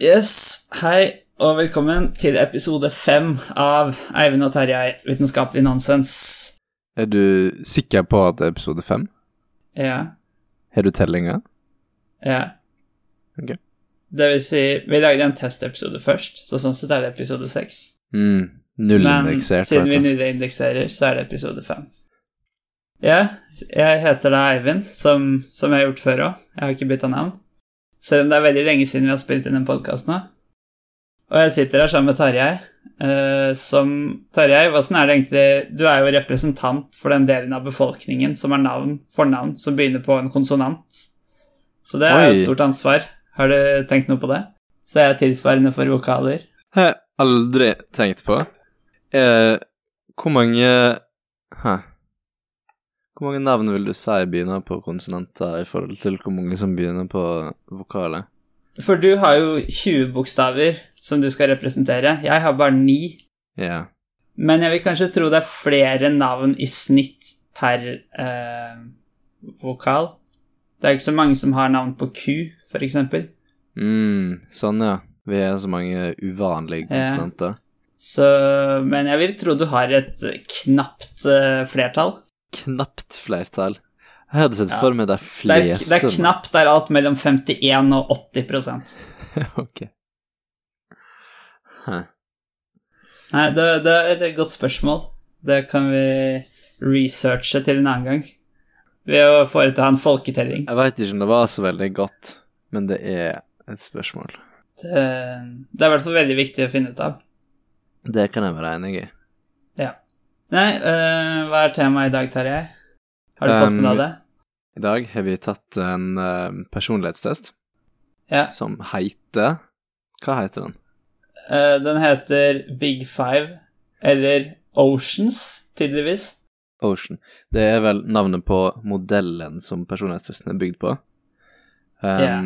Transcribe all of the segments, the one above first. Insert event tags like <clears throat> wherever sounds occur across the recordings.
Yes, hei og velkommen til episode fem av Eivind og Terjei vitenskapelig nonsens. Er du sikker på at det er episode fem? Ja, Har du tellinga? ja. Ok. Det vil si, vi lagde en testepisode først, så sånn sett er det episode seks. Mm, Nullindeksert. Men siden vi nullindekserer, så er det episode fem. Ja, jeg heter da Eivind, som, som jeg har gjort før òg. Jeg har ikke bytta navn. Selv om det er veldig lenge siden vi har spilt inn en podkast nå. Og jeg sitter her sammen med Tarjei. eh, som Tarjei, åssen er det egentlig Du er jo representant for den delen av befolkningen som har navn, fornavn som begynner på en konsonant. Så det er jo et stort ansvar. Har du tenkt noe på det? Så jeg er tilsvarende for vokaler. Har jeg aldri tenkt på. Eh, hvor mange Hæ? Hvor mange navn vil du si begynner på konsonanter i forhold til hvor mange som begynner på vokaler? For du har jo 20 bokstaver som du skal representere. Jeg har bare 9. Ja. Men jeg vil kanskje tro det er flere navn i snitt per eh, vokal. Det er ikke så mange som har navn på Q, eksempel. Mm, sånn, ja. Vi er så mange uvanlige Ja. konsonanter. Så, men jeg vil tro du har et knapt eh, flertall. Knapt flertall. Jeg hadde sett for meg de Det er, fleste. det er knapt, det er alt mellom 51 og 80 <laughs> ok. Huh. Nei, det, det er et godt spørsmål. Det kan vi researche til en annen gang. Ved å foreta en folketelling. Jeg veit ikke om det var så veldig godt, men det er et spørsmål. Det, det er i hvert fall veldig viktig å finne ut av. Det kan jeg være enig i. Nei, uh, hva er temaet i dag, Tarjei? Har du fått med Um, deg det? I dag har vi tatt en uh, personlighetstest Ja. som heter Hva heter den? Uh, den heter Big Five, eller Oceans, tydeligvis. Ocean. Det er vel navnet på modellen som personlighetstesten er bygd på. Um, Ja.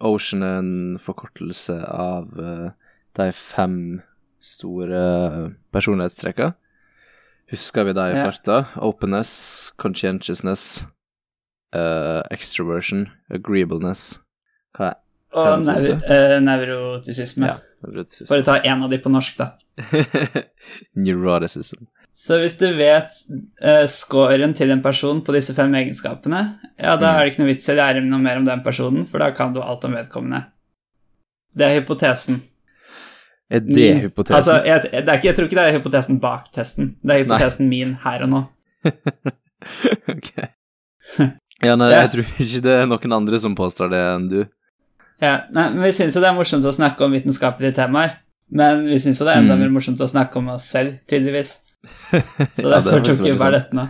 Ocean er en forkortelse av uh, de fem store personlighetstrekkene. Husker vi de i farta? Openness, conscientiousness, uh, extroversion, agreeableness Hva er Og siste. nevro, eh, nevrotisisme. Ja, nevrotisisme. Å ta en av de på norsk, da. <laughs> Neuroticism. Så hvis du vet uh, scoren til en person på disse fem egenskapene, ja, da Mm. er det ikke noe vits i å lære noe mer om den personen, for da kan du alt om vedkommende. Det er hypotesen. Er det Min- hypotesen? Altså, jeg, det ikke, jeg tror ikke det er hypotesen bak testen. Det er hypotesen min her og nå. <laughs> ok. Ja, nei, jeg tror ikke det er noen andre som påstår det enn du. Ja, nei, men Vi syns jo det er morsomt å snakke om vitenskapelige temaer. Men vi syns jo det er enda Mm. mer morsomt å snakke om oss selv, tydeligvis. <laughs> Så er derfor tok vi bare dette <laughs> med.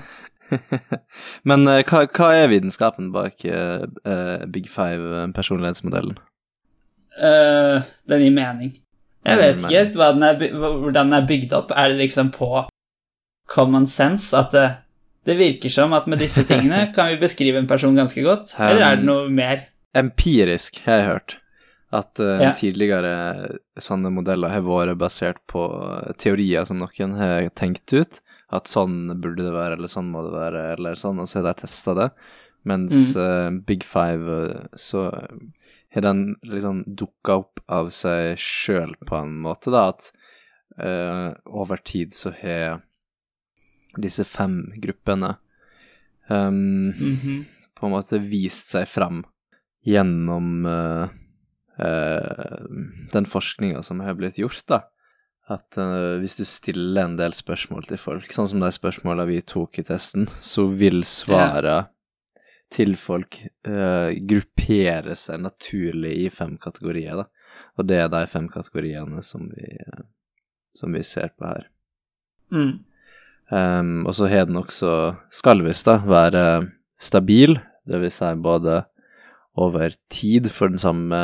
Men uh, hva, hva er vitenskapen bak uh, uh, Big Five-personlighetsmodellen? Den gir mening. Jeg vet ikke helt hvordan den er bygd opp. Er det liksom på common sense at det, det virker som at med disse tingene <laughs> kan vi beskrive en person ganske godt? Eller er det noe mer? Empirisk har jeg hørt at uh, Ja. tidligere sånne modeller har vært basert på teorier som noen har tenkt ut. At sånn burde det være, eller sånn må det være, eller sånn, og så har de testa det. Mens Mm. uh, Big Five, eh, så har den liksom dukka opp av seg sjøl på en måte, da, at uh, over tid så har disse fem gruppene um, Mhm. på en måte vist seg fram gjennom uh, uh, den forskninga som har blitt gjort, da. At hvis du stiller en del spørsmål til folk, sånn som de spørsmåla vi tok i testen, så vil svara til folk uh, gruppere seg naturlig i fem kategorier, da. Og det er de fem kategoriene som vi, uh, som vi ser på her. Mm. Um, og så har den også, skal visst da, være stabil, det vil si både over tid for, den samme,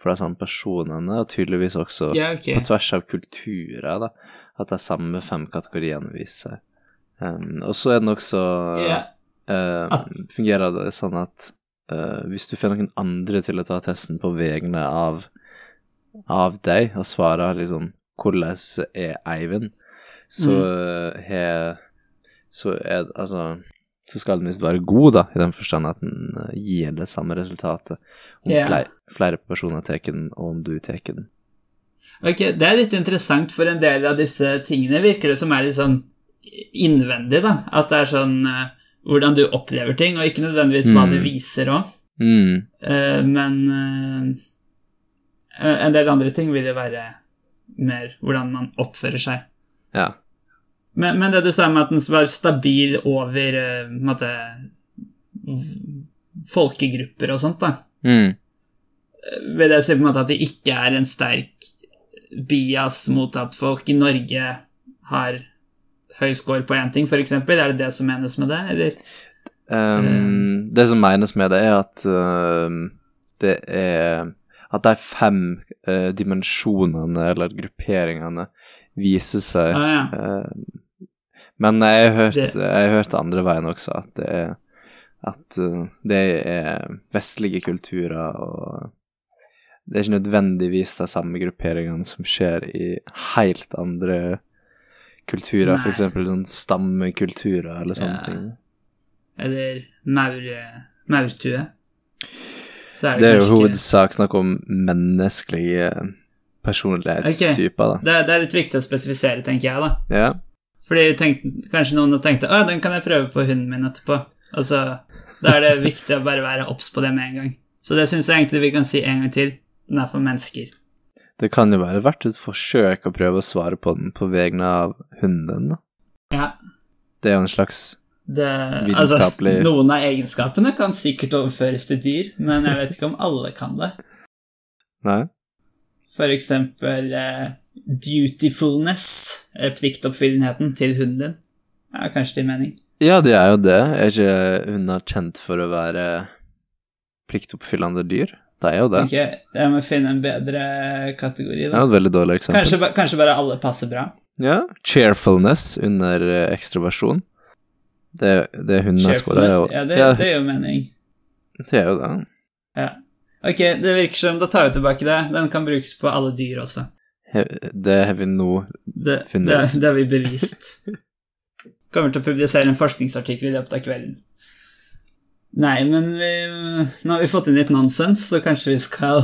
for de samme personene, og tydeligvis også Ja, okay. på tvers av kulturer, da, at de samme fem kategoriene viser seg. Um, og så er den også Ja. Eh, At- Fungerer det sånn at uh, hvis du får noen andre til å ta testen på vegne av, av deg, og svarer liksom 'Hvordan er Eivind?', så Mm. har Så er Altså så skal den visst være god, da, i den forstand at den eh, gir det samme resultatet om yeah. flere, flere personer tar den, og om du tar den. Ok, Det er litt interessant, for en del av disse tingene virker det som er litt sånn innvendig, da. At det er sånn eh, hvordan du opplever ting, og ikke nødvendigvis hva Mm. det viser òg. Mm. men uh, en del andre ting vil jo være mer hvordan man oppfører seg. Ja. Men, men det du sa med at den var stabil over uh, måte, v- folkegrupper og sånt, da, Mm. vil jeg si på en måte at det ikke er en sterk bias mot at folk i Norge har høy score på én ting, f.eks.? Er det det som menes med det, eller? Um, det som menes med det, er at uh, det er At de fem uh, dimensjonene, eller grupperingene, viser seg Ah, ja. uh, Men jeg har hørt, Det- jeg har hørt andre veien også, at det er At uh, det er vestlige kulturer, og det er ikke nødvendigvis de samme grupperingene som skjer i helt andre kulturer, f.eks. stammekulturer eller sånne Ja. ting. Eller maur, maurtue? Så Det er jo kanskje hovedsak snakk om menneskelige personlighetstyper, da. Det, det er litt viktig å spesifisere, tenker jeg, da. Ja. Fordi tenkte, kanskje noen har tenkt at den kan jeg prøve på hunden min etterpå. Altså, Da er det viktig å bare være obs på det med en gang. Så det syns jeg egentlig vi kan si en gang til. Den er for mennesker. Det kan jo være verdt et forsøk å prøve å svare på den på vegne av hunden, da. Ja, Det er jo en slags det, altså, Noen av egenskapene kan sikkert overføres til dyr, men jeg vet ikke om alle kan det. Nei? For eksempel uh, dutifulness, eh, pliktoppfyllenheten til hunden din. Ja, kanskje til mening. Ja, det er jo det. Er ikke hunder kjent for å være pliktoppfyllende dyr? Det er jo det. Okay, jeg må finne en bedre kategori, da. jo et veldig dårlig eksempel. Kanskje, kanskje bare alle passer bra. Ja. Cheerfulness under eh, ekstroversjon. Det, det hundene skårer, er jo ja, det, ja, det er jo mening. det er jo det. Ja. Ok, det virker som Da tar vi tilbake det. Den kan brukes på alle dyr også. He- Det har vi nå Det, Funnet det, det har vi bevist. <laughs> Kommer til å publisere en forskningsartikkel i løpet av kvelden. Nei, men vi, nå har vi fått inn litt nonsens, så kanskje vi skal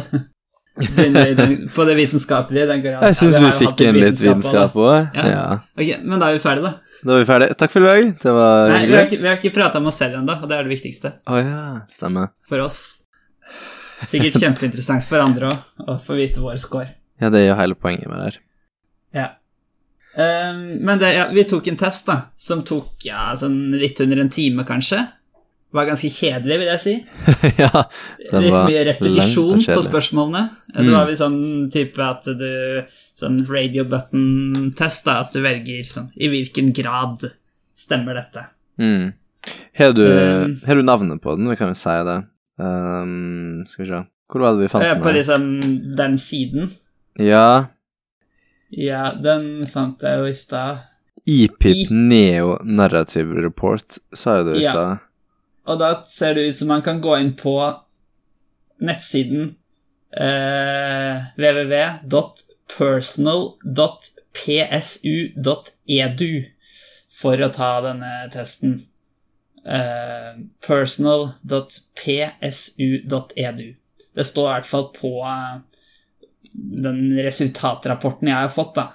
begynne på det vitenskapelige. Den. Jeg syns vi fikk inn litt vitenskap òg. Ja. Ja. Okay, Ok, Men da er vi ferdige, da. Da er vi ferdige. Takk for i dag. Det var Nei, vi har hyggelig. ikke, vi har ikke prata om oss selv ennå, og det er det viktigste Oh, ja, stemmer. for oss. Sikkert kjempeinteressant for andre òg, å få vite vår score. Ja, det er jo hele poenget med det her. Ja. Um, men det, ja, vi tok en test, da, som tok ja, sånn litt under en time, kanskje. Var ganske kjedelig, vil jeg si. <laughs> ja, litt mye repetisjon på spørsmålene. spørsmålene. Det Mm. var vel sånn type at du Sånn radio button-test, at du velger sånn I hvilken grad stemmer dette? Mm. Har du, Um, har du navnet på den? Vi kan jo si det. Um, skal vi se Hvor var det vi fant Eh, den? På liksom den siden. Ja, Ja, den fant jeg jo i stad. EPIP Neo Narrative Report, sa jo du i Ja. Og da ser det ut som man kan gå inn på nettsiden eh, www.personal.psu.edu for å ta denne testen. Eh, personal.psu.edu. Det står i hvert fall på eh, den resultatrapporten jeg har fått, da.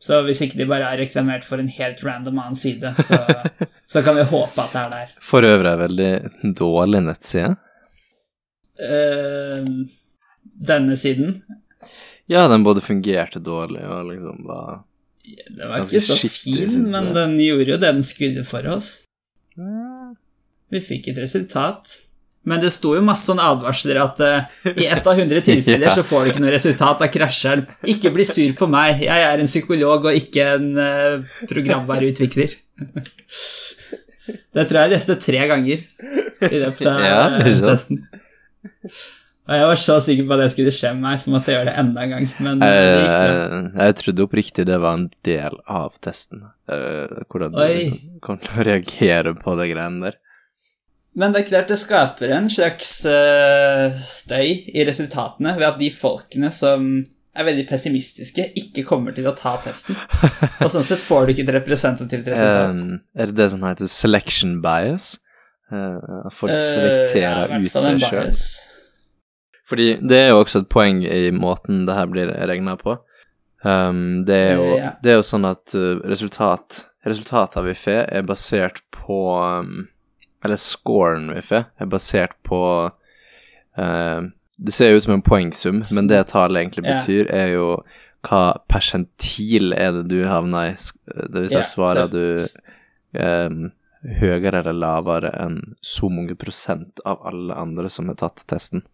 Så hvis ikke de bare er reklamert for en helt random annen side, så, <laughs> så kan vi håpe at det er der. For øvrig er veldig dårlig nettside. Uh, denne siden Ja, den både fungerte dårlig og liksom var Det var ikke så skittig, fin, men den gjorde jo det den skulle for oss. Vi fikk et resultat. Men det sto jo masse sånne advarsler at uh, i ett av hundre tilfeller <laughs> Ja. så får du ikke noe resultat, da krasjer den. Ikke bli sur på meg, jeg er en psykolog og ikke en uh, programvareutvikler. det tror jeg jeg leste tre ganger i løpet av Ja, eh, testen. Og jeg var så sikker på at det skulle skje med meg, så måtte jeg gjøre det enda en gang. Men eh, det gikk bra. jeg, jeg trodde oppriktig det var en del av testen. Eh, hvordan du Oi. liksom kom til å reagere på de greiene der. Men det er klart det skaper en slags eh, støy i resultatene ved at de folkene som er veldig pessimistiske, ikke kommer til å ta testen. Og sånn sett får du ikke et representativt resultat. Um, er det det som heter selection bias? Uh, folk selekterer selekterer ja, ut seg sjøl. Fordi det er jo også et poeng i måten det her blir regna på. Um, det, er jo, Eh, det er jo sånn at uh, resultat Resultatet av IFE er basert på um, Eller scoren IFE er basert på uh, Det ser ut som en poengsum, men det tallet egentlig betyr, betyr, er jo hva persentil er det du havner i. Det vil si, yeah, svarer du um, høyere eller lavere enn så mange prosent av alle andre som har tatt testen.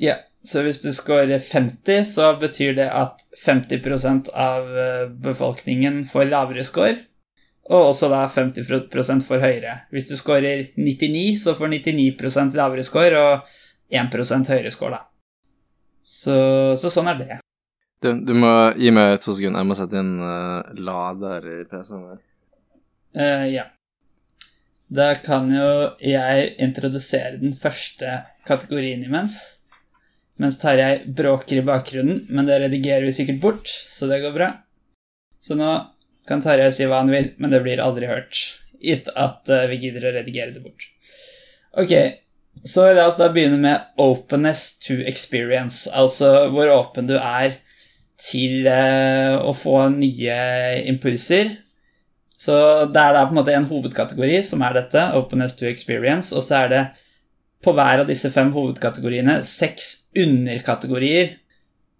Ja, så hvis du scorer 50, så betyr det at 50% av eh, befolkningen får lavere score, og også da 50 for høyere. Hvis du scorer 99, så får 99 lavere score og 1% høyere score, da. Så, så sånn er det. Du, du må gi meg to sekunder. Jeg må sette inn uh, lader i PC-en min. Uh, ja. Da kan jo jeg introdusere den første kategorien imens. Mens Tarjei bråker i bakgrunnen, men det redigerer vi sikkert bort, så det går bra. Så nå kan Tarjei si hva han vil, men det blir aldri hørt. Gitt at eh, vi gidder å redigere det bort. Ok, så la oss da begynne med openness to experience, altså hvor åpen du er til eh, å få nye impulser. Så det er da på en måte en hovedkategori, som er dette, openness to experience, og så er det på hver av disse fem hovedkategoriene seks underkategorier,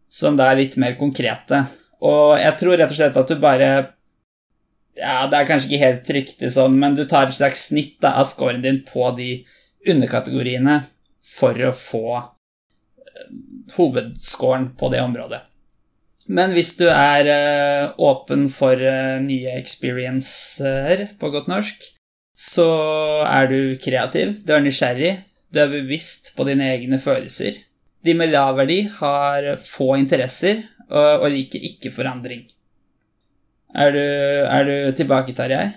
som da er litt mer konkrete. Og jeg tror rett og slett at du bare Ja, det er kanskje ikke helt riktig sånn, men du tar et slags snitt da, av scoren din på de underkategoriene for å få eh, hovedscoren på det området. Men hvis du er eh, åpen for eh, nye experiencer, på godt norsk, så er du kreativ, du er nysgjerrig, du er bevisst på dine egne følelser. De med lav verdi har få interesser og, liker ikke forandring. Er du, er du tilbake, Tarjei?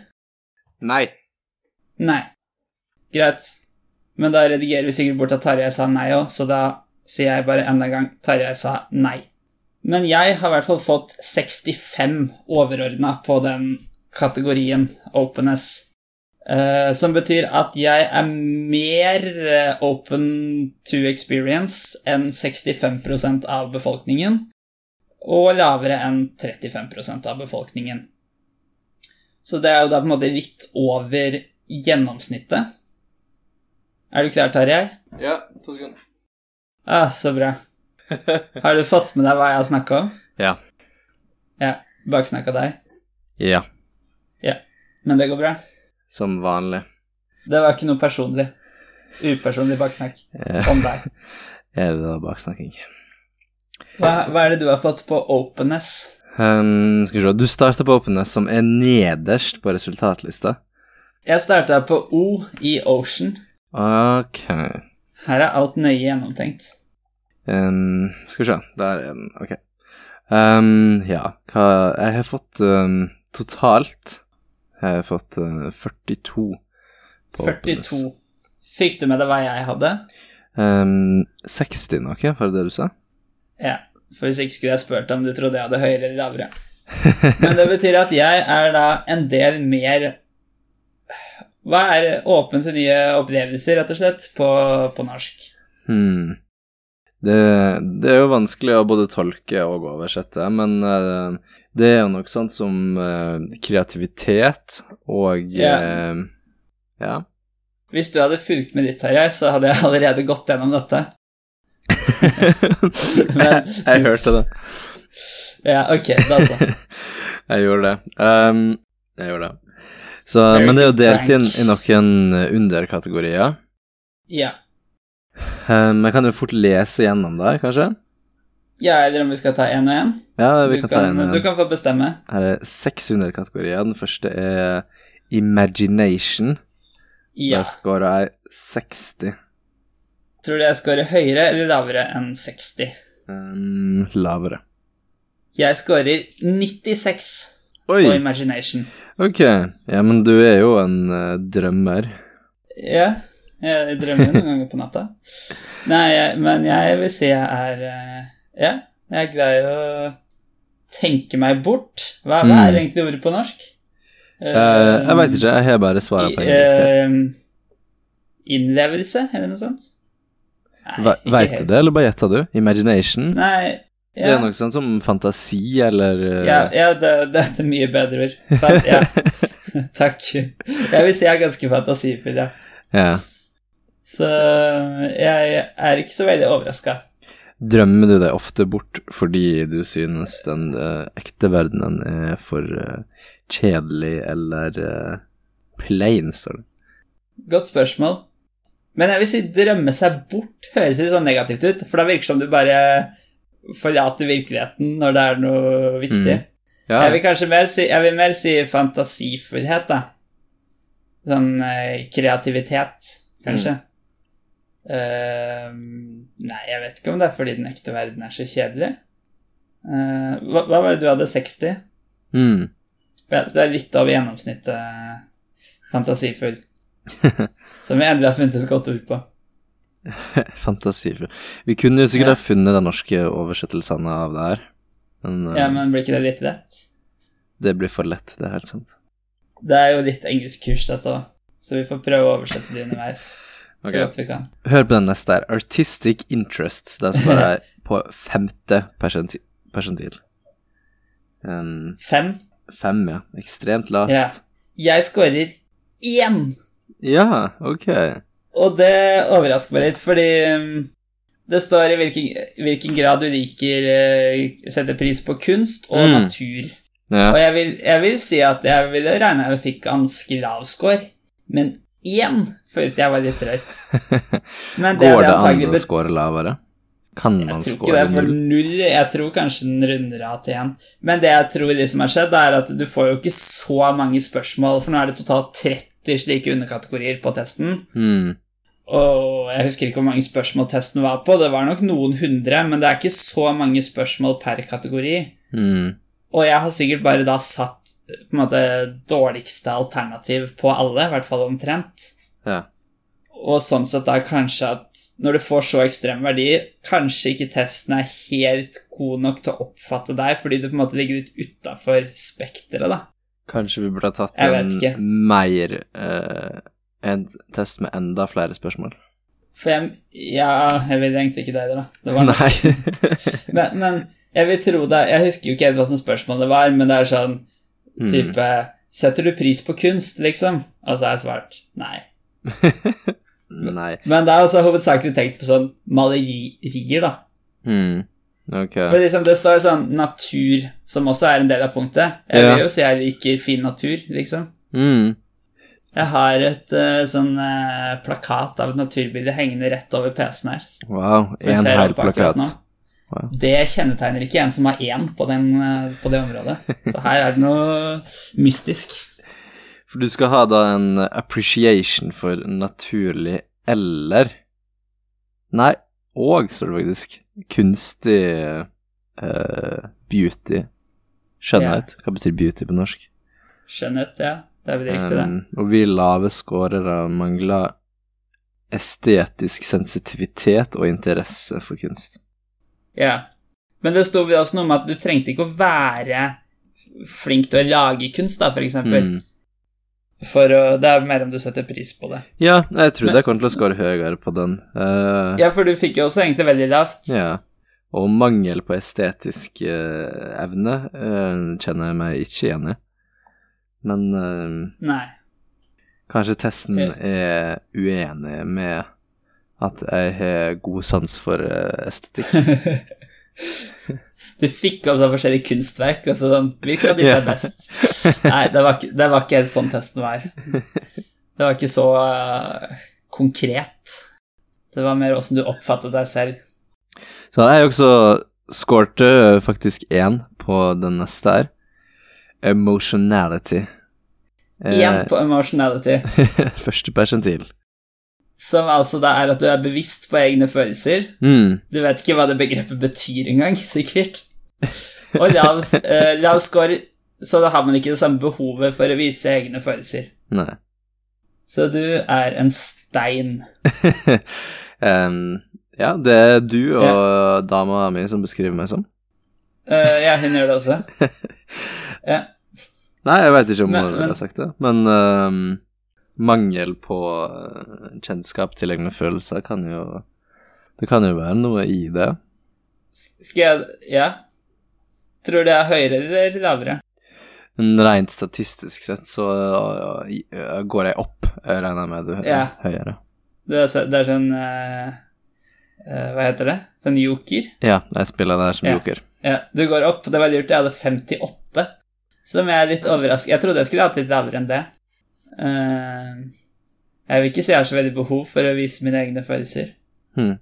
Nei. Nei. Greit. Men da redigerer vi sikkert bort at Tarjei sa nei òg, så da sier jeg bare enda en gang Tarjei sa nei. Men jeg har i hvert fall fått 65 overordna på den kategorien openness. Uh, som betyr at jeg er mer eh, open to experience enn 65% av befolkningen, og lavere enn 35% av befolkningen. Så det er jo da på en måte litt over gjennomsnittet. Er du klar, Tarjei? Ja, to sekunder. Ah, så bra. Har du fått med deg hva jeg har snakka om? Ja. Ja. Baksnakka deg? Ja, Ja, Men det går bra? som vanlig. Det var ikke noe personlig. Upersonlig baksnakk Eh, om deg. <laughs> ja, det var baksnakking? Hva, hva er det du har fått på openness? Um, skal vi se, du starter på openness, som er nederst på resultatlista. Jeg starta på O i Ocean. Ok. Her er alt nøye gjennomtenkt. Um, skal vi se, der er den. Ok. Um, ja, hva Jeg har fått um, totalt Jeg har fått uh, 42 på 42. Fikk du med deg hva jeg hadde? Um, 60 noe, var det det du sa? Ja. For hvis ikke skulle jeg spurt om du trodde jeg hadde høyere eller lavere. Men det betyr at jeg er da en del mer Hva er åpen til nye opplevelser, rett og slett, på, på norsk? Hmm. Det, det er jo vanskelig å både tolke og oversette, men uh, det er jo noe sånt som uh, kreativitet og Ja. Uh, ja. Hvis du hadde fulgt med litt, Tarjei, så hadde jeg allerede gått gjennom dette. <laughs> Men- jeg hørte det. Ja, ok, da så. <laughs> Jeg gjorde det. Um, jeg gjorde det. Så, men det er jo delt inn i noen eh, underkategorier. Ja. Um, jeg kan jo fort lese gjennom der, kanskje? ja, eller om vi skal ta én og én? Ja, vi Du, kan ta kan- en. du kan få bestemme. Her er seks underkategorier. Den første er imagination. Ja. Der scorer jeg 60. Tror du jeg scorer høyere eller lavere enn 60? Um, lavere. Jeg scorer 96 Oi! på Imagination. Ok. Ja, men du er jo en uh, drømmer. Ja, jeg drømmer noen ganger på natta. Nei, jeg, men jeg vil si jeg er eh, Ja, Jeg er i å tenke meg bort. Hva, hva er Mm. egentlig ordet på norsk? Uh, jeg veit ikke, jeg har bare svaret på engelsk. innlevelse, eller noe sånt? Veit du det, eller bare gjetta du? Imagination? Nei, Det er noe sånn som fantasi, eller eh, ja, ja det, det er mye bedre ord. Ja. <laughs> <laughs> Takk. Jeg vil si jeg er ganske fantasifull, ja. ja. Så jeg er ikke så veldig overraska. Drømmer du deg ofte bort fordi du synes den uh, ekte verdenen er for uh, kjedelig eller uh, plain, står det? Godt spørsmål. Men jeg vil si drømme seg bort høres litt sånn negativt ut, for da virker det som du bare forlater virkeligheten når det er noe viktig. Mm. Ja. Jeg vil kanskje mer si, jeg vil mer si fantasifullhet, da. Sånn eh, kreativitet, kanskje. Eh, nei, jeg vet ikke om det er fordi den ekte verden er så kjedelig. Uh, hva, hva var det du hadde? 60? Mm. Ja, så det er litt over gjennomsnittet eh, fantasifull. <laughs> Som vi endelig har funnet et godt ord på. <laughs> Fantasifull. Vi kunne jo sikkert Ja. ha funnet den norske oversettelsen av det her, men, eh, Ja, men blir ikke det litt lett? det blir for lett, det er helt sant. Det er jo litt engelskkurs, dette òg, så vi får prøve å oversette det underveis. <laughs> Så Ok. godt vi kan. Hør på den neste her. Artistic interests. Det er som bare er <laughs> på femte persenti- persentil. Um, Fem. fem, ja. Ekstremt lavt. Ja. Jeg scorer én! Ja, ok. Og det overrasker meg litt, fordi um, det står i hvilken, hvilken grad du liker uh, setter pris på kunst og Mm. natur. Ja. Og jeg vil, jeg vil si at jeg ville regna jeg fikk ganske lav score, men én følte jeg var litt drøyt. <laughs> Men det Går hadde det an å score lavere? Kan Jeg man tror ikke det er for null? null Jeg tror kanskje den runder av til én. Men det jeg tror liksom har skjedd, er at du får jo ikke så mange spørsmål, for nå er det totalt 30 slike underkategorier på testen. Mm. Og jeg husker ikke hvor mange spørsmål testen var på. Det var nok noen hundre, men det er ikke så mange spørsmål per kategori. Mm. Og jeg har sikkert bare da satt på en måte dårligste alternativ på alle, i hvert fall omtrent. Ja. Og sånn sett da kanskje at når du får så ekstrem verdi, kanskje ikke testen er helt god nok til å oppfatte deg, fordi du på en måte ligger litt utafor spekteret, da. Kanskje vi burde ha tatt en mer uh, En test med enda flere spørsmål. For jeg Ja, jeg vil egentlig ikke det heller, da. Det var. Nei. <laughs> Men, men jeg vil tro det Jeg husker jo ikke helt hva slags spørsmål det var, men det er sånn Mm. type Setter du pris på kunst, liksom? Og så har jeg svart nei. <laughs> Nei. Men det er også hovedsakelig tenkt på sånn malerier, da. Hmm. Ok. For liksom det står sånn natur, som også er en del av punktet. Jeg vil jo si jeg liker fin natur, liksom. Mm. Jeg har et uh, sånn uh, plakat av et naturbilde hengende rett over PC-en her. Wow. En hel plakat. Wow. Det kjennetegner ikke en som har én på, den, uh, på det området. <laughs> Så her er det noe mystisk. For du skal ha da en appreciation for naturlig eller Nei, og, står det faktisk, kunstig uh, beauty. Skjønnhet. Hva betyr beauty på norsk? Skjønnhet, ja. Det er vel riktig, det. Um, og vi lave scorere mangler estetisk sensitivitet og interesse for kunst. Ja. Men det sto også noe om at du trengte ikke å være flink til å lage kunst, da, for eksempel. Mm. For uh, det er mer om du setter pris på det. Ja, jeg trodde jeg kom til å score høyere på den. Uh, Ja, for du fikk jo også egentlig veldig lavt. ja. Og mangel på estetisk uh, evne kjenner jeg meg ikke igjen i. Men Nei. kanskje testen er uenig med at jeg har god sans for estetikk. <laughs> Du fikk opp sånn forskjellige kunstverk, Altså så sånn Hvilken av disse er best? Nei, det var, ikke, det var ikke helt sånn testen var. Det var ikke så uh, konkret. Det var mer åssen du oppfattet deg selv. Så jeg også skårte faktisk én på den neste her. Emotionality. Igjen Eh, på emotionality, <laughs> første persentil. som altså da er at du er bevisst på egne følelser. Mm. Du vet ikke hva det begrepet betyr engang, sikkert. <laughs> Og lav, eh, så da har man ikke det samme behovet for å vise egne følelser. Nei. Så du er en stein. <laughs> um, ja, det er du og dama mi som beskriver meg som. Uh, ja, hun gjør det også. <laughs> Ja. Nei, jeg veit ikke om Men- hun men- ville sagt det, men um, mangel på eh, kjennskap til egne følelser kan jo Det kan jo være noe i det. Skal jeg Ja. Tror du det er høyere eller lavere? Rent statistisk sett så uh, går jeg opp. Jeg regner med du Ja. høyere. Det er, det er sånn eh, eh, Hva heter det? Sånn joker? Ja, jeg spiller der som Ja. joker. Ja, du går opp. Det var lurt. Jeg hadde 58, som jeg er litt overrasket Jeg trodde jeg skulle hatt litt lavere enn det. Uh, jeg vil ikke si jeg har så veldig behov for å vise mine egne følelser. Hmm.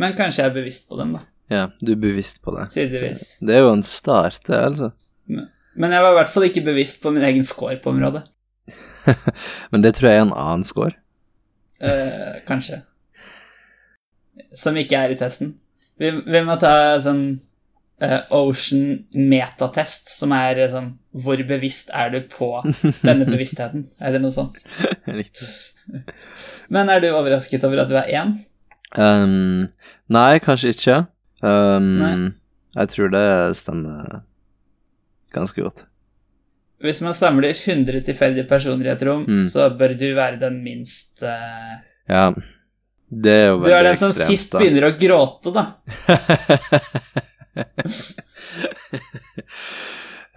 Men kanskje jeg er bevisst på dem, da. Ja, du er bevisst på det. Tydeligvis. Det er jo en start, det, altså. Men jeg var i hvert fall ikke bevisst på min egen score på området. <laughs> Men det tror jeg er en annen score. Eh, kanskje. Som ikke er i testen. Vi, vi må ta sånn eh, Ocean metatest, som er sånn Hvor bevisst er du på denne <laughs> bevisstheten? Eller noe sånt. <laughs> Riktig. Men er du overrasket over at du er én? Um, nei, kanskje ikke. Um, Jeg tror det stemmer ganske godt. Hvis man samler 100 tilfeldige personer i et rom, Mm. så bør du være den minst uh... Ja, det er jo Du er den som ekstremt, sist da. begynner å gråte, da.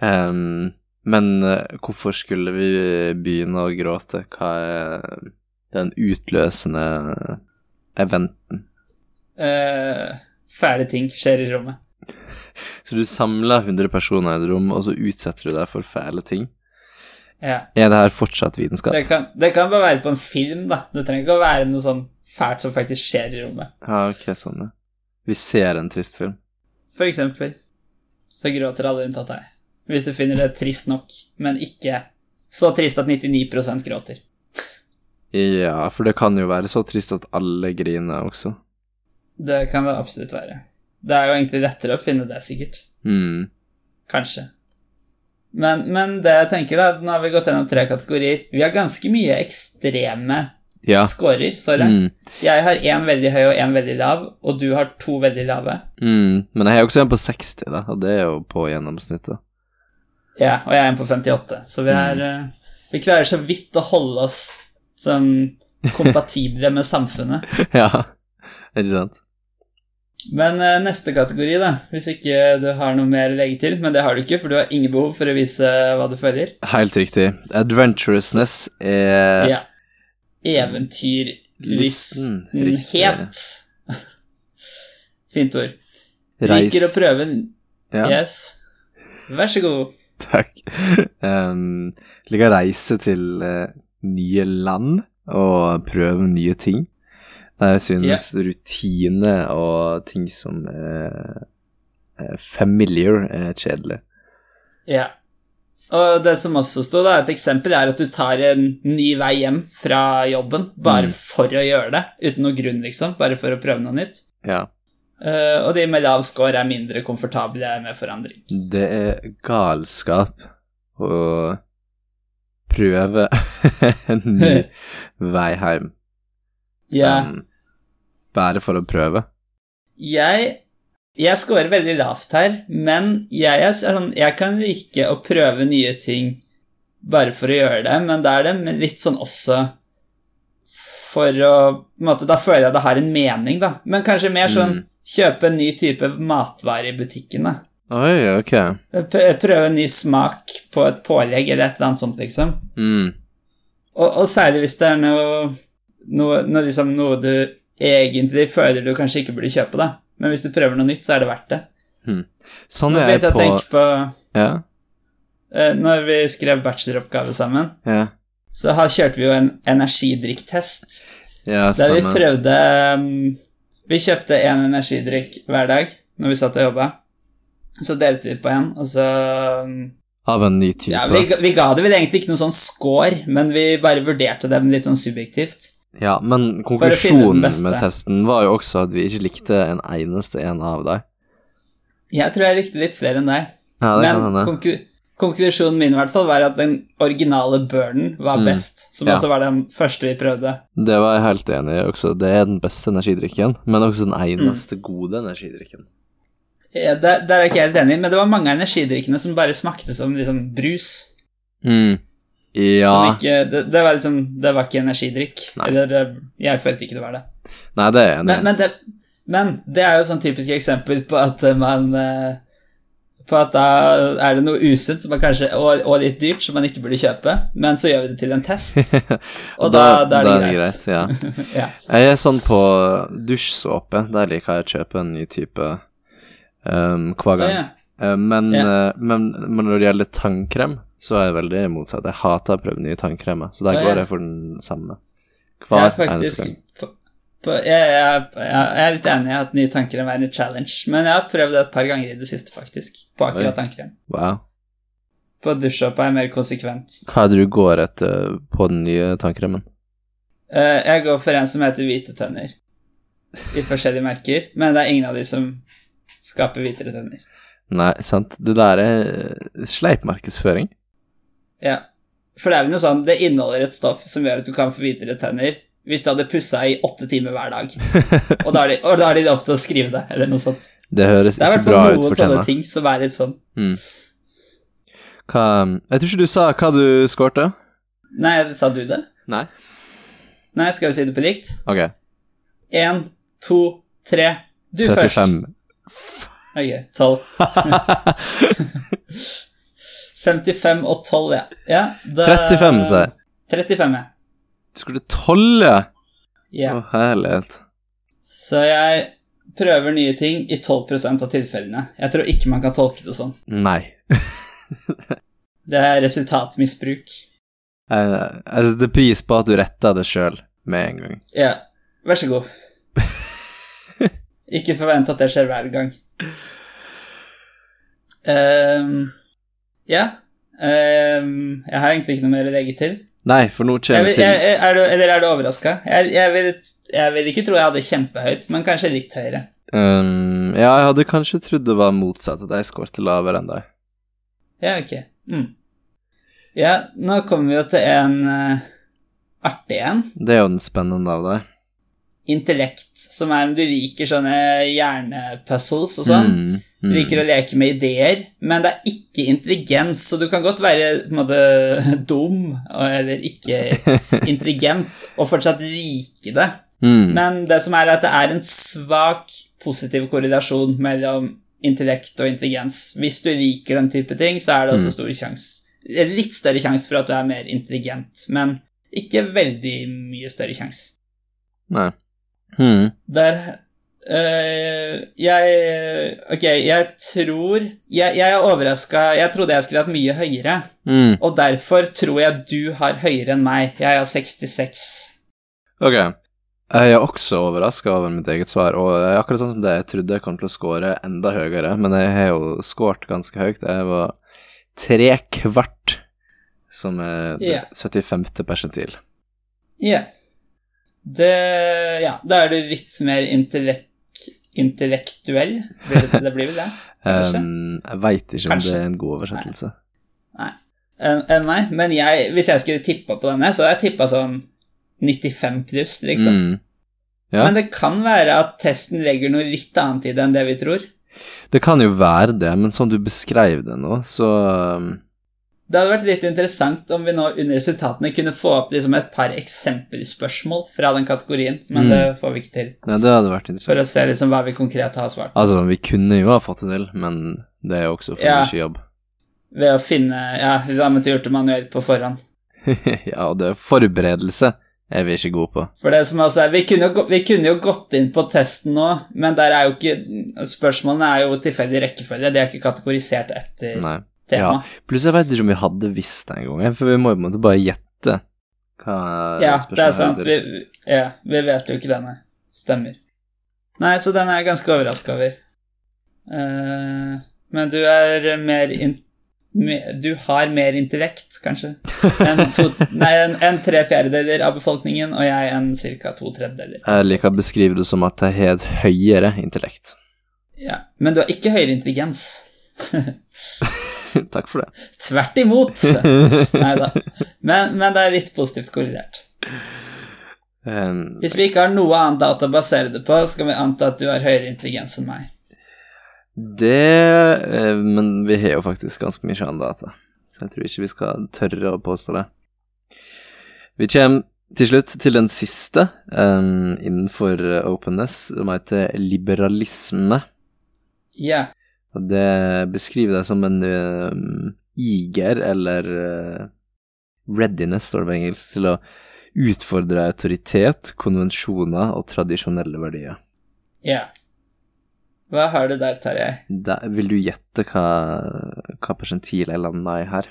<laughs> um, men uh, hvorfor skulle vi begynne å gråte? Hva er den utløsende eventen? Eh, fæle ting skjer i rommet. Så du samler 100 personer i et rom, og så utsetter du deg for fæle ting? Ja. Er det her fortsatt vitenskap? Det kan, det kan bare være på en film, da. Det trenger ikke å være noe sånn fælt som faktisk skjer i rommet. Ja, ok, sånn, ja. Vi ser en trist film. For eksempel så gråter alle unntatt deg. Hvis du finner det trist nok, men ikke så trist at 99% gråter. Ja, for det kan jo være så trist at alle griner også. Det kan det absolutt være. Det er jo egentlig lettere å finne det, sikkert. Mm. Kanskje. Men, men det jeg tenker, da Nå har vi gått gjennom tre kategorier. Vi har ganske mye ekstreme Ja. scorer så langt. Mm. Jeg har én veldig høy og én veldig lav, og du har to veldig lave. Mm. Men jeg har også en på 60, da, og det er jo på gjennomsnittet. Ja, og jeg er en på 58, så vi er mm. Vi klarer så vidt å holde oss sånn kompatible med samfunnet. <laughs> ja, ikke sant? Men eh, neste kategori, da, hvis ikke du har noe mer å legge til, men det har du ikke, for du har ingen behov for å vise hva du føler. Helt riktig. Adventurousness er Ja. Lysten, Eventyrlystenhet. <laughs> Fint ord. reis Liker å prøve Ja, Yes. Vær så god. takk. Um, liker å reise til uh, nye land og prøve nye ting. Jeg synes rutine og ting som er er familiar, er kjedelig. Ja. Og det som også sto, da, et eksempel er at du tar en ny vei hjem fra jobben bare Mm. for å gjøre det, uten noen grunn, liksom, bare for å prøve noe nytt. Ja. Uh, og de med lav score er mindre komfortable med forandring. Det er galskap å prøve <laughs> en ny <laughs> vei hjem. Ja, Men bare for å prøve. jeg jeg scorer veldig lavt her, men jeg, er sånn, jeg kan like å prøve nye ting bare for å gjøre det, men da er det litt sånn også for å måte, Da føler jeg det har en mening, da. Men kanskje mer sånn Mm. kjøpe en ny type matvare i butikken, da. Oi, ok. Prøve en ny smak på et pålegg eller et eller annet sånt, liksom. Mm. Og, og særlig hvis det er noe, noe, noe, liksom, noe du egentlig føler du kanskje ikke burde kjøpe, da. Men hvis du prøver noe nytt, så er det verdt det. Sånn Nå er jeg på på Ja, uh, Når vi skrev bacheloroppgave sammen, ja, så har, kjørte vi jo en energidrikktest. ja Der vi prøvde um, Vi kjøpte én energidrikk hver dag når vi satt og jobba. Så delte vi på en, og så um, Av en ny type. Ja, vi, vi ga det vel egentlig ikke noe sånn score, men vi bare vurderte dem litt sånn subjektivt. Ja, men konklusjonen med testen var jo også at vi ikke likte en eneste en av deg. Jeg tror jeg likte litt flere enn deg. Ja, det kan Men hende. konklu konklusjonen min i hvert fall var at den originale burnen var Mm. best. Som Ja. også var den første vi prøvde. Det var jeg helt enig i også. Det er den beste energidrikken, men også den Mm. eneste gode energidrikken. Ja, der, der er jeg ikke helt enig, men det var mange av energidrikkene som bare smakte som liksom brus. Mm. Ja ikke, det, det var liksom Det var ikke energidrikk. Nei. Eller jeg følte ikke det var det. Nei, det er jeg enig Men, i. men, det, men det er jo sånn typisk eksempel på at man eh, På at da er det noe usunt som man kanskje, og, og litt dyrt som man ikke burde kjøpe, men så gjør vi det til en test, <laughs> og da, da, er det greit. ja. <laughs> Ja. Jeg er sånn på dusjsåpe. Der liker jeg å kjøpe en ny type um, hver gang. Ja. Eh, men, men, men når det gjelder tannkrem, så er jeg veldig motsatt. Jeg hater å prøve nye tannkremer, så der går jeg for den samme. Hver er eneste gang. jeg, jeg, jeg er litt enig i at nye tannkrem er en challenge, men jeg har prøvd det et par ganger i det siste, faktisk. På akkurat tannkrem. Wow. På dusjsåpa er jeg mer konsekvent. Hva er det du går etter på den nye tannkremen? Eh, jeg går for en som heter Hvite tenner, i forskjellige merker, men det er ingen av de som skaper hvitere tenner. Nei, sant. Det der er sleip markedsføring. Ja, for det er vel noe sånn, det inneholder et stoff som gjør at du kan få hvitere tenner hvis du hadde pussa i åtte timer hver dag. <laughs> Og da har de, da har de lov til å skrive det, eller noe sånt. Det høres Det er i ikke hvert bra fall ut noen for sånne tenna. ting som er litt sånn Mm. Hva Jeg tror ikke du sa hva du skårte. Nei, sa du det? Nei. Nei, skal vi si det på likt? Ok. Én, to, tre. Du først. 35. Ok, tolv. <laughs> <laughs> 55 og 12, ja. ja det... 35, sa jeg. 35, ja. Du skulle tolve? ja. Å, herlighet. Så jeg prøver nye ting i 12% av tilfellene. Jeg tror ikke man kan tolke det sånn. Nei. <laughs> Det er resultatmisbruk. Jeg, jeg setter pris på at du retta det sjøl med en gang. Ja, vær så god. <laughs> ikke forvent at det skjer hver gang. Ehm, ja. Um, jeg har egentlig ikke noe mer å legge til. Nei, for nå Jeg vi til er du, eller er du overraska? Jeg, jeg, vil, jeg vil ikke tro jeg hadde kjempehøyt, men kanskje litt høyere. um, Ja, jeg hadde kanskje trodd det var motsatt, at jeg skårte lavere enn deg. Ja, ok. Mm. Ja, nå kommer vi jo til en uh, artig en. Det er jo den spennende av deg. Intellekt, som er om du liker sånne hjernepuzzles og sånn. Mm, mm. Liker å leke med ideer, men det er ikke intelligens, så du kan godt være på en måte <laughs> dum eller ikke <laughs> intelligent og fortsatt like det. Mm. Men det som er at det er en svak positiv korrelasjon mellom intellekt og intelligens. Hvis du liker den type ting, så er det også stor sjanse Litt større sjanse for at du er mer intelligent, men ikke veldig mye større sjanse. Nei. Mm. Der øh, Jeg Ok, jeg tror Jeg, jeg er overraska Jeg trodde jeg skulle hatt mye høyere, Mm. og derfor tror jeg du har høyere enn meg. Jeg har 66. Ok. Jeg er også overraska over mitt eget svar, og det er akkurat sånn som det jeg trodde jeg kom til å score enda høyere, men jeg har jo scoret ganske høyt. Jeg var tre kvart, som er Ja. 75. persentil. Ja. Det Ja, da er du litt mer intellekt, intellektuell. Det, det blir vel det? <laughs> Kanskje. Um, jeg veit ikke om Kanskje. det er en god oversettelse. Nei. Nei. enn nei. Men jeg, hvis jeg skulle tippa på denne, så hadde jeg tippa sånn 95 pluss, liksom. Mm. Ja. Men det kan være at testen legger noe litt annet i det enn det vi tror. Det kan jo være det, men sånn du beskrev det nå, så um, Det hadde vært litt interessant om vi nå under resultatene kunne få opp liksom et par eksempelspørsmål fra den kategorien, men Mm. det får vi ikke til. Ja, det hadde vært interessant. For å se liksom hva vi konkret har svart. Altså, vi kunne jo ha fått det til, men det er jo også for Ja. mye jobb. <laughs> Ved å finne Ja, vi har måttet gjort det manuelt på forhånd. ja, og det er forberedelse er vi ikke gode på. For det som også er, vi kunne, jo, vi kunne jo gått inn på testen nå, men der er jo ikke Spørsmålene er jo tilfeldig rekkefølge, de er ikke kategorisert etter Nei. Ja. tema. Pluss jeg veit ikke om vi hadde visst det engang, for vi må jo på en måte bare gjette hva Ja, det er sant. Vi, ja, vi vet jo ikke denne. Stemmer. Nei, så den er jeg ganske overraska over. Uh, men du er mer in, me, Du har mer intellekt, kanskje, enn en, <laughs> nei, enn tre fjerdedeler av befolkningen, og jeg enn ca. to tredjedeler. Jeg liker å beskrive det som at jeg har et høyere intellekt. Ja, Men du har ikke høyere intelligens. <laughs> <laughs> Takk for det. Tvert imot. <laughs> Nei da. Men, men det er litt positivt korrelert. Um, Hvis vi ikke har noe annet data å basere det på, skal vi anta at du har høyere intelligens enn meg. Det eh, Men vi har jo faktisk ganske mye annen data, så jeg tror ikke vi skal tørre å påstå det. Vi kommer til slutt til den siste um, innenfor openness, som heter liberalisme. Ja. Det beskriver deg som en uh, iger, eller uh, readiness, står det på engelsk, til å utfordre autoritet, konvensjoner og tradisjonelle verdier. Ja. Hva har du der, Tarjei? Vil du gjette hva, hva persentil jeg landa i her?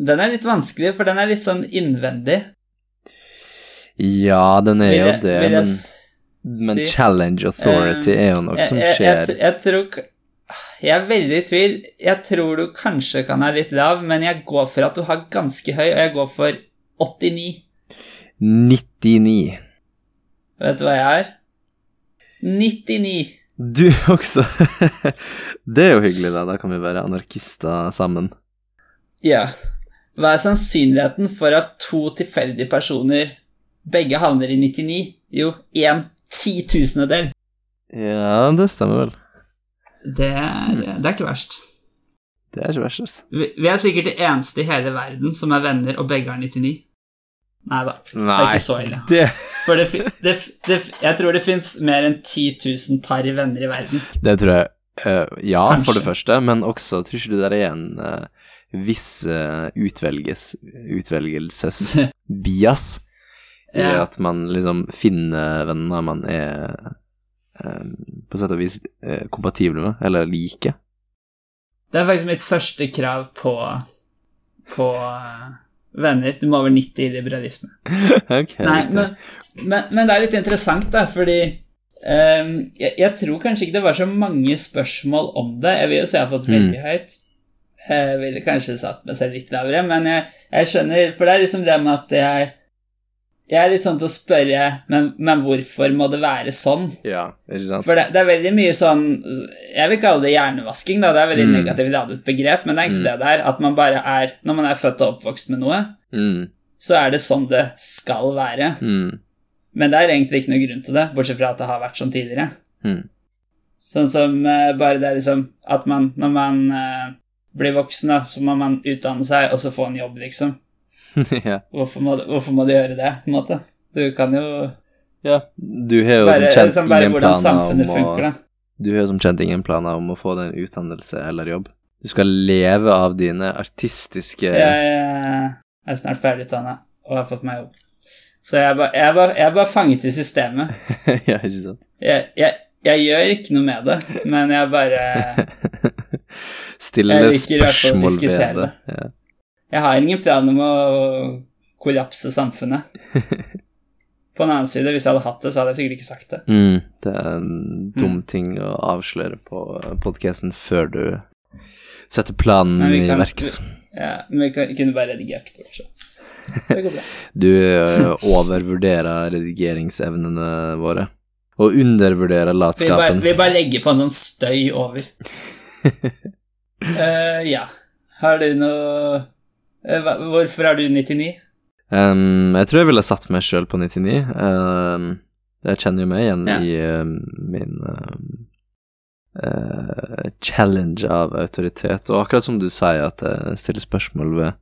Den er litt vanskelig, for den er litt sånn innvendig. Ja, den er Vil jo det, men, men si- challenge authority er jo noe Jeg- som skjer Jeg, jeg, tror Jeg er veldig i tvil. Jeg tror du kanskje kan være litt lav, men jeg går for at du har ganske høy, og jeg går for 89. 99. Vet du hva jeg er? 99. Du også. <laughs> det er jo hyggelig, da. Da kan vi være anarkister sammen. Ja. Hva er sannsynligheten for at to tilfeldige personer begge havner i 99? Jo, en titusendedel. Ja, det stemmer vel. Det er, det er ikke verst. Det er ikke verst, altså. Vi, vi er sikkert de eneste i hele verden som er venner, og begge har 99. Nei da, det er ikke så ille. det, For det, det, det, jeg tror det fins mer enn 10 000 par venner i verden. det tror jeg Uh, Ja, Kanskje. for det første, men også tror ikke du det er en uh, viss uh, utvelges, utvelgelsesbias i Ja. at man liksom finner venner man er eh, på sett og vis eh, kompatible med, eller like. Det er faktisk mitt første krav på, på eh, venner. Du må over 90 i liberalisme. <laughs> okay, Nei, men, men, men det er litt interessant, da, fordi um, jeg, jeg tror kanskje ikke det var så mange spørsmål om det. Jeg vil jo si jeg har fått Mm. veldig høyt. Jeg ville kanskje satt meg selv litt lavere, men jeg, jeg skjønner For det er liksom det med at jeg Jeg er litt sånn til å spørre Men, men hvorfor må det være sånn? Ja, ikke sant? For det, det er veldig mye sånn Jeg vil kalle det hjernevasking, da. Det er veldig Mm. negativt ladet begrep, men det er egentlig Mm. det der at man bare er Når man er født og oppvokst med noe, Mm, så er det sånn det skal være. mm, Men det er egentlig ikke noe grunn til det, bortsett fra at det har vært sånn tidligere. mm. Sånn som uh, bare det liksom At man, når man uh, blir voksen, da, så må man utdanne seg, og så få en jobb, liksom. <laughs> ja. Hvorfor må, hvorfor må du gjøre det, på en måte? Du kan jo ja. Du har jo bare, som kjent liksom ingen planer om å funker. Du har jo som kjent ingen planer om å få deg en utdannelse eller jobb. Du skal leve av dine artistiske Jeg jeg er snart ferdig utdanna og har fått meg jobb. Så jeg er bare, jeg er bare, jeg er bare fanget i systemet. <laughs> Ja, ikke sant? Jeg, jeg, jeg gjør ikke noe med det, men jeg bare <laughs> Stille spørsmål ved det. Ja. Jeg har ingen plan om å kollapse samfunnet. <laughs> På den annen side, hvis jeg hadde hatt det, så hadde jeg sikkert ikke sagt det. Mm, det er en dum Mm. ting å avsløre på podkasten før du setter planen i verks. Ja, men vi kan- kunne bare redigert. Det går bra. <laughs> Du overvurderer redigeringsevnene våre. Og undervurderer Vi bare, latskapen. vi bare legger på en sånn støy over. uh, <laughs> ja. Har du noe eh, Hvorfor er du 99? Um, jeg tror jeg ville satt meg sjøl på 99. Um, jeg kjenner jo meg igjen Ja. i um, min uh, challenge av autoritet, og akkurat som du sier, at jeg stiller spørsmål ved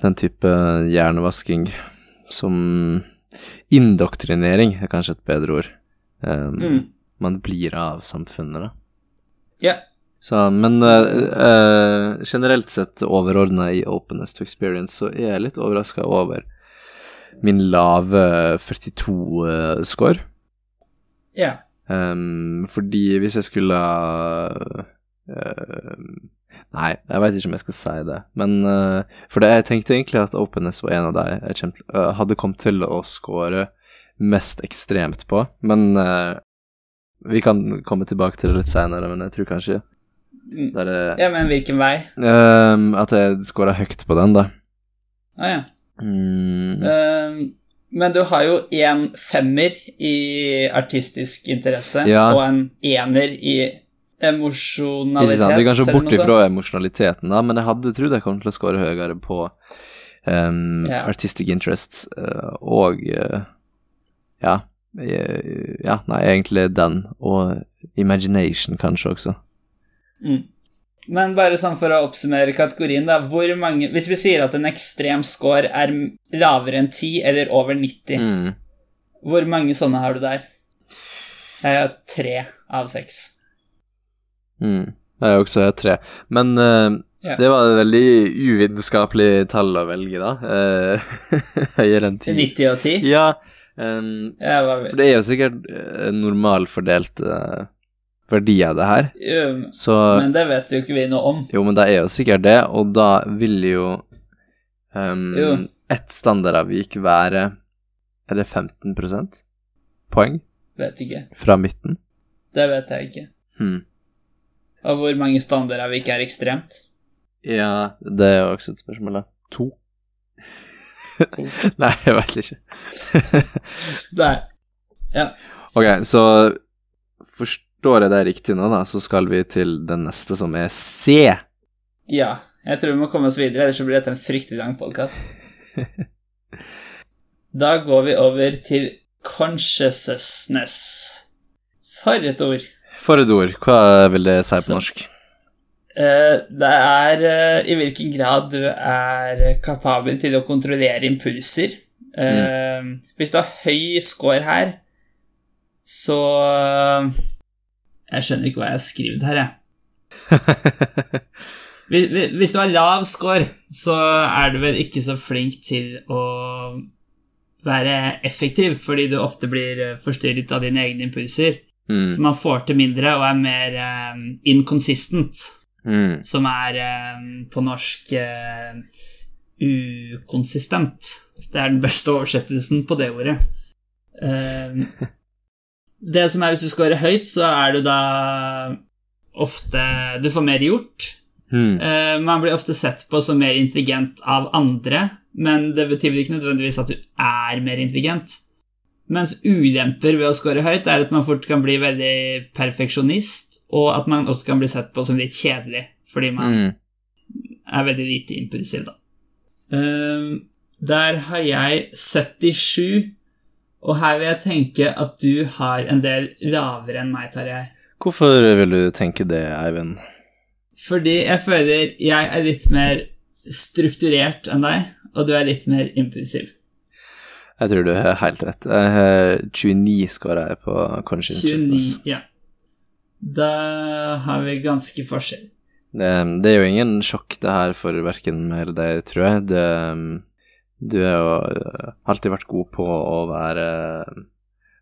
den type hjernevasking som Indoktrinering er kanskje et bedre ord. Um, Mm. Man blir av samfunnet, da. Ja. Så, men uh, uh, generelt sett overordna i openness to experience, så er jeg litt overraska over min lave 42-score. Ja. Um, fordi hvis jeg skulle uh, Nei, jeg veit ikke om jeg skal si det. Men For det, jeg tenkte egentlig at openness var en av de jeg kjem, hadde kommet til å score mest ekstremt på. Men vi kan komme tilbake til det litt seinere, men jeg tror kanskje. Der er, ja, men hvilken vei? Uh, At jeg scora høyt på den, da. Å ja. Mm, Uh, men du har jo en femmer i artistisk interesse Ja. og en ener i emosjonalitet. ikke sant? Vi kan se bort ifra emosjonaliteten, da, men jeg hadde trodd jeg kom til å score høyere på um, Ja. artistic interests uh, og eh, ja, eh, ja, nei, egentlig den, og imagination, kanskje, også. Mm. Men bare sånn for å oppsummere kategorien, da. Hvor mange Hvis vi sier at en ekstrem score er lavere enn 10 eller over 90, Mm. hvor mange sånne har du der? Jeg har tre av seks. Mm. Jeg har også tre. Men uh, Ja. det var et veldig uvitenskapelig tall å velge, da. Eh, <laughs> Høyere enn 10. 90 og 10? Ja, Um, for det er jo sikkert uh, normalfordelt eh, verdi av det her. jo, Så Men det vet jo ikke vi noe om. Jo, men det er jo sikkert det, og da vil jo um, Jo. ett standardavvik være Er det 15% poeng Vet ikke. fra midten? Det vet jeg ikke. Hmm. Og hvor mange standardavvik er ekstremt? Ja, det er jo også et spørsmål, da. To? To. <laughs> Nei, jeg vet ikke. Nei. Ja. ok, så forstår jeg det riktig nå, da, så skal vi til den neste, som er C. ja. Jeg tror vi må komme oss videre, ellers blir dette en fryktelig lang podkast. <laughs> Da går vi over til consciousness. For et ord. For et ord, hva vil det si på Så- norsk? Uh, Det er uh, i hvilken grad du er kapabel til å kontrollere impulser. Eh, Hvis du har høy score her, så Jeg skjønner ikke hva jeg har skrevet her, jeg. <laughs> Hvis, du har lav score, så er du vel ikke så flink til å være effektiv, fordi du ofte blir forstyrret av dine egne impulser. Mm. Så man får til mindre og er mer um, inconsistent, Mm. som er um, på norsk uh, ukonsistent. Det er den beste oversettelsen på det ordet. Eh, det som er hvis du scorer høyt, så er du da ofte Du får mer gjort. Mm. Uh, man blir ofte sett på som mer intelligent av andre, men det betyr ikke nødvendigvis at du er mer intelligent. Mens ulemper ved å score høyt er at man fort kan bli veldig perfeksjonist, og at man også kan bli sett på som litt kjedelig, fordi man Mm. er veldig lite impulsiv, da. Uh, der har jeg 77, og her vil jeg tenke at du har en del lavere enn meg, Tarjei. Hvorfor vil du tenke det, Eivind? Fordi jeg føler jeg er litt mer strukturert enn deg, og du er litt mer impulsiv. Jeg tror du har helt rett. Jeg har 29 skåra jeg på 29, ja. Da har vi ganske forskjell. Det, det er jo ingen sjokk, det her, for verken meg eller deg, tror jeg. Det, du har jo øh, alltid vært god på å være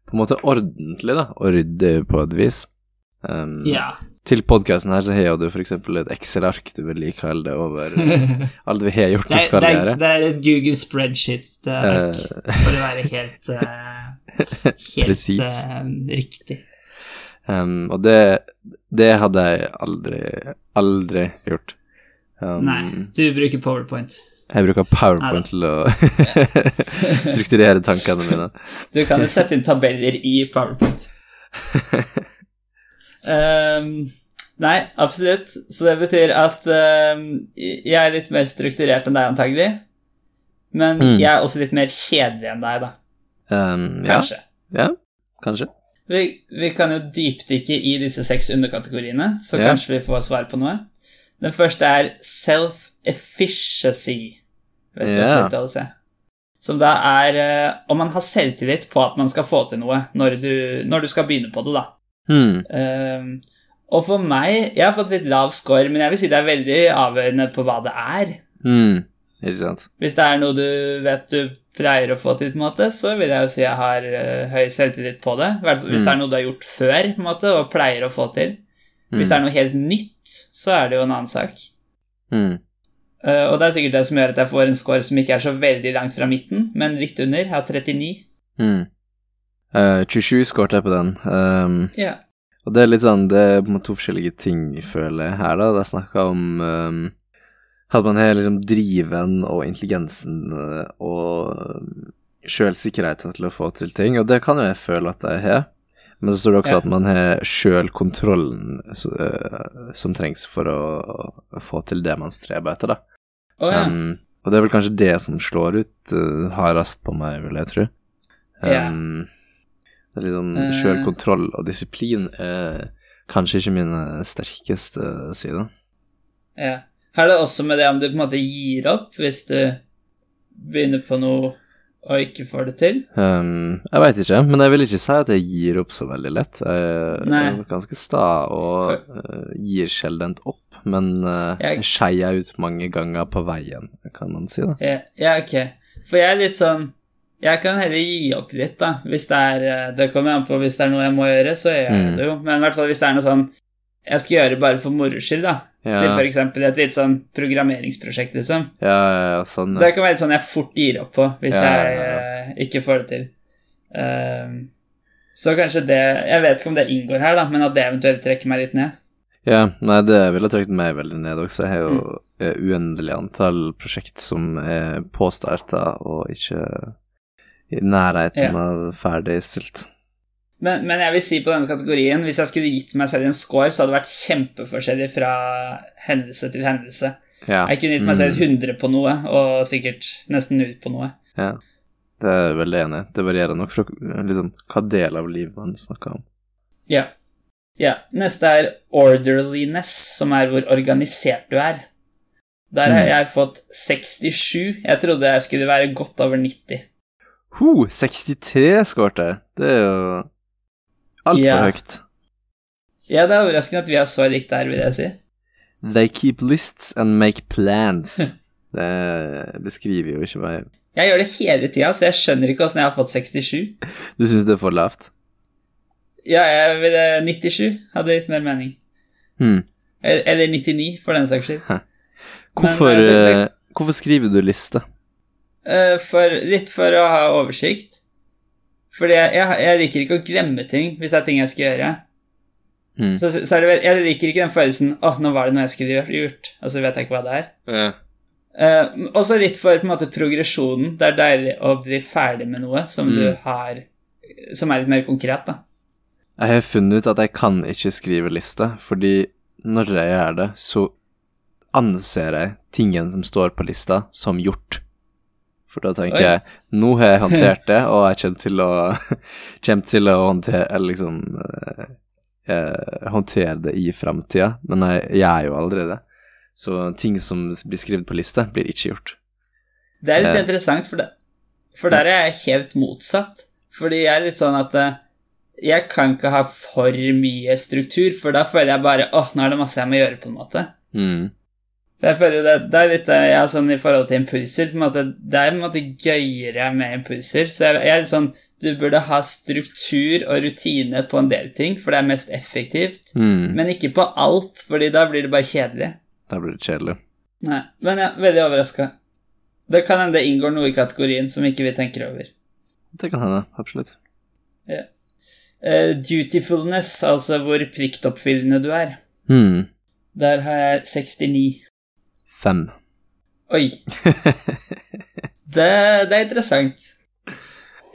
på en måte ordentlig, da, og ryddig på et vis. Um, Ja. Til podkasten her så har du eksempel et Excel-ark du vedlikeholder over alt vi har gjort Det <laughs> er, skal det, er, det et Google spreadsheet-ark, Eh, for å være helt, uh, <laughs> helt eh, riktig. Um, og det, det hadde jeg aldri, aldri gjort. Um, Nei, du bruker PowerPoint. Jeg bruker PowerPoint til å <laughs> strukturere tankene mine. <laughs> Du kan jo sette inn tabeller i PowerPoint. Um, nei, absolutt. Så det betyr at um, jeg er litt mer strukturert enn deg, antagelig. Men Mm. jeg er også litt mer kjedelig enn deg, da. Um, Kanskje. ja, kanskje. Vi, vi kan jo dypdykke i disse seks underkategoriene, så Ja. kanskje vi får svar på noe. Den første er self-efficacy. Vet du hva Ja. jeg? Som da er uh, om man har selvtillit på at man skal få til noe når du, når du skal begynne på det, da. Hmm. Uh, og for meg Jeg har fått litt lav score, men jeg vil si det er veldig avgjørende på hva det er. Hmm. Hvis det er noe du vet du pleier å få til, på en måte, så vil jeg jo si jeg har uh, høy selvtillit på det. Hvis Mm. det er noe du har gjort før på en måte, og pleier å få til. Hmm. Hvis det er noe helt nytt, så er det jo en annen sak. Hmm. Eh, og det er sikkert det som gjør at jeg får en score som ikke er så veldig langt fra midten, men litt under. Jeg har 39. Mm. Uh, 27 skåret jeg på den. Um, Ja. og det er litt sånn Det er på en måte to forskjellige ting, føler jeg, her, da. Det er snakka om um, at man har liksom driven og intelligensen eh, og sjølsikkerheten til å få til ting, og det kan jo jeg føle at jeg har. Men så står det også Ja. at man har sjølkontrollen uh, som trengs for å, få til det man streber etter, da. Oh, ja. Um, og det er vel kanskje det som slår ut uh, hardest på meg, vil jeg tro. Um, Det er litt sånn Eh. Sjølkontroll og disiplin er kanskje ikke min eh, sterkeste side. Ja. Her er det også med det om du på en måte gir opp hvis du begynner på noe og ikke får det til? Um, jeg veit ikke, men jeg vil ikke si at jeg gir opp så veldig lett. Jeg Nei. er ganske sta og uh, gir sjeldent opp, men uh, Jeg- jeg skeier ut mange ganger på veien, kan man si. da. Ja, ja, ok. For jeg er litt sånn Jeg kan heller gi opp litt, da. Hvis det er eh, Det kommer an på hvis det er noe jeg må gjøre, så gjør jeg Mm. det jo. Men i hvert fall hvis det er noe sånn jeg skal gjøre bare for moro skyld, da. Ja. For eksempel et litt sånn programmeringsprosjekt, liksom. Ja, ja, ja, sånn. ja. Det kan være litt sånn jeg fort gir opp på hvis jeg eh, ikke får det til. Ehm, så kanskje det Jeg vet ikke om det inngår her, da, men at det eventuelt trekker meg litt ned. Ja, nei, det ville trukket meg veldig ned også. Jeg har jo Mm. uendelig antall prosjekt som er påstarta og ikke i nærheten av ferdigstilt. Men, men jeg vil si på denne kategorien, hvis jeg skulle gitt meg selv en score, så hadde det vært kjempeforskjellig fra hendelse til hendelse. Ja. Jeg kunne gitt meg selv Mm, 100 på noe, og sikkert nesten ut på noe. ja. Det er jeg veldig enig i. Det varierer nok fra liksom, hva del av livet man snakker om. Ja. ja. Neste er orderliness, som er hvor organisert du er. Der har Mm. jeg fått 67. Jeg trodde jeg skulle være godt over 90. Ho, 63 skårte jeg. Det er jo altfor yeah. høyt. Ja, det er overraskende at vi har så likt der, vil jeg si. They keep lists and make plans. <laughs> Det beskriver jo ikke meg Jeg gjør det hele tida, så jeg skjønner ikke åssen jeg har fått 67. Du syns det er for lavt? Ja, jeg ville 97. Hadde litt mer mening. Hmm. Eller eller 99, for den saks skyld. Hvorfor, Men, eh, det- det- eh, hvorfor skriver du liste? Eh, For, litt for å ha oversikt. Fordi jeg, jeg, jeg liker ikke å glemme ting hvis det er ting jeg skal gjøre. Mm. Så, så er det, jeg liker ikke den følelsen 'Å, nå var det noe jeg skulle gjort', og så vet jeg ikke hva det er. Ja. Uh, også litt for på en måte progresjonen. Det er deilig å bli ferdig med noe som du Mm. har Som er litt mer konkret, da. Jeg har funnet ut at jeg kan ikke skrive liste, fordi når jeg gjør det, så anser jeg tingen som står på lista, som gjort. For da tenker Oi. jeg nå har jeg håndtert <laughs> det, og jeg kommer til å, <laughs> kommer til å håndtere liksom eh, eh, håndtere det i framtida, men jeg gjør jo aldri det. Så ting som blir skrevet på liste, blir ikke gjort. Det er litt Eh. interessant, for, det, for der er jeg helt motsatt. Fordi jeg er litt sånn at eh, jeg kan ikke ha for mye struktur, for da føler jeg bare åh, nå er det masse jeg må gjøre, på en måte. Mm. Jeg føler det, det er litt jeg er sånn i forhold til impulser. Måte, det er på en måte gøyere med impulser. Så jeg, jeg er litt sånn Du burde ha struktur og rutine på en del ting, for det er mest effektivt. Mm. Men ikke på alt, fordi da blir det bare kjedelig. Da blir det kjedelig. Nei, Men er veldig overraska. Det kan hende det inngår noe i kategorien som ikke vi tenker over. Det kan hende, absolutt. Eh, dutifulness, altså hvor pliktoppfyllende du er. Mm. Der har jeg 69. Fem. Oi. <laughs> Det, det er interessant.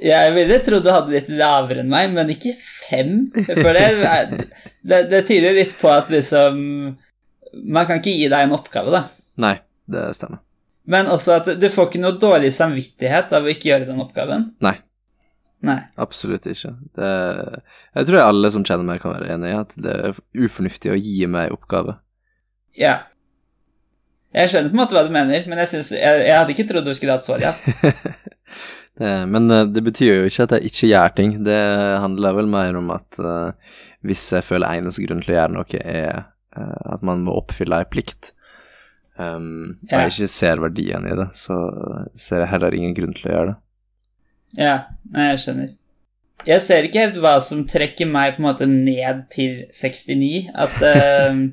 Jeg ville trodd du hadde litt lavere enn meg, men ikke fem. For det, <laughs> det, det tyder litt på at liksom Man kan ikke gi deg en oppgave, da. Nei, det stemmer. Men også at du får ikke noe dårlig samvittighet av å ikke gjøre den oppgaven. Nei. Nei. Absolutt ikke. Det, jeg tror alle som kjenner meg, kan være enig i at det er ufornuftig å gi meg oppgave. Ja. Jeg skjønner på en måte hva du mener, men jeg, synes, jeg, jeg hadde ikke trodd du skulle hatt svaret. <laughs> Det, men eh, det betyr jo ikke at jeg ikke gjør ting. Det handler vel mer om at uh, hvis jeg føler eneste grunn til å gjøre noe, er uh, at man må oppfylle ei plikt, um, og Ja. jeg ikke ser verdien i det, så ser jeg heller ingen grunn til å gjøre det. Ja, nei, jeg skjønner. Jeg ser ikke helt hva som trekker meg på en måte ned til 69. At <laughs> eh,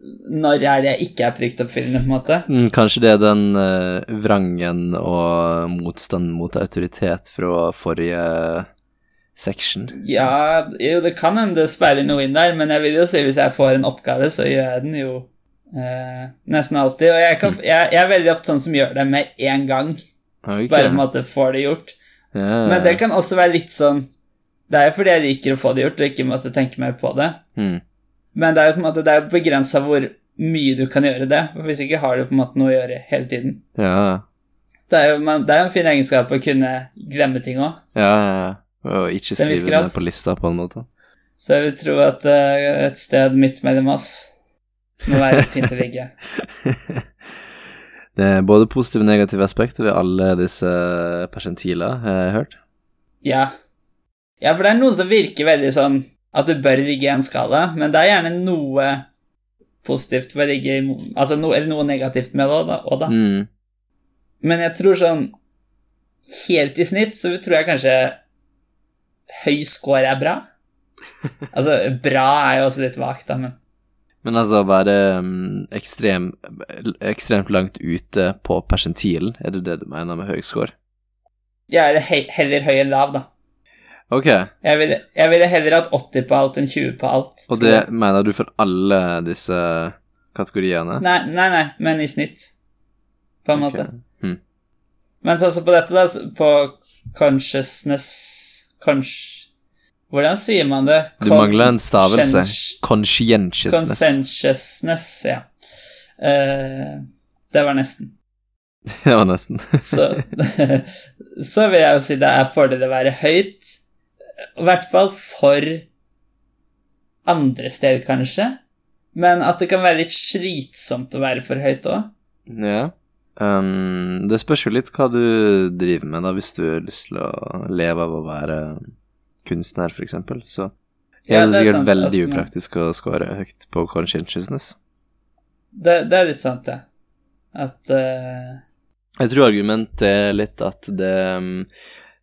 Når er det jeg ikke er pliktoppfyllende, på en måte? Mm, Kanskje det er den uh, vrangen og motstanden mot autoritet fra forrige section. Ja, jo, det kan hende det speiler noe inn der, men jeg vil jo si hvis jeg får en oppgave, så gjør jeg den jo uh, nesten alltid. Og jeg, kan, jeg, jeg er veldig ofte sånn som gjør det med en gang. Okay. Bare på en måte får det gjort. Yeah. Men det kan også være litt sånn Det er jo fordi jeg liker å få det gjort, og ikke måtte tenke mer på det. Mm. Men det er jo på en måte Det er begrensa hvor mye du kan gjøre det. Hvis ikke har du på en måte noe å gjøre hele tiden. Ja, Det er jo man, det er en fin egenskap å kunne glemme ting òg. ja, ja, ja. Og ikke skrive det ned på lista, på en måte. Så jeg vil tro at uh, et sted midt mellom oss må være fint å ligge. <laughs> Det er både positive og negative aspekter ved alle disse persentiler, har jeg hørt. Ja. ja, for det er noen som virker veldig sånn at du bør ligge i en skala, men det er gjerne noe positivt ved å ligge i Altså no, eller noe negativt med det òg, da. Mm. Men jeg tror sånn Helt i snitt så tror jeg kanskje høy score er bra. <laughs> Altså, bra er jo også litt vagt, da, men Men altså, være um, ekstrem, ekstremt langt ute på persentilen, er det det du mener med høy score? Ja, eller he heller høy enn lav, da. Ok, Jeg ville, jeg ville heller hatt 80 på alt enn 20 på alt. og det mener du for alle disse kategoriene? Nei, nei, nei, men i snitt, på en måte. Ok. Hm. Men sånn som på dette, da, på consciousness Cons... Hvordan sier man det? Du mangler en stavelse. Conscientiousness. Conscientiousness, ja. Uh, det var nesten. <laughs> det var nesten. Så, <laughs> så vil jeg jo si det er fordel å være høyt. I hvert fall for andre steder, kanskje. Men at det kan være litt slitsomt å være for høyt òg. ja. Um, det spørs jo litt hva du driver med, da, hvis du har lyst til å leve av å være kunstner, eksempel, så Ja, er det er sikkert sant veldig at upraktisk å score høyt på conscientiousness. Det, det er litt sant, det. At uh... Jeg tror argumentet er litt at det,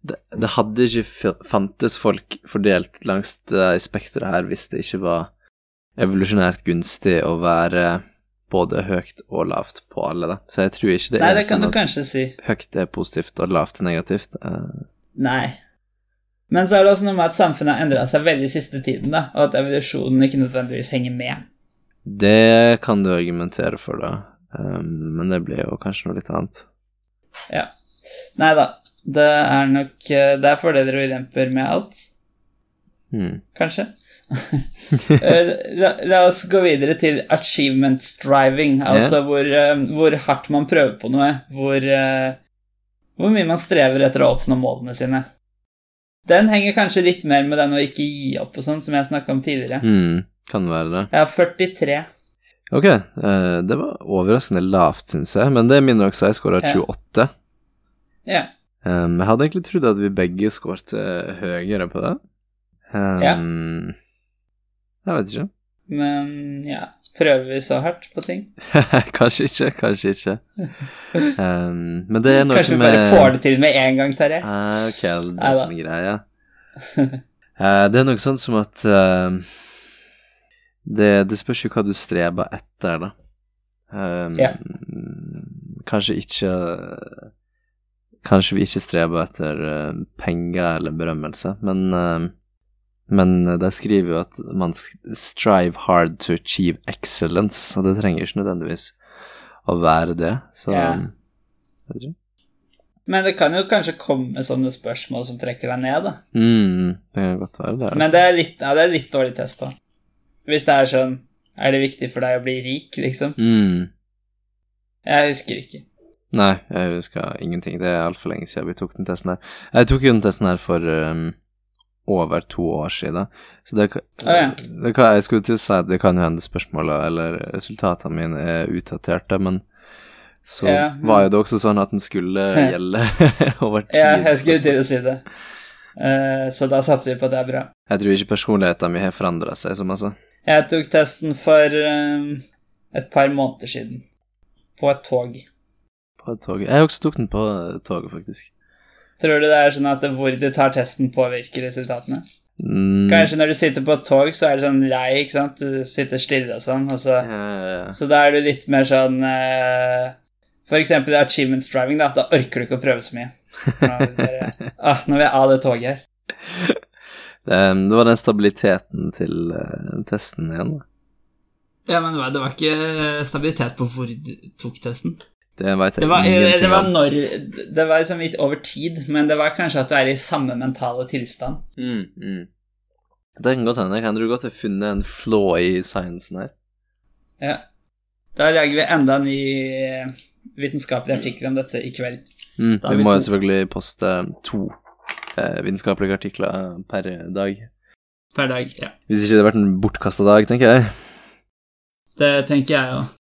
det Det hadde ikke fantes folk fordelt langs det spekteret her hvis det ikke var evolusjonært gunstig å være både høyt og lavt på alle, da. Så jeg tror ikke det Nei, er det kan sånn du at si. høyt er positivt og lavt er negativt. Eh, Nei. Men så er det også noe med at samfunnet har endra seg veldig siste tiden, da, og at evolusjonen ikke nødvendigvis henger med. det kan du argumentere for, da. Um, men det blir jo kanskje noe litt annet. Ja. Nei da. Det er nok eh, Det er fordeler og ulemper med alt. Mm. Kanskje. <laughs> Eh, la, la oss gå videre til achievement striving, altså hvor, eh, hvor hardt man prøver på noe, hvor, hvor mye man strever etter å oppnå målene sine. Den henger kanskje litt mer med den å ikke gi opp og sånn, som jeg snakka om tidligere. Mm, Kan være det. Har 43. Ok, det var overraskende lavt, syns jeg, men det er min også. Jeg skåra Ja. 28. Ja. Um, jeg hadde egentlig trodd at vi begge skåret eh, høyere på det. Um, Ja. Jeg vet ikke. Men ja Prøver vi så hardt på ting? <laughs> kanskje ikke, kanskje ikke. Um, <laughs> men det er noe Kanskje vi med bare får det til med en gang, Terje? Ah, ok, det er det som er greia. Uh, <laughs> det er noe sånt som at uh, det, det spørs jo hva du streber etter, da. Um, Ja. Kanskje ikke Kanskje vi ikke streber etter eh, penger eller berømmelse, men eh, men de skriver jo at man strive hard to achieve excellence, og det trenger ikke nødvendigvis å være det, så yeah. vet ikke. Men det kan jo kanskje komme sånne spørsmål som trekker deg ned, da. Mm, det kan godt være det. Men det er litt, ja, det er litt dårlig test, da. Hvis det er sånn Er det viktig for deg å bli rik, liksom? Mm. Jeg husker ikke. Nei, jeg husker ingenting. Det er altfor lenge siden vi tok den testen her. Jeg tok jo den testen her for um, over to år siden, så det, kan- ja. det kan, Jeg skulle til å si at det kan hende spørsmåla eller resultatene mine er utdaterte, men så Ja, men- var jo det også sånn at den skulle <laughs> gjelde <laughs> over tid. Ja, jeg skulle til å si det. Uh, så da satser vi på at det er bra. Jeg tror ikke personligheten min har forandra seg så masse. Jeg tok testen for um, et par måneder siden. På et tog. På toget. Jeg også tok den på toget, faktisk. Tror du det er sånn at hvor du tar testen, påvirker resultatene? Mm, Kanskje når du sitter på et tog, så er det sånn lei, ikke sant? Du sitter stille og sånn, og så, ja, ja, ja. så da er du litt mer sånn uh, For eksempel i achievements driving, da. Da orker du ikke å prøve så mye. <laughs> Ah, nå vil jeg av det toget her. Det, det var den stabiliteten til uh, testen igjen. da. Ja, men det var ikke stabilitet på hvor du tok testen. Det Det var, det var når Det var liksom litt over tid, men det var kanskje at du er i samme mentale tilstand. Mm, mm. Det kan godt hende. Kan du godt ha funnet en flaw i sciencen her? Ja. Da lager vi enda en ny vitenskapelig artikkel om dette i kveld. Mm, vi vi må jo selvfølgelig poste to eh, vitenskapelige artikler per dag. Per dag, ja. Hvis ikke det hadde vært en bortkasta dag, tenker jeg. Det tenker jeg òg.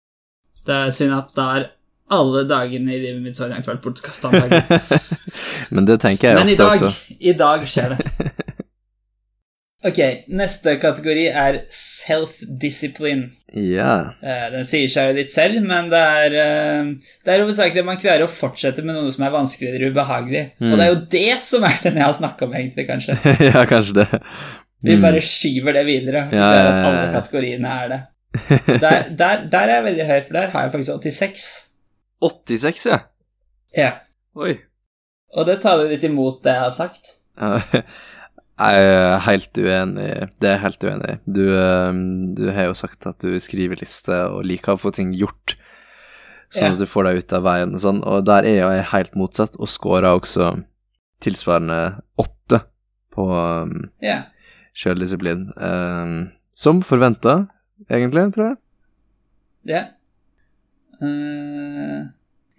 Det er synd at da er alle dagene i livet mitt så har langt vært bortkasta. <laughs> Men det tenker jeg Men ofte dag, også. i dag skjer det. <laughs> Ok, neste kategori er self-discipline. Ja. Eh, Den sier seg jo litt selv, men det er, eh, det er hovedsakelig at man klarer å fortsette med noe som er vanskelig eller ubehagelig. Mm. Og det er jo det som er den jeg har snakka om, egentlig, kanskje. <laughs> ja, kanskje det. Vi Mm. bare skyver det videre. for Ja, det er at alle kategoriene er det. Der, der, der er jeg veldig høy, for der har jeg faktisk 86. 86, ja. Ja. Oi. Og det taler litt imot det jeg har sagt. <laughs> Jeg er helt uenig. Det er jeg helt uenig. Du, eh, du har jo sagt at du skriver liste og liker å få ting gjort, sånn Ja. at du får deg ut av veien og sånn, og der er jeg helt motsatt, og scorer også tilsvarende åtte på um, Ja. sjøldisiplin. Um, som forventa, egentlig, tror jeg. Ja. Eh,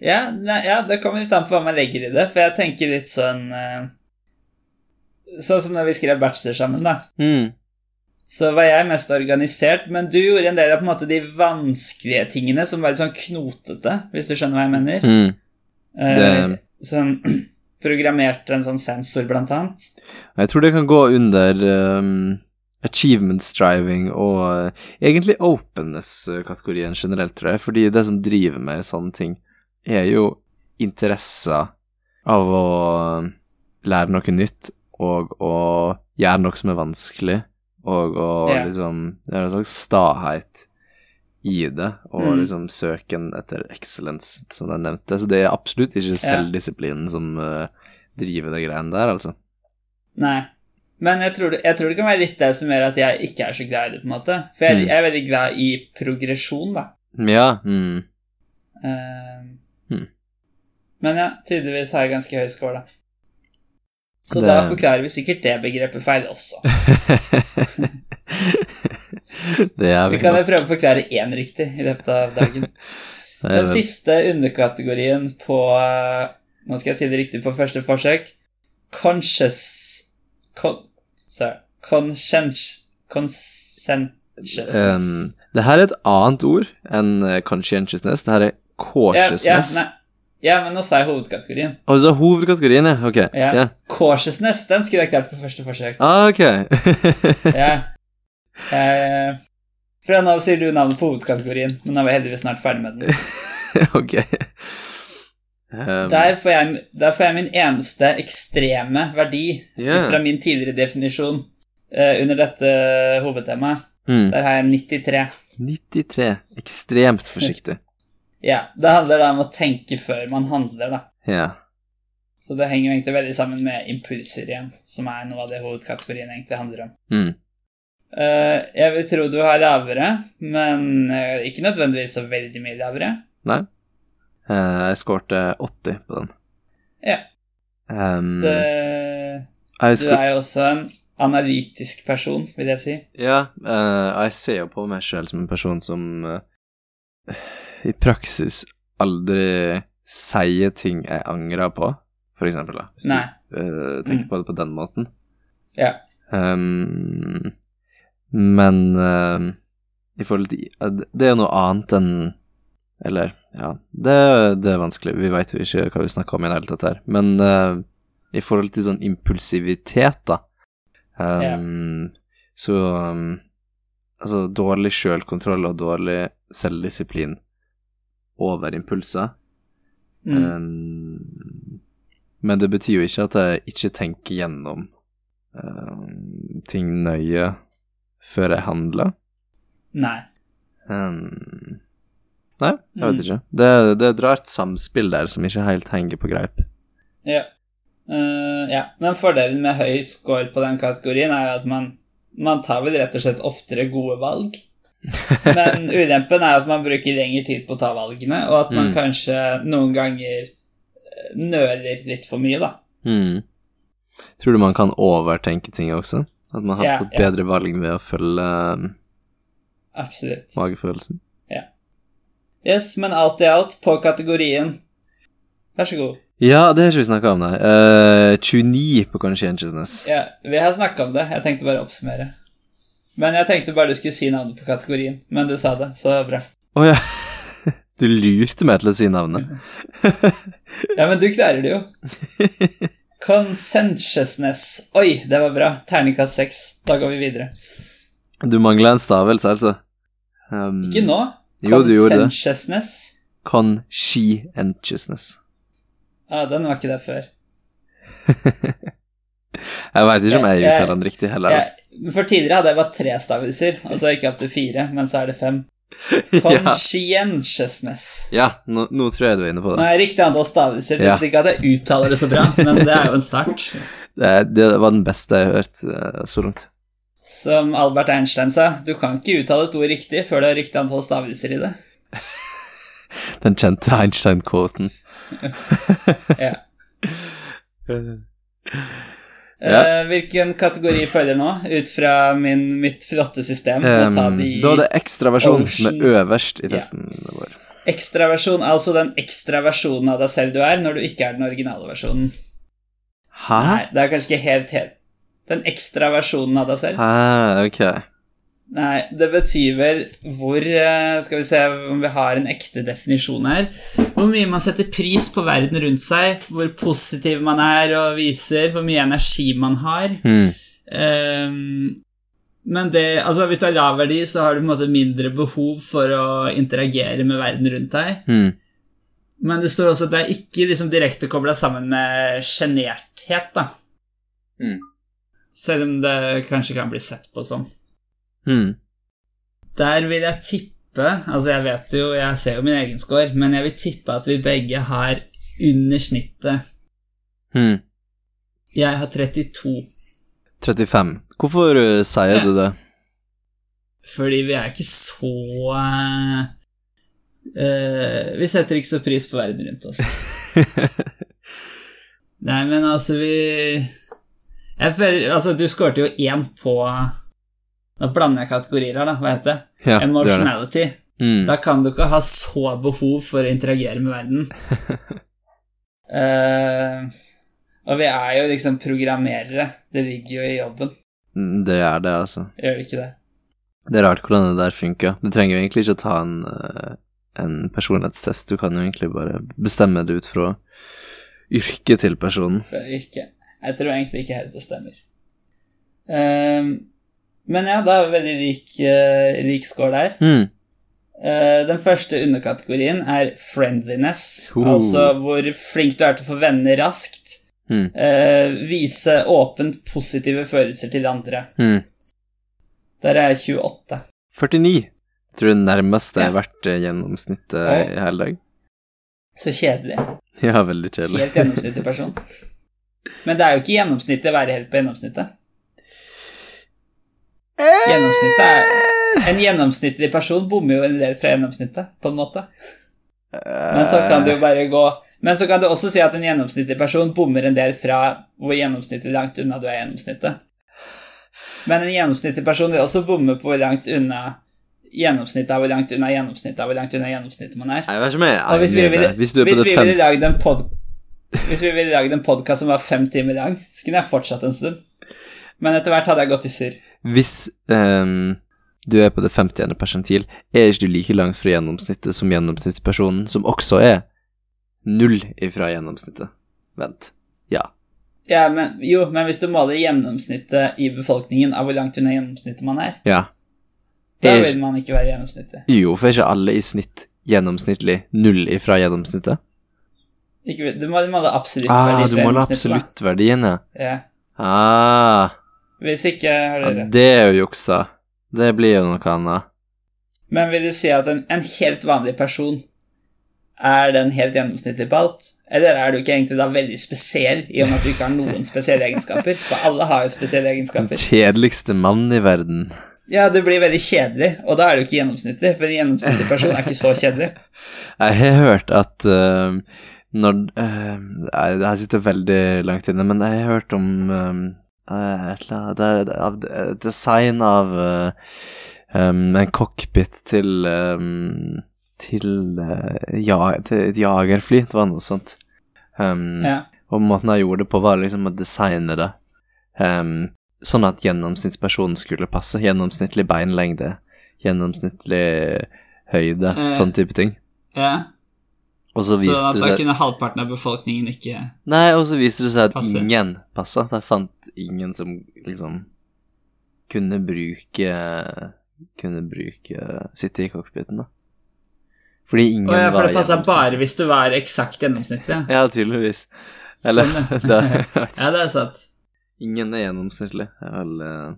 ja, ne, ja, det kommer litt an på hva man legger i det, for jeg tenker litt sånn uh, Sånn som når vi skrev bachelor sammen, da. Så var jeg mest organisert, men du gjorde en del av på en måte de vanskelige tingene som var litt sånn knotete, hvis du skjønner hva jeg mener. Mm. Det... Uh, Sånn <clears throat> programmerte en sånn sensor, blant annet. Jeg tror det kan gå under um, achievement striving og uh, egentlig openness-kategorien generelt, tror jeg, fordi det som driver meg i sånne ting, er jo interesser av å um, lære noe nytt og å gjøre noe som er vanskelig, og å yeah. liksom Det er en slags stahet i det, og Mm. liksom søken etter excellence, som jeg nevnte. Så det er absolutt ikke selvdisiplinen som uh, driver de greiene der, altså. Nei. Men jeg tror, jeg tror det kan være litt det som gjør at jeg ikke er så glad i det, på en måte. For jeg, Mm. jeg er veldig glad i progresjon, da. Ja. Mm. Uh, mm. Men ja, tydeligvis har jeg ganske høy score, da. Så Det- da forklarer vi sikkert det begrepet feil også. <laughs> det er Vi kan jo prøve å forklare én riktig i løpet av dagen. <laughs> Den siste underkategorien på eh, Nå skal jeg si det riktig på første forsøk. Conscious con, sorry, Conscientious Conscientiousness. Um, det her er et annet ord enn eh, conscientiousness. Det her er ja, ja, cautiousness. ja, men nå sa jeg hovedkategorien. Åh, du sa hovedkategorien, ja. Ok. Ja. Yeah. Cautiousness, den skulle jeg klart på første forsøk. Ah, ok. <laughs> Ja. Eh, fra nå av sier du navnet på hovedkategorien, men nå er vi heldigvis snart ferdig med den. <laughs> ok. Um, Der får jeg, der får jeg min eneste ekstreme verdi yeah. fra min tidligere definisjon uh, under dette hovedtemaet. mm, Der har jeg 93. 93. Ekstremt forsiktig. <laughs> Ja, Det handler da om å tenke før man handler, da. Ja. Så det henger egentlig veldig sammen med impulser igjen, som er noe av det hovedkategorien egentlig handler om. Mm. Uh, jeg vil tro du har lavere, men uh, ikke nødvendigvis så veldig mye lavere. Nei. Eh, jeg skårte 80 på den. Ja. Um, Det, du er jo også en analytisk person, vil jeg si. Ja, uh, jeg ser jo på meg sjøl som en person som uh, i praksis aldri sier ting jeg angrer på, for eksempel, da. Hvis Nei. du uh, tenker Mm. på det på den måten. Ja. Um, men i forhold til Det er jo noe annet enn Eller, ja Det, det er vanskelig. Vi veit jo ikke hva vi snakker om i det hele tatt her. Men uh, i forhold til sånn impulsivitet, da um, Så um, Altså, dårlig sjølkontroll og dårlig selvdisiplin over impulser Mm. Um, men det betyr jo ikke at jeg ikke tenker gjennom um, ting nøye før jeg handler. Nei. Um, nei, jeg Mm. vet ikke. Det, det er et rart samspill der som ikke helt henger på greip. Ja. Uh, ja. Men fordelen med høy score på den kategorien er jo at man, man tar vel rett og slett oftere gode valg. <laughs> Men ulempen er at man bruker lengre tid på å ta valgene, og at man Mm. kanskje noen ganger eh, nøler litt for mye, da. Mm. Tror du man kan overtenke ting også? At man har Ja, fått ja. bedre valg ved å følge um, Absolutt. magefølelsen? Yes, men alt i alt, på kategorien Vær så god. Ja, det har ikke vi snakka om, nei. Uh, 29 på conscientiousness. Ja, vi har snakka om det. Jeg tenkte bare å oppsummere. Men jeg tenkte bare du skulle si navnet på kategorien. Men du sa det, så bra. Å ja. <laughs> Du lurte meg til å si navnet. <laughs> Ja, men du klarer det jo. Conscientiousness. Oi, det var bra. Terningkast seks. Da går vi videre. Du mangler en stavelse, altså. Um, Ikke nå. Jo, du gjorde det. Conscientiousness. Conscientiousness. Ja, den var ikke der før. <laughs> Jeg veit ikke om jeg uttaler den riktig heller. Jeg, for tidligere hadde jeg bare tre stavelser, og så gikk jeg opp til fire, men så er det fem. <laughs> Conscientiousness. ja nå, nå tror jeg du er inne på det. er riktig antall stavelser. Ja. ikke at jeg uttaler det så bra, men det er jo en start. <laughs> det. Det var den beste jeg har hørt eh, så langt. Som Albert Einstein sa, du kan ikke uttale et ord riktig før det er riktig antall stavelser i det. <laughs> Den kjente Einstein-kvoten. <laughs> Ja. <laughs> Ja. Eh, hvilken kategori følger nå, ut fra min, mitt flotte system? Um, da er det ekstraversjon som er øverst i Ja. testen vår. Ekstraversjon, altså den ekstra versjonen av deg selv du er, når du ikke er den originale versjonen. Hæ? Nei, det er kanskje ikke helt helt Den ekstra versjonen av deg selv. Ah, ok. Nei, det betyr vel hvor eh, Skal vi se om vi har en ekte definisjon her. Hvor mye man setter pris på verden rundt seg, hvor positiv man er og viser, hvor mye energi man har. Mm. Um, men det, altså hvis du har lav verdi, så har du på en måte mindre behov for å interagere med verden rundt deg. Mm. Men det står også at det er ikke liksom direkte kobla sammen med sjenerthet. Mm. Selv om det kanskje kan bli sett på sånn. Hmm. Der vil jeg tippe Altså, jeg vet jo, jeg ser jo min egen score, men jeg vil tippe at vi begge har under snittet. Hmm. Jeg har 32, 35. Hvorfor eh, sier Ja. du det? fordi vi er ikke så uh, Vi setter ikke så pris på verden rundt oss. <laughs> Nei, men altså, vi føler, Altså, du skårte jo én på Nå blander jeg kategorier her, da. Hva heter det? Ja, det gjør det. Emotionality. Hmm. Da kan du ikke ha så behov for å interagere med verden. uh, <laughs> og vi er jo liksom programmerere. Det ligger jo i jobben, Mm, Det er det, altså. gjør det ikke det? Det er rart hvordan det der funker. Du trenger jo egentlig ikke ta en, eh, en personlighetstest, du kan jo egentlig bare bestemme det ut fra yrket til personen. Fra yrke. Jeg tror egentlig ikke helt det stemmer. Eh, men ja, da har vi veldig lik, uh, lik score der. Mm. Eh, den første underkategorien er friendliness, uh. altså hvor flink du er til å få venner raskt. Mm. Eh, vise åpent positive følelser til andre. Mm. Der er jeg 28. 49. Jeg tror det nærmeste Ja. har vært eh, gjennomsnittet i hele dag. Så kjedelig. Ja, veldig kjedelig. Helt gjennomsnittlig person. <laughs> Men det er jo ikke gjennomsnittet å være helt på gjennomsnittet. Gjennomsnittet er En gjennomsnittlig person bommer jo en del fra gjennomsnittet, på en måte. Men så kan du bare gå Men så kan du også si at en gjennomsnittlig person bommer en del fra hvor gjennomsnittlig langt unna du er gjennomsnittet. Men en gjennomsnittlig person vil også bomme på hvor langt unna gjennomsnittet er, hvor langt unna gjennomsnittet er, hvor langt unna gjennomsnittet man er. Nei, om er det. Hvis er hvis vi ville lagd en pod... Hvis vi ville lagd en podkast som var fem timer lang, så kunne jeg fortsatt en stund. Men etter hvert hadde jeg gått i surr. Hvis um, du er på det 50. persentil, er ikke du like langt fra gjennomsnittet som gjennomsnittspersonen, som også er null ifra gjennomsnittet. Vent. Ja. Ja, men, jo, men hvis du måler gjennomsnittet i befolkningen av hvor langt unna gjennomsnittet man er, Ja. da vil man ikke være gjennomsnittet. Jo, for er ikke alle i snitt gjennomsnittlig null ifra gjennomsnittet? Ikke, du må ha absolutt Ah, du må ha da. absoluttverdiene. Ja. Ah, Hvis ikke har du ja, det er jo juksa. Det blir jo noe annet. Men vil du si at en, en helt vanlig person er den helt gjennomsnittlig på alt? Eller er du ikke egentlig da veldig spesiell, i og med at du ikke har noen <laughs> spesielle egenskaper? For alle har jo spesielle egenskaper. Den kjedeligste mannen i verden. Ja, du blir veldig kjedelig, og da er du ikke gjennomsnittlig, for en gjennomsnittlig person er ikke så kjedelig. <laughs> Jeg har hørt at eh, når uh, Det her sitter veldig langt inne, men jeg har hørt om eh, et eller annet det, av Design av uh, um, en cockpit til um, til, uh, ja, til et jagerfly. Det var noe sånt. Um, Ja. Og måten jeg gjorde det på, var liksom å designe det um, sånn at gjennomsnittspersonen skulle passe. Gjennomsnittlig beinlengde, gjennomsnittlig høyde, Eh. sånn type ting. ja. Og så Så at det da seg kunne halvparten av befolkningen ikke Nei, og så viste det seg at Passe. ingen passa. Der fant ingen som liksom kunne bruke Kunne bruke Sitte i cockpiten, da. Fordi ingen Å ja, for var det passa bare hvis du var eksakt gjennomsnittlig. Ja, tydeligvis. Eller Sånn, ja. <laughs> det, <laughs> Ja, det er sant. Ingen er gjennomsnittlig, er vel eh,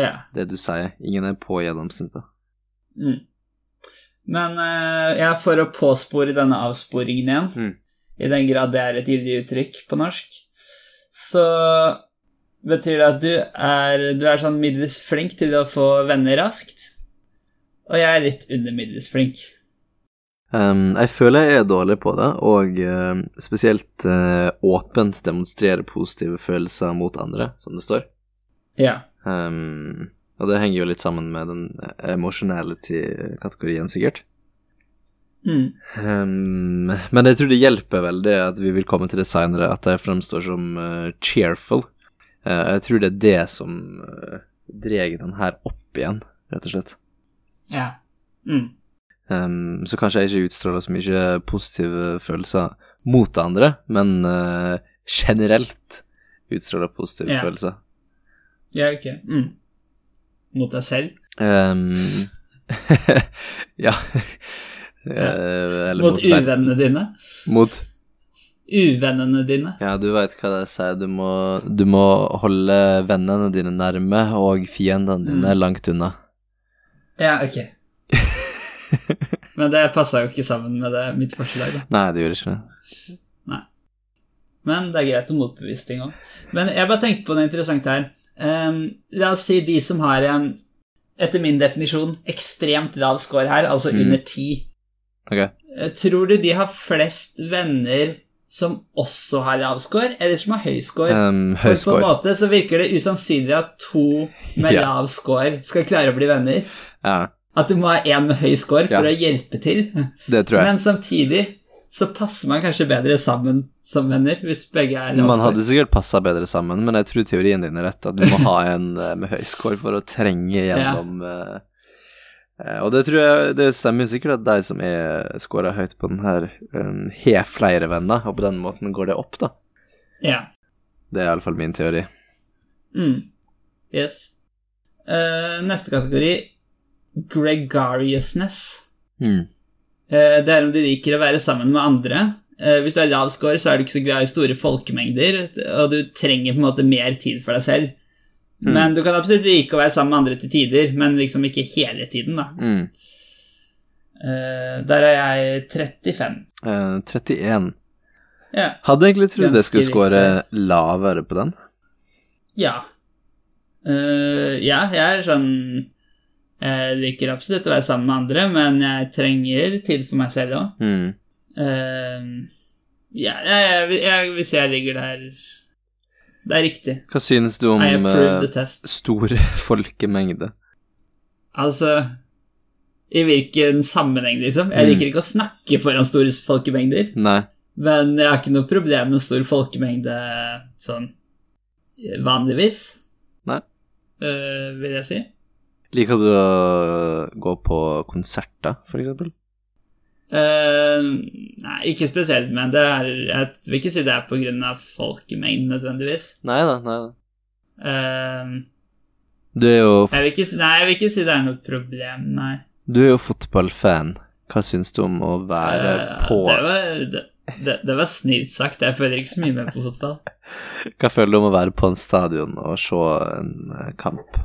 Ja. det du sier. Ingen er på gjennomsnittet. Mm. Men eh, ja, for å påspore denne avsporingen igjen, Mm. i den grad det er et gyldig uttrykk på norsk, så betyr det at du er, du er sånn middels flink til å få venner raskt, og jeg er litt under middels flink. Um, jeg føler jeg er dårlig på det, og uh, spesielt uh, åpent demonstrere positive følelser mot andre, som det står. Ja. Um, og det henger jo litt sammen med den emotionality-kategorien, sikkert. Mm. Um, men jeg tror det hjelper veldig at vi vil komme til det seinere, at jeg fremstår som uh, cheerful. Uh, jeg tror det er det som uh, drar den her opp igjen, rett og slett. Ja. Mm. Um, så kanskje jeg ikke utstråler så mye positive følelser mot andre, men uh, generelt utstråler positive Ja. følelser. Ja, ok. Mm. Mot deg selv? <laughs> Um, ja. Eh, eller Mot mot uvennene dine? Mot Uvennene dine? Ja, du veit hva det sier. Du må, du må holde vennene dine nærme og fiendene dine Mm. langt unna. Ja, ok. <laughs> Men det passa jo ikke sammen med det, mitt forslag, da. Nei, det gjør ikke det. Men det er greit å motbevise ting òg. Men jeg bare tenkte på noe interessant her. Um, la oss si de som har en, etter min definisjon, ekstremt lav score her, altså Mm. under ti. Ok. Eh, Tror du de har flest venner som også har lav score, eller som har høy score? Um, For på en måte så virker det usannsynlig at to med Ja. lav score skal klare å bli venner. Ja, At du må ha én med høy score for Ja. å hjelpe til. det tror jeg. Men samtidig så passer man kanskje bedre sammen som venner, hvis begge er lav Man hadde sikkert passa bedre sammen, men jeg tror teorien din er rett. At du må ha en <laughs> eh, med høy score for å trenge gjennom ja. uh, Og det tror jeg det stemmer sikkert at de som er scora høyt på den her, um, har flere venner, og på den måten går det opp, da. Ja. Det er iallfall min teori. Mm. Yes. Uh, neste kategori gregariousness. Mm. Eh, det er om du liker å være sammen med andre. Eh, hvis du har lav score, så er du ikke så glad i store folkemengder, og du trenger på en måte mer tid for deg selv. Mm. Men du kan absolutt like å være sammen med andre til tider, men liksom ikke hele tiden, da. Mm. Eh, der er jeg 35. Uh, 31. Ja. Hadde egentlig trodd jeg skulle score lavere på den. Ja. Uh, ja, jeg er sånn Jeg liker absolutt å være sammen med andre, men jeg trenger tid for meg selv òg. Mm. ja, jeg, jeg, hvis jeg ligger der Det er riktig. Hva synes du om eh, stor <laughs> folkemengde? Altså I hvilken sammenheng, liksom? Jeg Mm. liker ikke å snakke foran store folkemengder, Nei. men jeg har ikke noe problem med stor folkemengde sånn vanligvis, Nei. Uh, vil jeg si. Liker du å gå på konserter, for eksempel? Eh, nei, ikke spesielt, men det er, jeg vil ikke si det er av folkemengden nødvendigvis. Nei da, nei da. Uh, Du er jo, jeg, vil ikke, si- nei, jeg vil ikke si det er noe problem, nei. du er jo fotballfan. Hva syns du om å være uh, på Det var, det, det, det var snilt sagt. Jeg føler ikke så mye med på fotball. <laughs> Hva føler du om å være på en stadion og se en eh, kamp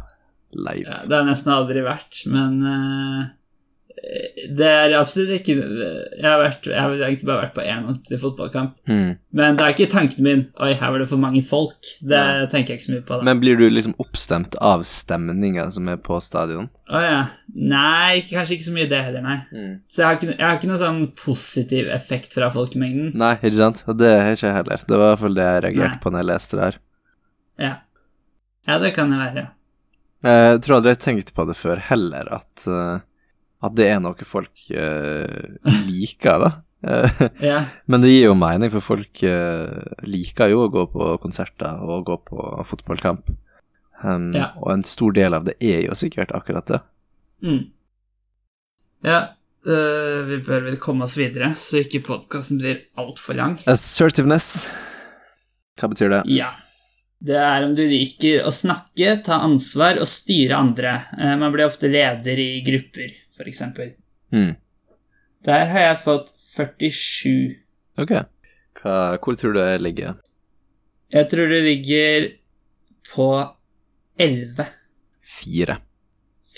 live? Ja, det har nesten aldri vært, men uh, det er absolutt ikke Jeg har, vært, jeg har egentlig bare vært på én ordentlig fotballkamp. Mm. Men det er ikke tanken min Oi, her var det for mange folk. Det tenker jeg ikke så mye på. da Men blir du liksom oppstemt av stemninga som er på stadion? Å ja. Nei, kanskje ikke så mye det heller, nei. Mm. Så jeg har ikke, jeg har ikke noen sånn positiv effekt fra folkemengden. Nei, ikke sant? Og det har ikke jeg heller. Det var i hvert fall det jeg reagerte på når jeg leste det her. Ja. ja, det kan det være. Jeg tror aldri jeg tenkte på det før heller, at, eh, at det er noe folk uh, liker, da. Eh, Ja. <laughs> Men det gir jo mening, for folk uh, liker jo å gå på konserter og gå på fotballkamp. Um, Ja. Og en stor del av det er jo sikkert akkurat det. Mm. Ja, uh, vi bør vel komme oss videre, så ikke podkasten blir altfor lang. Assertiveness, hva betyr det? Ja. Det er om du liker å snakke, ta ansvar og styre andre. Eh, Man blir ofte leder i grupper, eksempel. Hmm. Der har jeg fått 47. Ok. Hva, hvor tror du jeg ligger? Jeg tror du ligger på 11. Fire.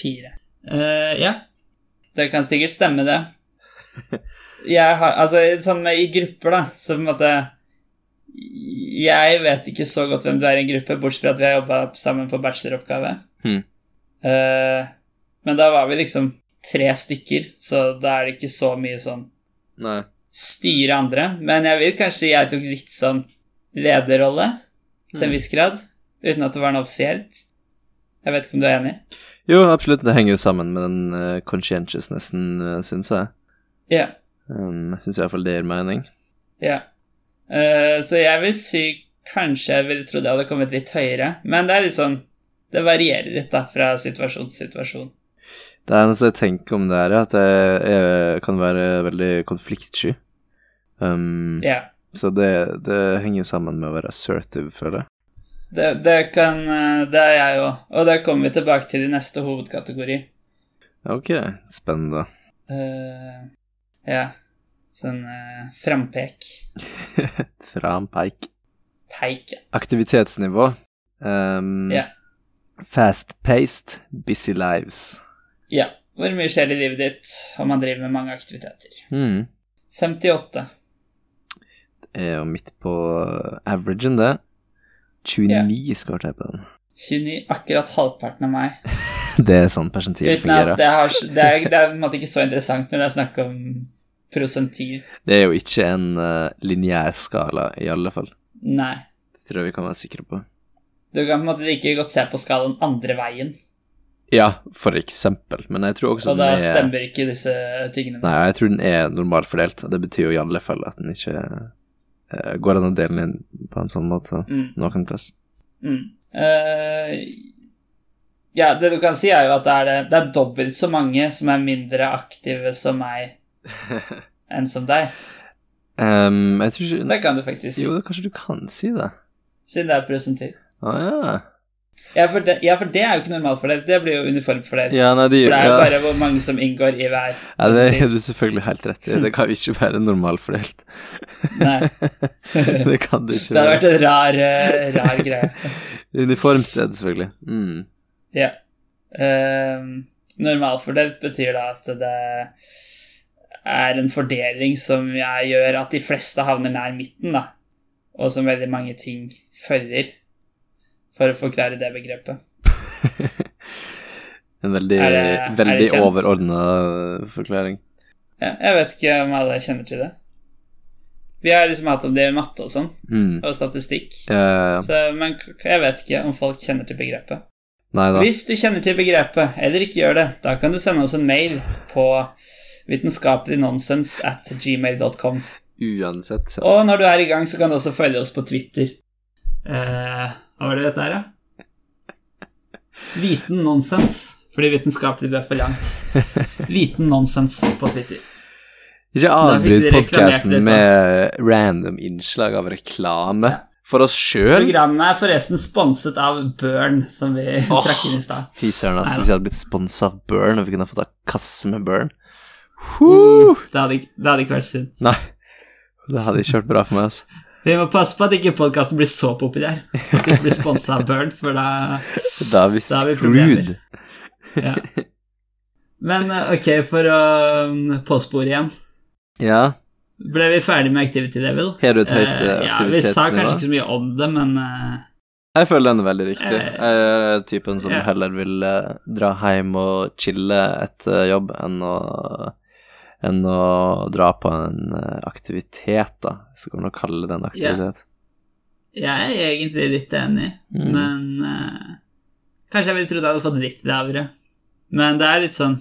4. Uh, ja. Det kan sikkert stemme, det. <laughs> Jeg har Altså, sånn med i grupper, da, så på en måte Jeg vet ikke så godt hvem du er i en gruppe, bortsett fra at vi har jobba sammen på bacheloroppgave. Hmm. Uh, men da var vi liksom tre stykker, så da er det ikke så mye sånn Nei. styre andre. Men jeg vil kanskje jeg tok litt sånn lederrolle, til en Hmm. viss grad, uten at det var noe offisielt. Jeg vet ikke om du er enig? Jo, absolutt, det henger jo sammen med den uh, conscientiousnessen, uh, syns jeg. Ja. Um, jeg syns iallfall det gir mening. Ja. Eh, så jeg vil si kanskje jeg ville trodd jeg hadde kommet litt høyere, men det er litt sånn Det varierer litt, da, fra situasjon til situasjon. Det eneste jeg tenker om det her, er at jeg, jeg kan være veldig konfliktsky. Um, Ja. Så det, det henger sammen med å være assertive, føler jeg. Det, det kan eh, Det er jeg òg. Og det kommer vi tilbake til i neste hovedkategori. Ok, spennende. Uh, ja. Sånn uh, frampek. Frampeik. Peik. Aktivitetsnivå. Um, Ja. Fast-paced, busy lives. Ja. Hvor mye skjer i livet ditt om man driver med mange aktiviteter? Mm. 58. Det er jo midt på averagen, det. 29 skåret jeg på den. 29. Akkurat halvparten av meg. <laughs> Det er sånn persentil fungerer. det, det er på en måte ikke så interessant når det er snakk om prosentil. Det er jo ikke en uh, lineær skala, i alle fall. Nei. Det tror jeg vi kan være sikre på. Du kan på en måte like godt se på skalaen andre veien, Ja, for eksempel, men jeg tror også og da er stemmer ikke disse tingene. Nei, jeg tror den er normalfordelt, det betyr jo i alle fall at den ikke uh, går an å dele den inn på en sånn måte Mm, noen plass. mm. Uh, ja, det du kan si, er jo at det er, det, det er dobbelt så mange som er mindre aktive som meg enn som deg. Um, jeg tror ikke Det kan du faktisk Jo, kanskje du kan si det. siden det er presentiv. Å ja. Ja for, det, ja, for det er jo ikke normalt for deg. Det blir jo uniformfordelt. Ja, nei, de, For det er jo ja. bare hvor mange som inngår i hver. ja, det er du selvfølgelig helt rett i. Det kan jo ikke være normalfordelt. Nei. <laughs> det kan det ikke Det hadde vært en rar, eh, rar greie. <laughs> Uniformt det selvfølgelig. Mm. Ja. Um, normalfordelt betyr da at det er en fordeling som jeg gjør at de fleste havner nær midten, da. Og som veldig mange ting følger, for å forklare det begrepet. <laughs> En veldig, Er det- veldig overordna forklaring. Ja, jeg vet ikke om alle kjenner til det. Vi har liksom hatt om det i matte og sånn, Mm. og statistikk. Ja, Så, men jeg vet ikke om folk kjenner til begrepet. Neida. Hvis du kjenner til begrepet, eller ikke gjør det, da kan du sende oss en mail på vitenskapeliggnonsens at gmail.com. Uansett. så- Og når du er i gang, så kan du også følge oss på Twitter. Eh, hva var det dette her, da? <laughs> Viten nonsens, fordi vitenskapelig ble for langt. Viten nonsens på Twitter. Ikke avbryt podkasten med random innslag av reklame Ja. for oss sjøl. Programmet er forresten sponset av Burn, som vi trakk inn i stad. Fy søren, altså. Hvis vi hadde blitt sponsa av Burn, og vi kunne fått en kasse med Burn Woo! Det hadde, ikke- det hadde ikke vært sunt. Nei, det hadde ikke vært bra for meg, altså. Vi må passe på at ikke podkasten blir så populær. At vi ikke blir sponsa av Burn, for da Da er vi screwed. Ja. Men eh, ok, for å um, påspore igjen. Ja. Ble vi ferdig med Activity Level? Har du et høyt Eh, eh, ja, vi sa kanskje ikke så mye om det, men Jeg føler den er veldig riktig. Jeg er typen som heller vil dra hjem og chille etter jobb enn å, enn å dra på en eh, aktivitet, da, så kan man kalle det en aktivitet. jeg er egentlig litt enig. Mm. Men uh, kanskje jeg ville trodd jeg hadde fått litt lavere. Men det er litt sånn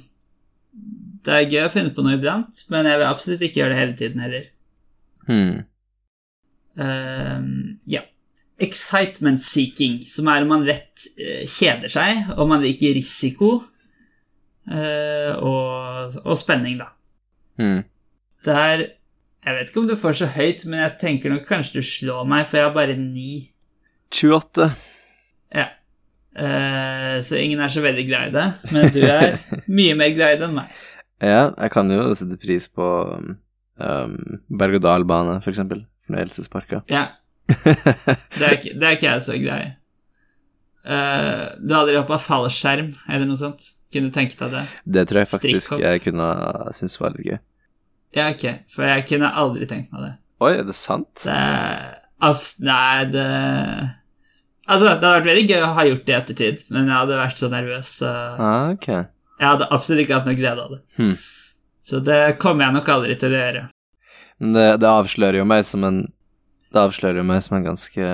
Det er gøy å finne på noe iblant, men jeg vil absolutt ikke gjøre det hele tiden heller. Mm. Uh, ja. Excitement seeking, som er om man lett uh, kjeder seg, og man liker risiko uh, og, og spenning, da. Hmm. Det er Jeg vet ikke om du får så høyt, men jeg tenker nok kanskje du slår meg, for jeg har bare ni. 28. Ja. Uh, så ingen er så veldig glad i det, men du er <laughs> mye mer glad i det enn meg. Ja, jeg kan jo sette pris på um, berg-og-dal-bane, for eksempel. Fornøyelsesparker. Ja, <laughs> det er, ikke, det er ikke jeg så glad i. Uh, du har aldri hoppa fallskjerm eller noe sånt? Kunne du tenke deg det? Det tror jeg faktisk Strikkopp. jeg kunne synes var litt gøy. Ja, ok, for jeg kunne aldri tenkt meg det. Oi, er det sant? Det abs- Nei, det Altså, det hadde vært veldig gøy å ha gjort det i ettertid, men jeg hadde vært så nervøs, så Ah, okay. jeg hadde absolutt ikke hatt noe glede av det. Hmm. Så det kommer jeg nok aldri til å gjøre. Men det, det avslører jo meg som en Det avslører meg som en ganske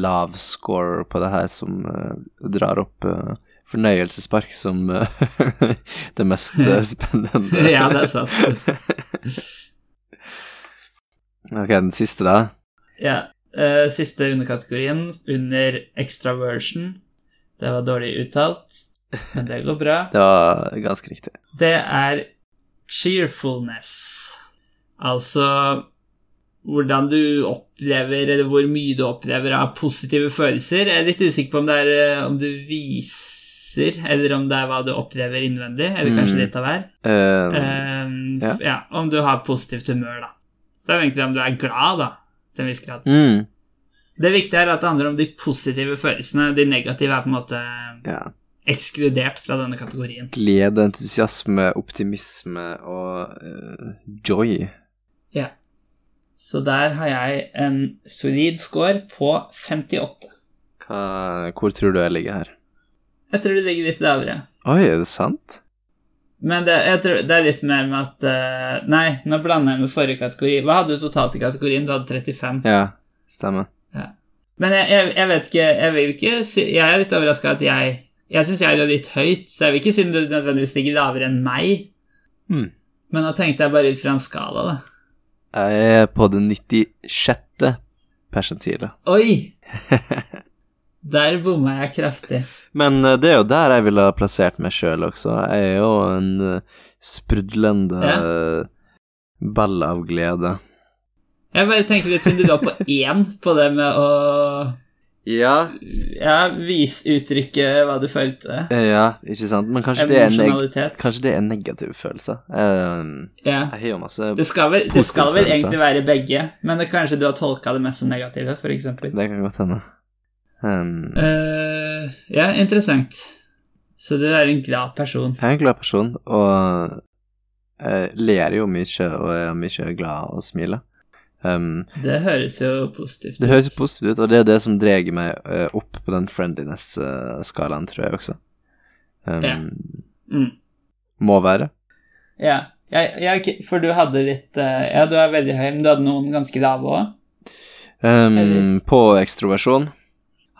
lav scorer på det her, som uh, drar opp eh, fornøyelsespark som eh, <laughs> det mest eh, <laughs> spennende. ja, det er sant. <laughs> Ok, den siste, da. Ja. Uh, siste underkategorien, under extraversion. Det var dårlig uttalt, men det går bra. Det var ganske riktig. Det er cheerfulness. Altså hvordan du opplever, eller hvor mye du opplever av positive følelser. Jeg er litt usikker på om det er om du viser, eller om det er hva du opplever innvendig, eller kanskje Mm. litt av hver. Um, um, ja. ja. Om du har positivt humør, da. Så det er egentlig om du er glad, da, til en viss grad. mm, Det viktige er at det handler om de positive følelsene. De negative er på en måte ja. ekskludert fra denne kategorien. Glede, entusiasme, optimisme og uh, joy. Ja. Så der har jeg en solid score på 58. Hva, hvor tror du jeg ligger her? Jeg tror det ligger litt lavere. Oi, er det sant? Men det, det er litt mer med at uh, Nei, nå blander jeg med forrige kategori. Hva hadde du totalt i kategorien? Du hadde 35. Ja, stemmer. Men jeg, jeg, jeg vet ikke Jeg vil ikke si Jeg er litt overraska at jeg Jeg syns jeg er litt høyt, så jeg vil ikke si du nødvendigvis ligger lavere enn meg. Mm. Men nå tenkte jeg bare ut fra en skala, da. Jeg er på det 96. persentilet. Oi! <laughs> Der bomma jeg kraftig. Men eh, det er jo der jeg ville ha plassert meg sjøl også. Jeg er jo en eh, sprudlende Ja. eh, ball av glede. Jeg bare tenkte litt siden du var på <laughs> én på det med å Ja, ja, vis uttrykke hva du følte. ja, ikke sant? Men kanskje det er, kanskje det er negative følelser. Uh, Ja. jeg har jo masse Det skal vel, det skal vel egentlig være begge, men det, kanskje du har tolka det mest som negative, eksempel. Det kan godt hende. Um, uh, ja, interessant. Så du er en glad person. jeg er en glad person, og jeg ler jo mye, og er mye glad og smiler. Um, Det høres jo positivt ut. det høres positivt ut, og det er det som drar meg eh, opp på den friendliness-skalaen, tror jeg også. Um, Ja. Mm. Må være. Ja. Jeg, jeg, for du hadde litt eh, Ja, du er veldig høy, men du hadde noen ganske lave òg? Um, på ekstroversjon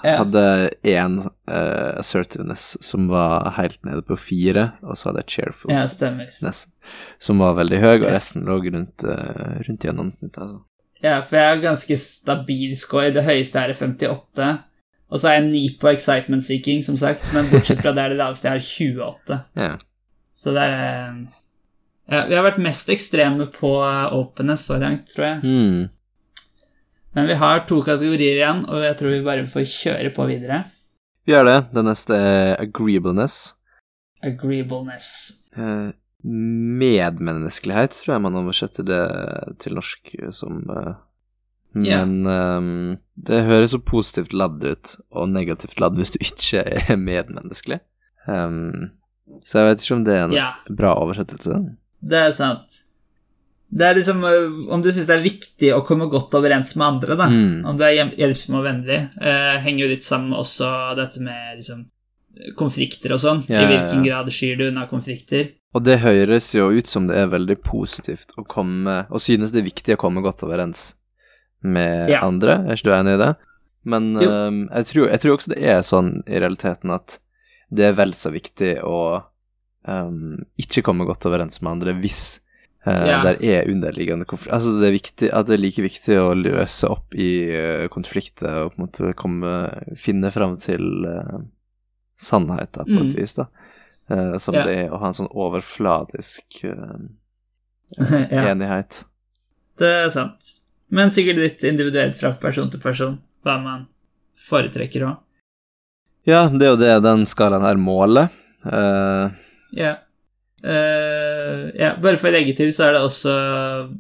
Ja. hadde én uh, assertiveness som var helt nede på fire, og så hadde jeg cheerfulness ja, som var veldig høy, og resten lå rundt, uh, rundt gjennomsnittet. Altså. Ja, for jeg har ganske stabil score. Det høyeste her er 58. Og så er jeg 9 på excitement seeking, som sagt, men bortsett fra det er det laveste jeg har 28. Ja. Så det er ja, Vi har vært mest ekstreme på eh, openness så langt, tror jeg. Hmm. Men vi har to kategorier igjen, og jeg tror vi bare får kjøre på videre. Vi gjør det. Det neste er agreeableness. Agreeableness. Eh, medmenneskelighet, tror jeg man oversetter det til norsk som eh. Men eh, det høres så positivt ladd ut, og negativt ladd hvis du ikke er medmenneskelig. Um, så jeg vet ikke om det er en yeah. bra oversettelse. det er sant. Det er liksom øh, Om du syns det er viktig å komme godt overens med andre, da. Mm. Om du er hjelpsom og vennlig, eh, henger jo litt sammen med også dette med liksom konflikter og sånn. Ja, I hvilken ja. grad skyr du unna konflikter? Og det høres jo ut som det er veldig positivt å komme Og synes det er viktig å komme godt overens med Ja. andre. Er ikke du enig i det? Men Jo. jeg, tror, jeg tror også det er sånn i realiteten at det er vel så viktig å um, ikke komme godt overens med andre hvis Ja. der er underliggende konflikt. Altså, det er viktig at det er like viktig å løse opp i uh, konflikter og på en måte komme, finne fram til uh, sannheten på et Mm. vis, da. Uh, som yeah. det er å ha en sånn overfladisk uh, <laughs> ja, enighet. det er sant. Men sikkert litt individuelt fra person til person, hva man foretrekker òg. Ja, det er jo det den skalaen her måler. Uh, Ja. Eh, ja. Bare for å legge til, så er det også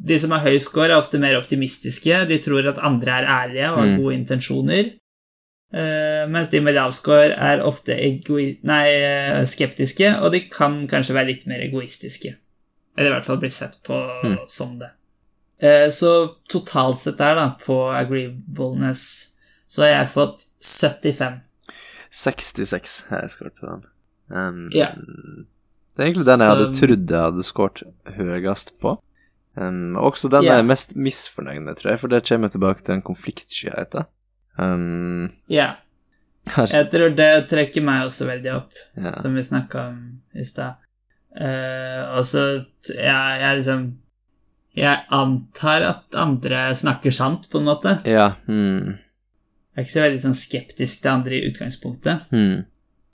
De som har høy score, er ofte mer optimistiske. De tror at andre er ærlige og har Mm. gode intensjoner. Uh, mens de med lav score er ofte egoi nei, eh, skeptiske, og de kan kanskje være litt mer egoistiske. Eller i hvert fall bli sett på Mm. som det. Uh, så totalt sett der, da, på agreeableness, så har jeg fått 75. 66 har jeg skåret på den. Um, Ja. Det er egentlig den jeg hadde trodd jeg hadde skåret høyest på. Um, også den yeah. jeg er mest misfornøyd med, tror jeg, for det kommer tilbake til den konfliktskyheten. Um, Ja. her, Jeg tror det trekker meg også veldig opp. yeah. som vi snakka om i stad. Uh, altså, jeg, jeg liksom Jeg antar at andre snakker sant, på en måte. ja hmm, Jeg er ikke så veldig sånn skeptisk til andre i utgangspunktet. hmm,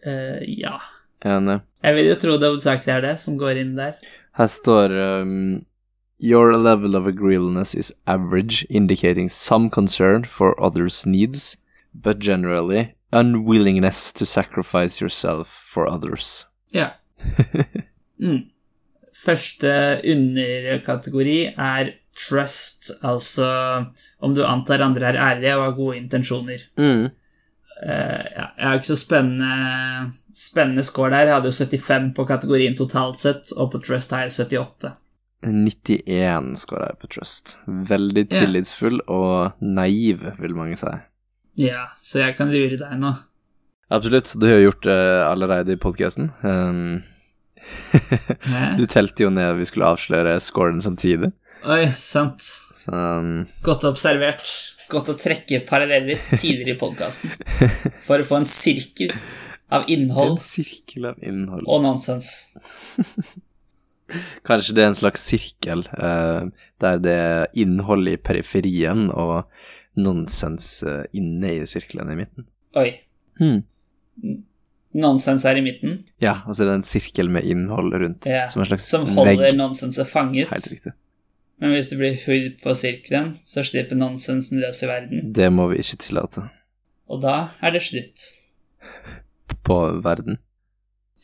Uh, ja. Enig. Jeg vil jo tro det hovedsakelig er det som går inn der. Her står um, Your level of agreeableness is average, indicating some concern for others' needs, but generally unwillingness to sacrifice yourself for others. Ja. <laughs> Mm. Første underkategori er trust, altså om du antar andre er ærlige og har gode intensjoner. Mm. Eh, ja, jeg har ikke så spennende, spennende score der. Jeg hadde jo 75 på kategorien totalt sett, og på Trust har jeg 78. 91 skårer jeg på Trust. Veldig Ja. tillitsfull og naiv, vil mange si. Ja, så jeg kan lure deg nå. Absolutt, du har jo gjort det allerede i podkasten. Um, <laughs> du telte jo ned vi skulle avsløre scoren samtidig, Oi, sant. så um, Godt observert. Godt å trekke paralleller tidligere i podkasten for å få en sirkel av En innhold sirkel av innhold. og nonsens. <laughs> Kanskje det er en slags sirkel uh, der det er innhold i periferien og nonsens uh, inne i sirkelen i midten. Oi. Hmm. Nonsens er i midten, Ja, og så er det en sirkel med innhold rundt, Ja, som en slags som holder vegg. nonsenset fanget. Helt riktig. Men hvis det blir hull på sirkelen, så slipper nonsensen løs i verden. Det må vi ikke tillate Og da er det slutt. på verden.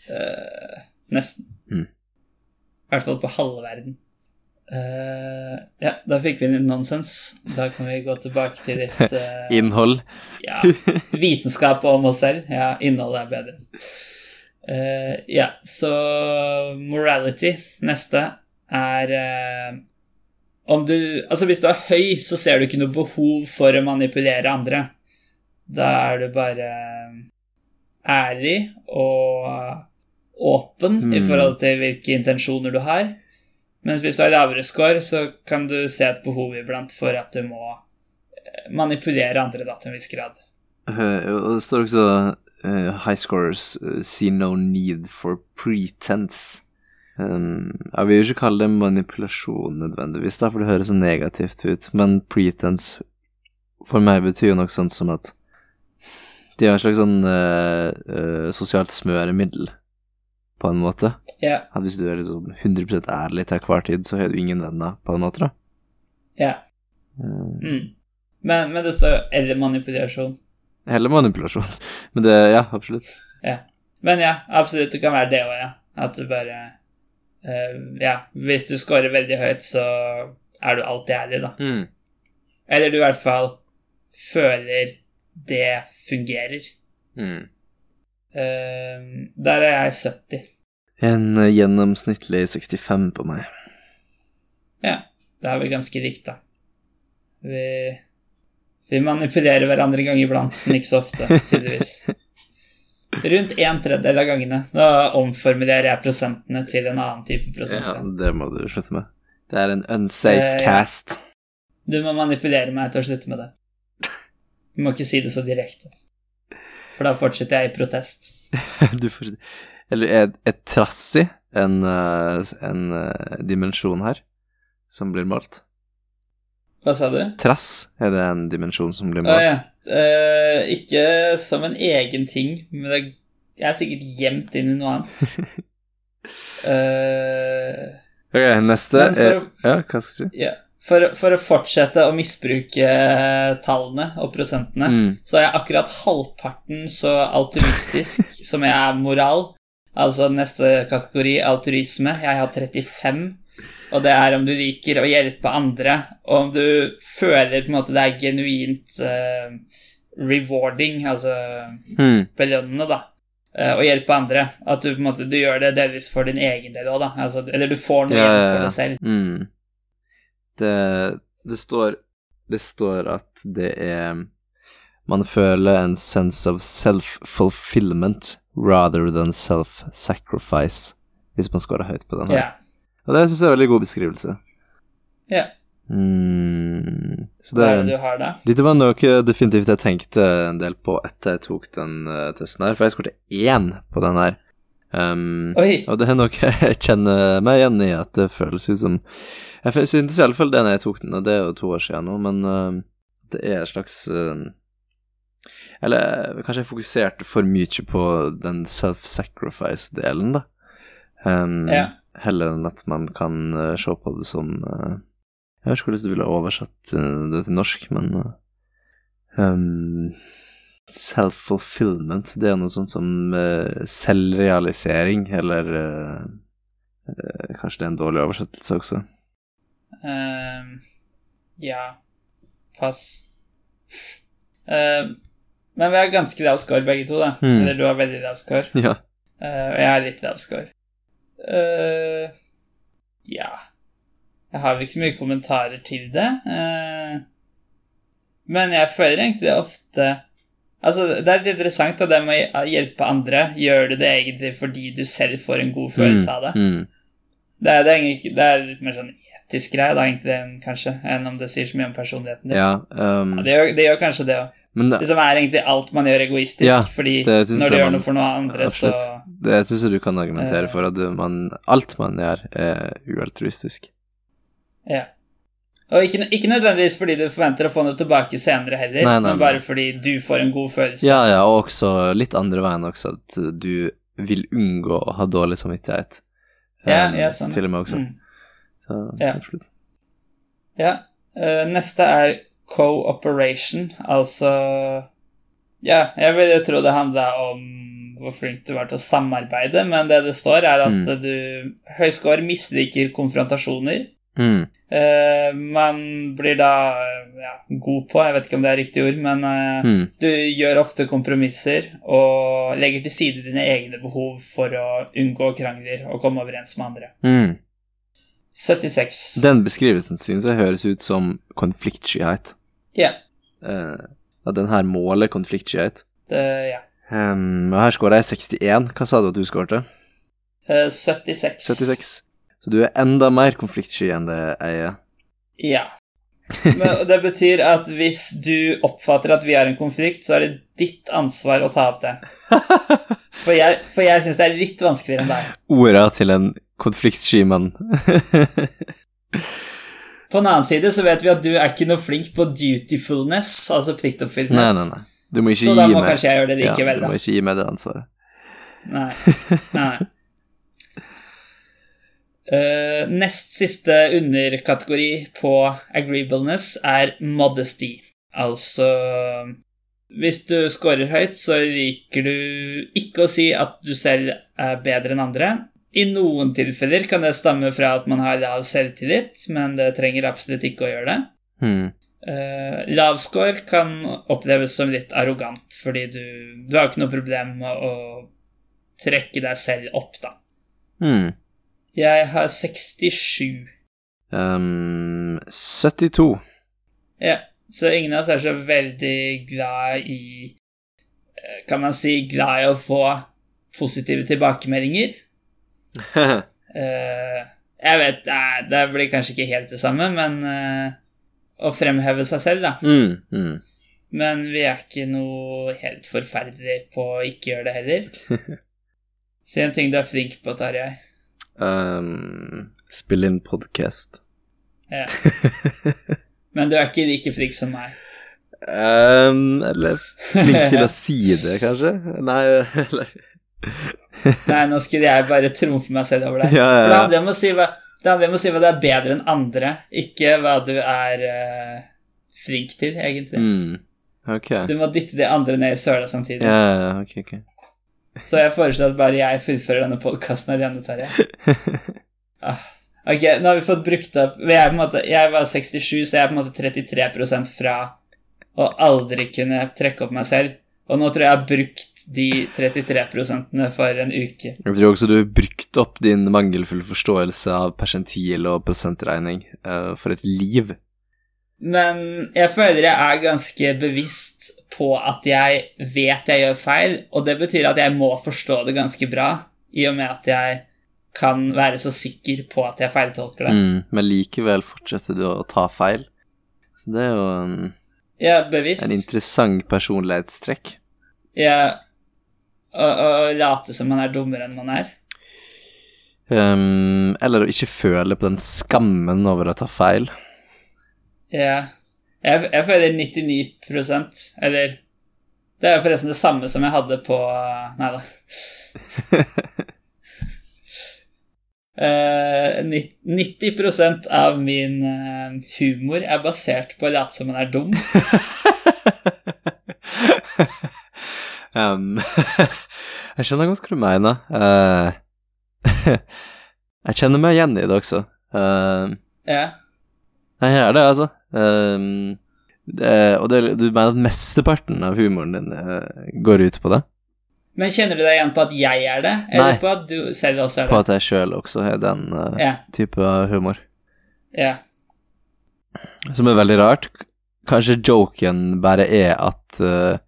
Uh, nesten. Mm. I hvert fall på halve verden. Uh, ja, da fikk vi litt nonsens. Da kan vi gå tilbake til litt uh, <laughs> Innhold. ja, vitenskap om oss selv. Ja, innholdet er bedre. Uh, ja, så morality, neste, er om du Altså, hvis du er høy, så ser du ikke noe behov for å manipulere andre. Da er du bare ærlig og åpen i Mm. forhold til hvilke intensjoner du har. Men hvis du har lavere score, så kan du se et behov iblant for at du må eh, manipulere andre da, til en viss grad. Eh, og det står også uh, High scorers uh, see no need for pretense. Um, jeg vil jo ikke kalle det manipulasjon nødvendigvis, da, for det høres så negativt ut, men pretense for meg betyr jo noe sånt som at de har en slags sånn uh, uh, sosialt smøremiddel, på en måte. Ja, At hvis du er liksom 100 ærlig til hver tid, så har du ingen venner, på en måte, da. ja. Eh, Mm. Men, men det står jo 'eller manipulasjon'. Heller manipulasjon. <laughs> Men det, ja, absolutt. Ja. Men ja, absolutt, det kan være det òg, ja. At du bare Ja, hvis du scorer veldig høyt, så er du alltid ærlig, da. Mm. Eller du i hvert fall føler det fungerer. Mm. Eh, der er jeg 70. En eh, gjennomsnittlig 65 på meg. Ja, da er vi ganske likt, da. Vi, vi manipulerer hverandre en gang iblant, men ikke så ofte, tydeligvis. <laughs> Rundt en tredjedel av gangene. Da omformulerer jeg prosentene til en annen type prosent. Ja, det må du slutte med. Det er en unsafe uh, cast. Du må manipulere meg til å slutte med det. <laughs> Du må ikke si det så direkte. For da fortsetter jeg i protest. <laughs> du får Eller er, er i en, eh, en eh, dimensjon her som blir malt? Hva sa du? Trass, er det en dimensjon som blir malt. Uh, ja. Eh, ikke som en egen ting, men det er sikkert gjemt inn i noe annet. Uh, <laughs> Ok, neste er å- Ja, hva skal du si? ja. for, for å fortsette å misbruke tallene og prosentene, Mm. så er jeg akkurat halvparten så altruistisk <laughs> som jeg er moral. Altså neste kategori, altruisme. Jeg har 35. Og det er om du liker å hjelpe andre, og om du føler på en måte det er genuint uh, rewarding, altså Mm. belønnende, da. eh, Å hjelpe andre. At du på en måte du gjør det delvis for din egen del òg, da. Altså, eller du får noe Ja, igjen for det selv. Mm. Det, det står Det står at det er Man føler en sense of self-fulfillment rather than self-sacrifice, hvis man scorer høyt på den her. Ja. Og det syns jeg er en veldig god beskrivelse. ja. Mm. Så det, det da? Dette var noe definitivt jeg tenkte en del på etter jeg tok den uh, testen her, for jeg skåret én på den her. Um, og det er noe jeg kjenner meg igjen i, at det føles ut som Jeg syntes i alle fall det når jeg tok den, og det er jo to år siden nå, men uh, det er et slags uh, Eller kanskje jeg fokuserte for mye på den self-sacrifice-delen, da. Um, Ja. Heller enn at man kan uh, se på det som uh, Jeg vet ikke hvordan du ville oversatt eh, det til norsk, men um, Self-fulfillment, det er noe sånt som selvrealisering, eller Kanskje det er en dårlig oversettelse også. Ja. Pass. Men vi har ganske lavskår, begge to, da. Mm. Eller du har veldig lavskår. Ja. Uh, og jeg er litt lav Eh, ja Jeg har ikke så mye kommentarer til det. Uh, men jeg føler egentlig ofte Altså, Det er litt interessant at det med å hjelpe andre gjør du det egentlig fordi du selv får en god følelse av det. Mm. Det er, det, er egentlig, det er litt mer sånn etisk greie, da, egentlig, enn, kanskje, enn om det sier så mye om personligheten din. Ja, um, Ja, det, gjør, det gjør kanskje det òg. Men Det som er egentlig alt man gjør egoistisk, Ja, fordi når du jeg gjør man- noe for noe andre, så det syns jeg du kan argumentere Eh. for, at du, man, alt man gjør, er ualtruistisk. Ja. Og ikke, ikke nødvendigvis fordi du forventer å få noe tilbake senere heller, Nei, nei, men bare fordi du får en god følelse. Ja, ja, og også litt andre veien også, at du vil unngå å ha dårlig samvittighet. Ja, Um, ja, sånn. Til og med også. Mm. Så, Ja. absolutt. Ja. Uh, neste er cooperation, altså Ja, jeg ville tro det handla om hvor flink du var til å samarbeide, men det det står, er at Mm. du Høy misliker konfrontasjoner. Mm. Uh, man blir da ja, god på, jeg vet ikke om det er riktig ord, men uh, Mm. du gjør ofte kompromisser og legger til side dine egne behov for å unngå krangler og komme overens med andre. Mm. 76. Den beskrivelsen synes jeg høres ut som konfliktskyhet. Ja. Eh, at den her måler konfliktskyhet. Ja. Um, og her skåra jeg 61. Hva sa du at du skårte? Uh, 76. 76. Så du er enda mer konfliktsky enn det jeg er. Ja. Men det betyr at hvis du oppfatter at vi har en konflikt, så er det ditt ansvar å ta opp det. <laughs> For jeg, for jeg syns det er litt vanskeligere enn deg. Orda til en konfliktsky mann. <laughs> På den annen side så vet vi at du er ikke noe flink på dutifulness, altså pliktoppfyllelse. nei, nei, nei. Du må ikke Så gi da må meg kanskje jeg gjøre det ja, Du må ikke gi meg det ansvaret. Nei. <laughs> nei. Uh, nest siste underkategori på agreeableness er modesty. Altså Hvis du scorer høyt, så liker du ikke å si at du selv er bedre enn andre. I noen tilfeller kan det stamme fra at man har lav selvtillit, men det trenger absolutt ikke å gjøre det. Hmm. Uh, lav score kan oppleves som litt arrogant, fordi du, du har ikke noe problem med å trekke deg selv opp, da. Hmm. Jeg har 67. Um, 72. Ja, så ingen av oss er så veldig glad i eh, Kan man si glad i å få positive tilbakemeldinger? <laughs> Eh, jeg vet, nei, det blir kanskje ikke helt det samme, men uh, å fremheve seg selv, da. mm, mm. Men vi er ikke noe helt forferdelig på å ikke gjøre det heller. <laughs> Si en ting du er flink på, Tarjei. Um, spille inn podkast. Ja. <laughs> Men du er ikke like flink som meg. Um, eller flink til å si det, kanskje? Nei, eller Nei, nå skulle jeg bare trumfe meg selv over deg. Ja, ja, ja. For det handler om å si hva det handler om å si hva du er bedre enn andre, ikke hva du er uh, flink til, egentlig. mm, Okay. Du må dytte de andre ned i søla samtidig. Ja, ok, ok. Så jeg foreslår at bare jeg fullfører denne podkasten alene, Terje. <laughs> Ah, ok, nå har vi fått brukt opp jeg, måte, Jeg var 67, så jeg er på en måte 33% fra å aldri kunne trekke opp meg selv. Og nå tror jeg jeg har brukt de 33% for en uke. Jeg tror også du brukte opp din mangelfulle forståelse av persentil og prosentregning uh, for et liv. Men jeg føler jeg er ganske bevisst på at jeg vet jeg gjør feil, og det betyr at jeg må forstå det ganske bra, i og med at jeg kan være så sikker på at jeg feiltolker det. Mm, men likevel fortsetter du å ta feil. Så det er jo en, er en interessant personlighetstrekk. Jeg, å, late som man er dummere enn man er. Um, eller å ikke føle på den skammen over å ta feil. Jeg, jeg, jeg føler 99% Eller Det er jo forresten det samme som jeg hadde på Nei da. <laughs> Uh, 90% av min eh, humor er basert på å late som man er dum. <laughs> um, <laughs> jeg skjønner ganske hva du mener. Uh, <laughs> jeg kjenner meg igjen i det også. Uh, yeah. jeg gjør det, altså. Um, det, og det, du mener at mesteparten av humoren din uh, går ut på det? Men kjenner du deg igjen på at jeg er det, eller Nei. på at du selv også er På at jeg sjøl også har den uh, yeah. type humor? ja. Som er veldig rart. Kanskje joken bare er at eh,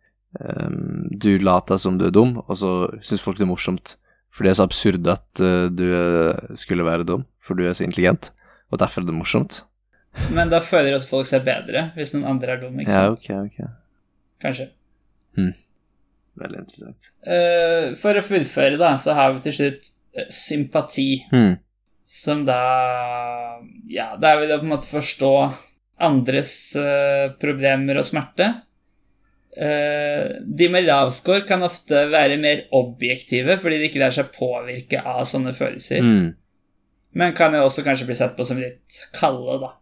em, du later som du er dum, og så syns folk det er morsomt. For det er så absurd at uh, du eh, skulle være dum, for du er så intelligent, og derfor er det morsomt. Men da føler også folk seg bedre hvis noen andre er dumme, ikke Ja, sant? ok, ok. Kanskje. Veldig interessant. Uh, for å fullføre, da, så har vi til slutt sympati. Hmm. Som da Ja, det er vel å på en måte forstå andres uh, problemer og smerte. Eh, de med lav score kan ofte være mer objektive fordi de ikke lar seg påvirke av sånne følelser. Mm. Men kan jo også kanskje bli sett på som litt kalde, da.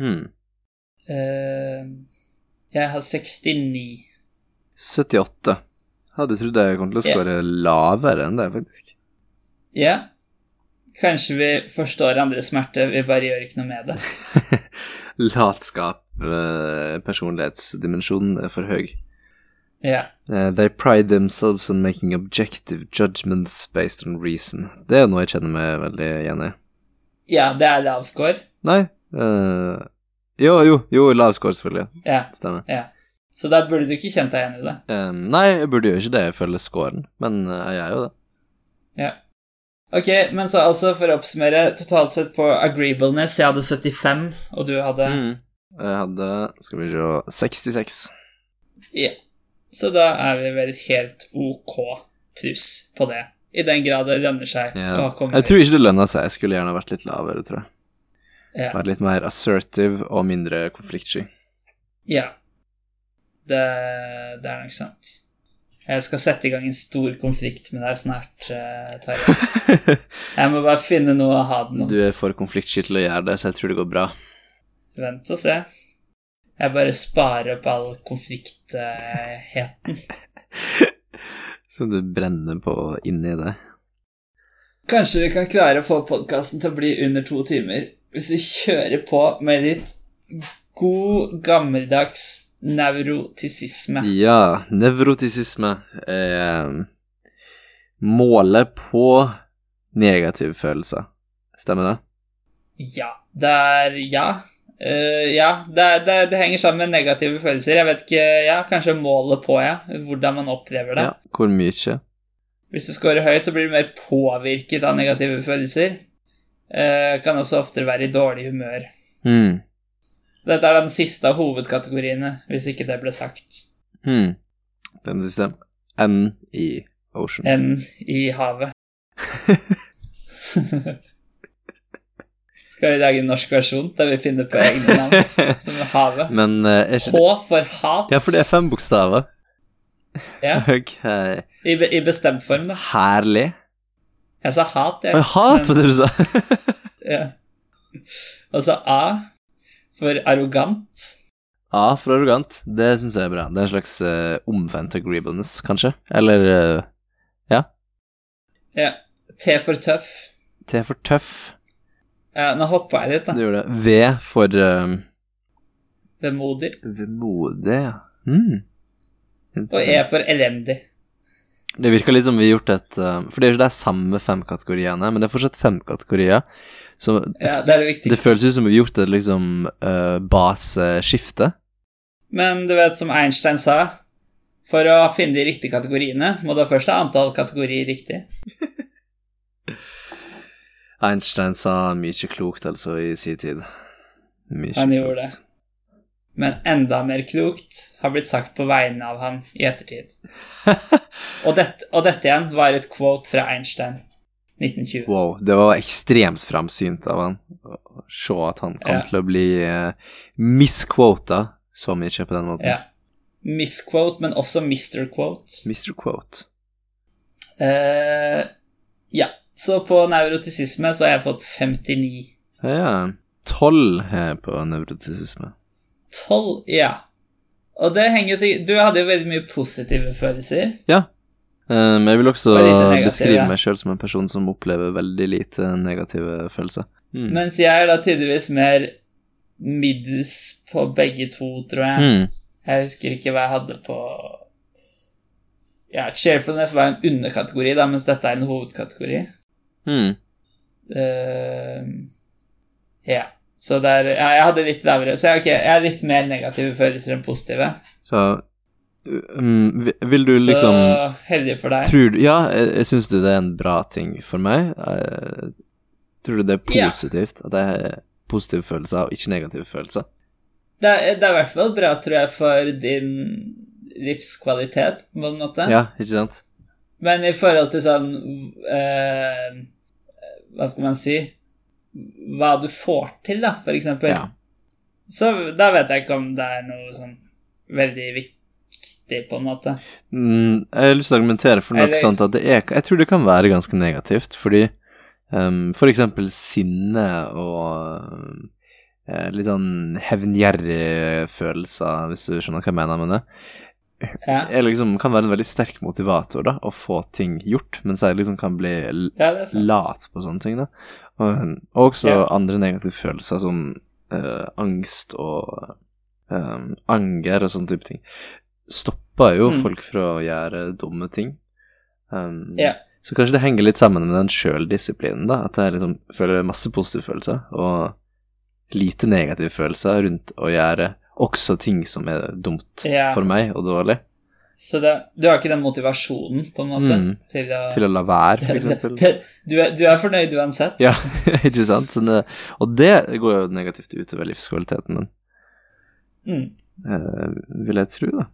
Mm. Eh, jeg har 69. 78. Hadde trodd jeg kom til å score yeah. lavere enn det, faktisk. Ja. Kanskje vi forstår andres smerte, vi bare gjør ikke noe med det. <laughs> Latskap, eh, personlighetsdimensjonen er for høy. Ja. Uh, they pride themselves on making objective judgments based on reason. Det er noe jeg kjenner meg veldig igjen i. ja, det er lav score. Nei Uh, Jo, jo, jo, lav score, selvfølgelig. Ja. Stemmer. Ja. Så da burde du ikke kjent deg igjen i det. Eh, nei, jeg burde jo ikke det, ifølge scoren, men eh, jeg er jo det. Ja. Ok, men så altså, for å oppsummere, totalt sett på agreeableness, jeg hadde 75, og du hadde Jeg hadde, skal vi se, 66. Ja. Så da er vi vel helt ok pluss på det. I den grad det lønner seg yeah. å komme Jeg tror ikke det lønner seg, jeg skulle gjerne vært litt lavere, tror jeg. ja. Vært litt mer assertive og mindre konfliktsky. ja. Det, det er nok sant. Jeg skal sette i gang en stor konflikt med deg snart, uh, Tarjei. <laughs> Jeg må bare finne noe å ha den om. Du er for konfliktsky til å gjøre det, så jeg tror det går bra. Vent og se. Jeg bare sparer opp all konfliktheten. <laughs> Så du brenner på inni det. Kanskje vi kan klare å få podkasten til å bli under to timer hvis vi kjører på med litt god, gammeldags nevrotisisme. Ja, nevrotisisme er målet på negative følelser. Stemmer det? Ja. Det er Ja. Eh, ja, det, det, det henger sammen med negative følelser. Jeg vet ikke Ja, kanskje målet på, ja. Hvordan man opplever det. Ja. Hvor mye? Hvis du scorer høyt, så blir du mer påvirket av negative følelser. Uh, kan også oftere være i dårlig humør. Mm. Dette er den siste av hovedkategoriene, hvis ikke det ble sagt. Mm. Den siste. N i ocean. N i havet. <laughs> <laughs> Skal vi lage en norsk versjon der vi finner på egne navn? Som havet. Men uh, H for hat. Ja, for det er fem bokstaver. Ja, <laughs> Okay. i, be- I bestemt form, da. Herlig. Jeg sa hat, jeg. Men hat var det du sa. <laughs> Ja. Og så A for arrogant. A for arrogant. Det syns jeg er bra. Det er en slags uh, omvendt agreeableness, kanskje. Eller eh, Ja. T for tøff. T for tøff. Ja, nå hoppa jeg litt, da. Du gjorde det. V for uh, Vemodig. vemodig, ja. Mm. Og E for elendig. Det virker litt som vi har gjort et eh, For det er jo ikke de samme fem kategoriene, men det er fortsatt fem kategorier. Så Ja, det er det det føles ut som vi har gjort et liksom uh, baseskifte. Men du vet, som Einstein sa For å finne de riktige kategoriene må du først ha antall kategorier riktig. <laughs> Einstein sa mye klokt, altså, i sin tid. Mykje Han gjorde klokt. det. Men enda mer klokt har blitt sagt på vegne av ham i ettertid. <laughs> og, dette, og dette igjen var et quote fra Einstein 1920. Wow, det var ekstremt framsynt av han å se at han kom Ja. til å bli uh, misquota så mye på den måten. Ja. Misquote, men også Mr. Quote. Mr. Quote. Uh, ja, så på nevrotisisme så har jeg fått 59. Ja, tolv her på nevrotisisme. 12, ja. Og det henger sikkert Du hadde jo veldig mye positive følelser. Ja. Um, jeg vil også Og negative, beskrive meg sjøl som en person som opplever veldig lite negative følelser. Mm. Mens jeg er da tydeligvis mer middels på begge to, tror jeg. Mm. Jeg husker ikke hva jeg hadde på Ja, cheerfulness var en underkategori, da, mens dette er en hovedkategori. Mm. Uh, ja. Så der Ja, jeg hadde litt lavere. Så jeg, ok, jeg har litt mer negative følelser enn positive. Så um, Vil du liksom Så heldig for deg. Tror du Ja, jeg, syns du det er en bra ting for meg? Eh, tror du det er Ja. positivt? At jeg har positive følelser og ikke negative følelser? Det er, det er i hvert fall bra, tror jeg, for din livskvalitet, på en måte. Ja, ikke sant? Men i forhold til sånn eh, Hva skal man si Hva du får til, da, for eksempel. Ja. Så da vet jeg ikke om det er noe sånn veldig viktig, på en måte. Mm, jeg har lyst til å argumentere for noe Eller- sånt at det er Jeg tror det kan være ganske negativt, fordi um, for eksempel sinne og eh, litt sånn hevngjerrige følelser, hvis du skjønner hva jeg mener med det, Ja, liksom, kan være en veldig sterk motivator da, å få ting gjort, mens jeg liksom kan bli ja lat på sånne ting. da. Og, og også Ja. andre negative følelser som uh, angst og um, anger og sånne type ting. Stopper jo Mm. folk fra å gjøre dumme ting. Um. Så kanskje det henger litt sammen med den sjøldisiplinen, da. At jeg liksom føler masse positive følelser, og lite negative følelser rundt å gjøre også ting som er dumt Ja. for meg og dårlig. Så det, du har ikke den motivasjonen, på en måte, Mm. til å Til å la være, eksempel. <laughs> Du, er, du er fornøyd uansett. Ja, <laughs> ikke sant? Så det, og det går jo negativt utover livskvaliteten, min, Mm. eh, vil jeg tro, da.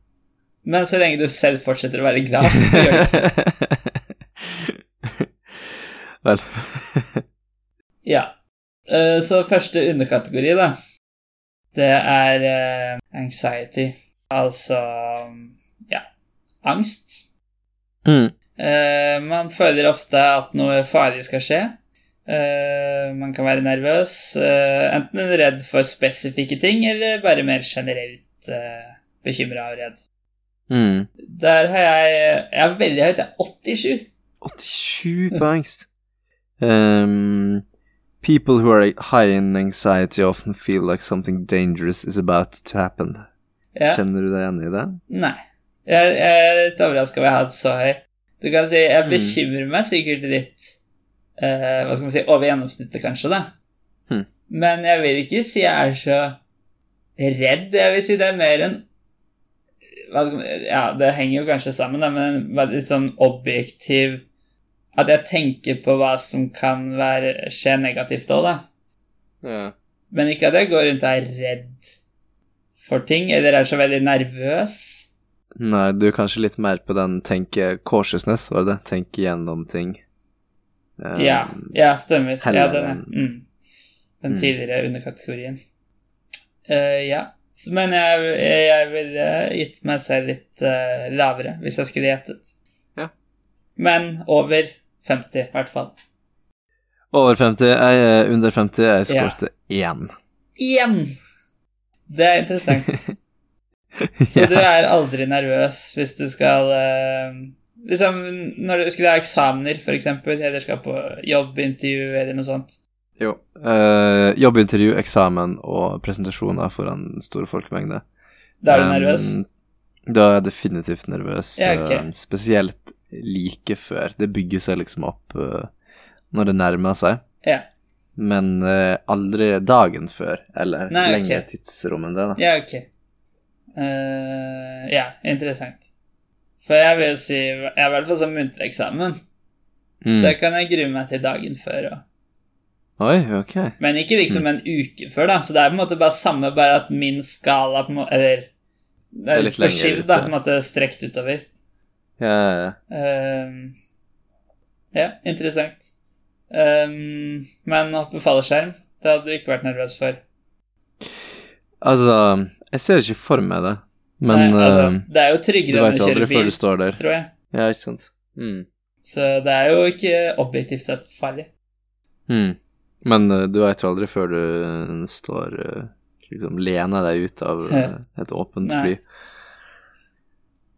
Men så lenge du selv fortsetter å være glad, så gjør det sånn. <laughs> Vel Ja. Eh, Så første underkategori, da, det er uh, anxiety. Altså ja, angst. mm. Uh, man føler ofte at noe farlig skal skje. Uh, man kan være nervøs, enten redd for spesifikke ting, eller bare mer generelt uh, bekymra og redd. Mm. Der har jeg Jeg er veldig høyt, jeg er 87. 87 på angst. Um, people who are high in anxiety often feel like something dangerous is about to happen. Ja. Kjenner du deg igjen i det? Nei. Jeg, jeg er litt overraska over jeg det så høy. Du kan si jeg Mm. bekymrer meg sikkert litt eh, Hva skal man si over gjennomsnittet, kanskje, da. Hmm. Men jeg vil ikke si jeg er så redd. Jeg vil si det er mer man, Ja, det henger jo kanskje sammen, da, men en litt sånn objektiv At jeg tenker på hva som kan være, skje negativt òg, da. Ja. Men ikke at jeg går rundt og er redd for ting, eller er så veldig nervøs. Nei, du er kanskje litt mer på den tenke cautiousness, var det det? Tenke gjennom ting. Um, Ja, ja stemmer. Ja, den, er- mm. den Mm. tidligere underkategorien. Uh, ja, Så- men jeg, jeg ville gitt meg selv litt uh, lavere hvis jeg skulle gjettet. Ja. Men over 50, i hvert fall. Over 50. Jeg er under 50. Jeg skårte én. Igjen! Det er interessant. <laughs> Så du er aldri nervøs hvis du skal eh, Liksom når du skulle ha eksamener, eksempel, eller skal på jobbintervju eller noe sånt. Jo. Eh, jobbintervju, eksamen og presentasjoner foran store folkemengder. Da er du nervøs. Da er jeg definitivt nervøs. Ja, ok. eh, spesielt like før. Det bygger seg liksom opp eh, når det nærmer seg. Ja. Men eh, aldri dagen før, eller Nei, ok. okay. tidsrom enn det. da. Ja, ok. Uh, ja, interessant. For jeg vil jo si Jeg er i hvert fall sånn muntlig eksamen. Mm. Det kan jeg grue meg til dagen før og. Oi, ok. Men ikke liksom en uke før, da. Så det er på en måte bare samme, bare at min skala på en måte Eller det er litt litt lenger forskyvd, da, på en måte strekt utover. Ja, ja. Ehm, ja, interessant. Um, men hoppe skjerm det hadde du ikke vært nervøs for. Altså, jeg ser ikke for meg det, men Nei, altså, eh, det er jo tryggere enn å kjøre aldri før du står der. tror jeg. Ja, ikke sant. Mm. Så det er jo ikke objektivt sett farlig. Mm. Men uh, du veit jo aldri før du eh, står uh, liksom lener deg ut av uh, <laughs> et åpent fly.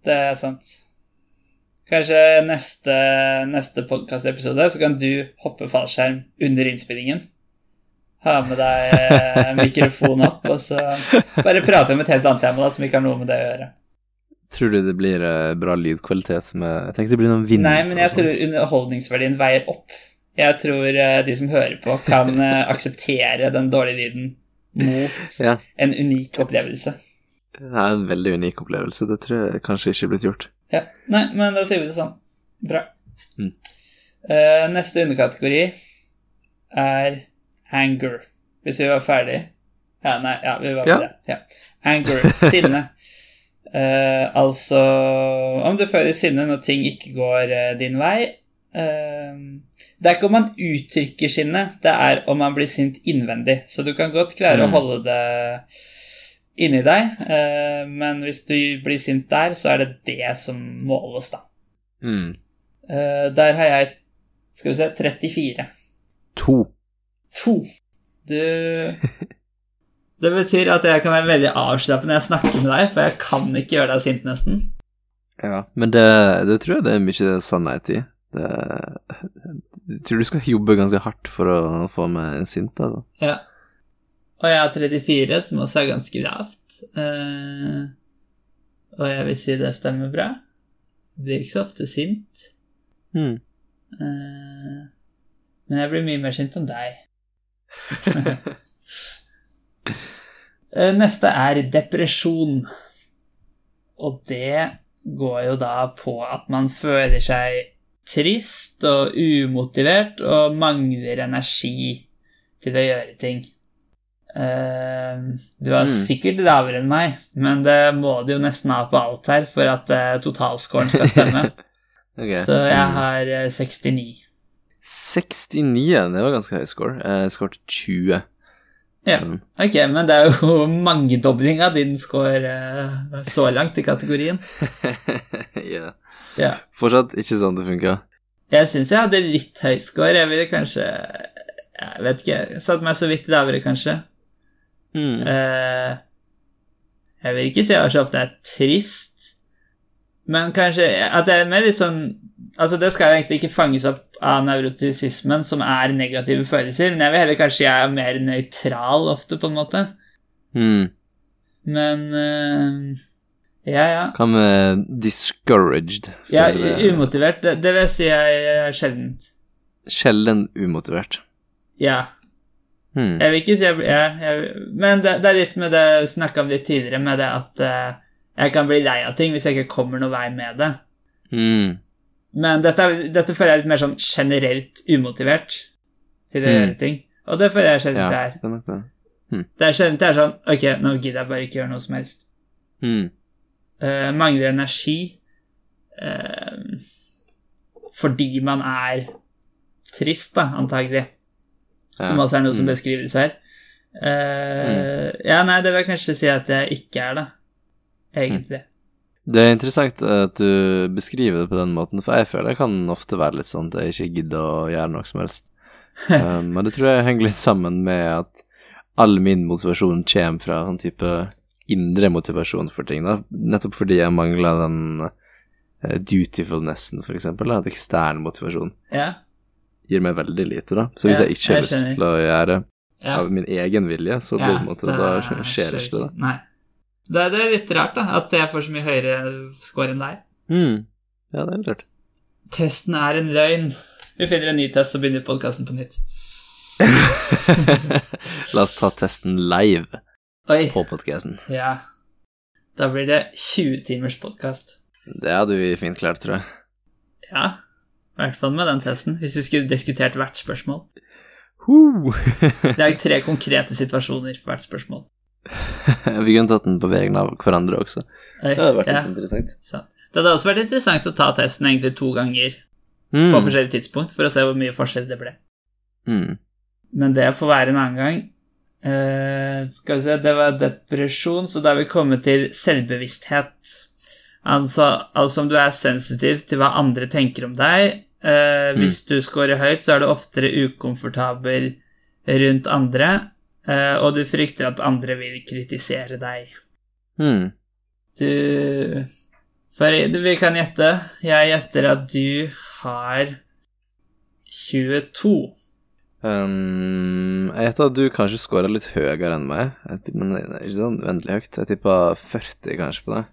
Det er sant. Kanskje neste, neste podkastepisode så kan du hoppe fallskjerm under innspillingen. Ha med deg mikrofonen mikrofon opp, og så bare prate om et helt annet tema da, som ikke har noe med det å gjøre. Tror du det blir eh, bra lydkvalitet med Jeg tenker det blir noen vind Nei, men jeg sånn. tror underholdningsverdien veier opp. Jeg tror eh, de som hører på, kan eh, akseptere den dårlige lyden mot <laughs> Ja. en unik opplevelse. Det er en veldig unik opplevelse. Det tror jeg kanskje ikke er blitt gjort. Ja, Nei, men da sier vi det sånn. Bra. Mm. Uh, neste underkategori er anger. Hvis vi var ferdig Ja, nei, ja, vi var Ja. det. Ja. Anger. Sinne. uh, <laughs> altså Om du føler sinne når ting ikke går uh, din vei Det er ikke om man uttrykker sinne, det er om man blir sint innvendig. Så du kan godt klare Mm. å holde det inni deg, eh, men hvis du blir sint der, så er det det som måles, da. Mm. Eh, der har jeg skal vi se 34. To. To. Du Det betyr at jeg kan være veldig avslappet når jeg snakker med deg, for jeg kan ikke gjøre deg sint, nesten. Ja. Men det, det tror jeg det er mye sannhet i. Det, jeg tror du skal jobbe ganske hardt for å få meg en sint, altså. Ja. Og jeg har 34, som også er ganske lavt. Eh, og jeg vil si det stemmer bra. Blir ikke så ofte sint. Mm. Eh, men jeg blir mye mer sint enn deg. <laughs> Eh, Neste er depresjon. Og det går jo da på at man føler seg trist og umotivert og mangler energi til å gjøre ting. Eh, du er Mm. sikkert lavere enn meg, men det må du jo nesten ha på alt her for at eh, totalscoren skal stemme. <laughs> okay. Så jeg Mm. har eh, 69. 69, det var ganske høy score. Jeg skåret 20. Ja. Mm. Ok, men det er jo <laughs> mangedobling av din score så langt i kategorien. <laughs> ja. Ja. Fortsatt ikke sånn det funka. Jeg syns jeg hadde litt høy score. Jeg ville kanskje Jeg vet ikke. Satt meg så vidt lavere, kanskje. Mm. Eh, jeg vil ikke si at så ofte er trist, men kanskje at det er mer litt sånn Altså, det skal jo egentlig ikke fanges opp av nevrotisismen, som er negative følelser, men jeg vil heller kanskje jeg er mer nøytral ofte, på en måte. Mm. Men eh, Ja, ja. Hva med discouraged? Ja, umotivert, det, det vil jeg si er sjeldent. Sjelden umotivert. Ja. Hmm. Jeg vil ikke si jeg, jeg, jeg Men det, det er litt med det jeg snakka om litt tidligere, med det at uh, jeg kan bli lei av ting hvis jeg ikke kommer noen vei med det. Hmm. Men dette, dette føler jeg litt mer sånn generelt umotivert til å gjøre ting. Og det føler jeg Ja, sjelden det er. det er det. Det er sjelden det er sånn Ok, nå gidder jeg bare ikke gjøre noe som helst. Hmm. Uh, mangler energi uh, fordi man er trist, da, antagelig. Som også er noe som Mm. beskrives her. Eh, Ja, nei, det vil jeg kanskje si at jeg ikke er, da. Egentlig. Det er interessant at du beskriver det på den måten, for jeg føler jeg kan ofte være litt sånn at jeg ikke gidder å gjøre noe som helst. Um, <laughs> men det tror jeg henger litt sammen med at all min motivasjon kommer fra sånn type indre motivasjon for ting, da. Nettopp fordi jeg mangler den eh, dutifulnessen, for eksempel, da. Ekstern motivasjon Ja. Gir meg veldig lite, da. Så hvis Ja, jeg ikke har jeg lyst til å gjøre ja. av min egen vilje, så blir det måte, det da skjer ikke det. Nei. Det det er litt rart, da, at jeg får så mye høyere score enn deg. Mm. Ja, det er litt rart. Testen er en løgn. Vi finner en ny test så begynner podkasten på nytt. <laughs> La oss ta testen live Oi. på podkasten. Ja. Da blir det 20 timers podkast. Det hadde vi fint klart, tror jeg. Ja. I hvert fall med den testen. Hvis vi skulle diskutert hvert spørsmål. Uh. det er <laughs> tre konkrete situasjoner for hvert spørsmål. vi kunne tatt den på vegne av hverandre også. Det hadde vært ja, interessant. Så. Det hadde også vært interessant å ta testen egentlig to ganger Mm. på forskjellige tidspunkt, for å se hvor mye forskjell det ble. Mm. Men det får være en annen gang. Uh, skal vi se, det var depresjon, så da er vi kommet til selvbevissthet. Altså, altså om du er sensitiv til hva andre tenker om deg. Eh, hvis du scorer høyt, så er du oftere ukomfortabel rundt andre, eh, og du frykter at andre vil kritisere deg. Mm. Du For vi kan gjette. Jeg gjetter at du har 22. Um, jeg gjetter at du kanskje scorer litt høyere enn meg, men ikke sånn uendelig høyt. Jeg tipper 40 kanskje på det.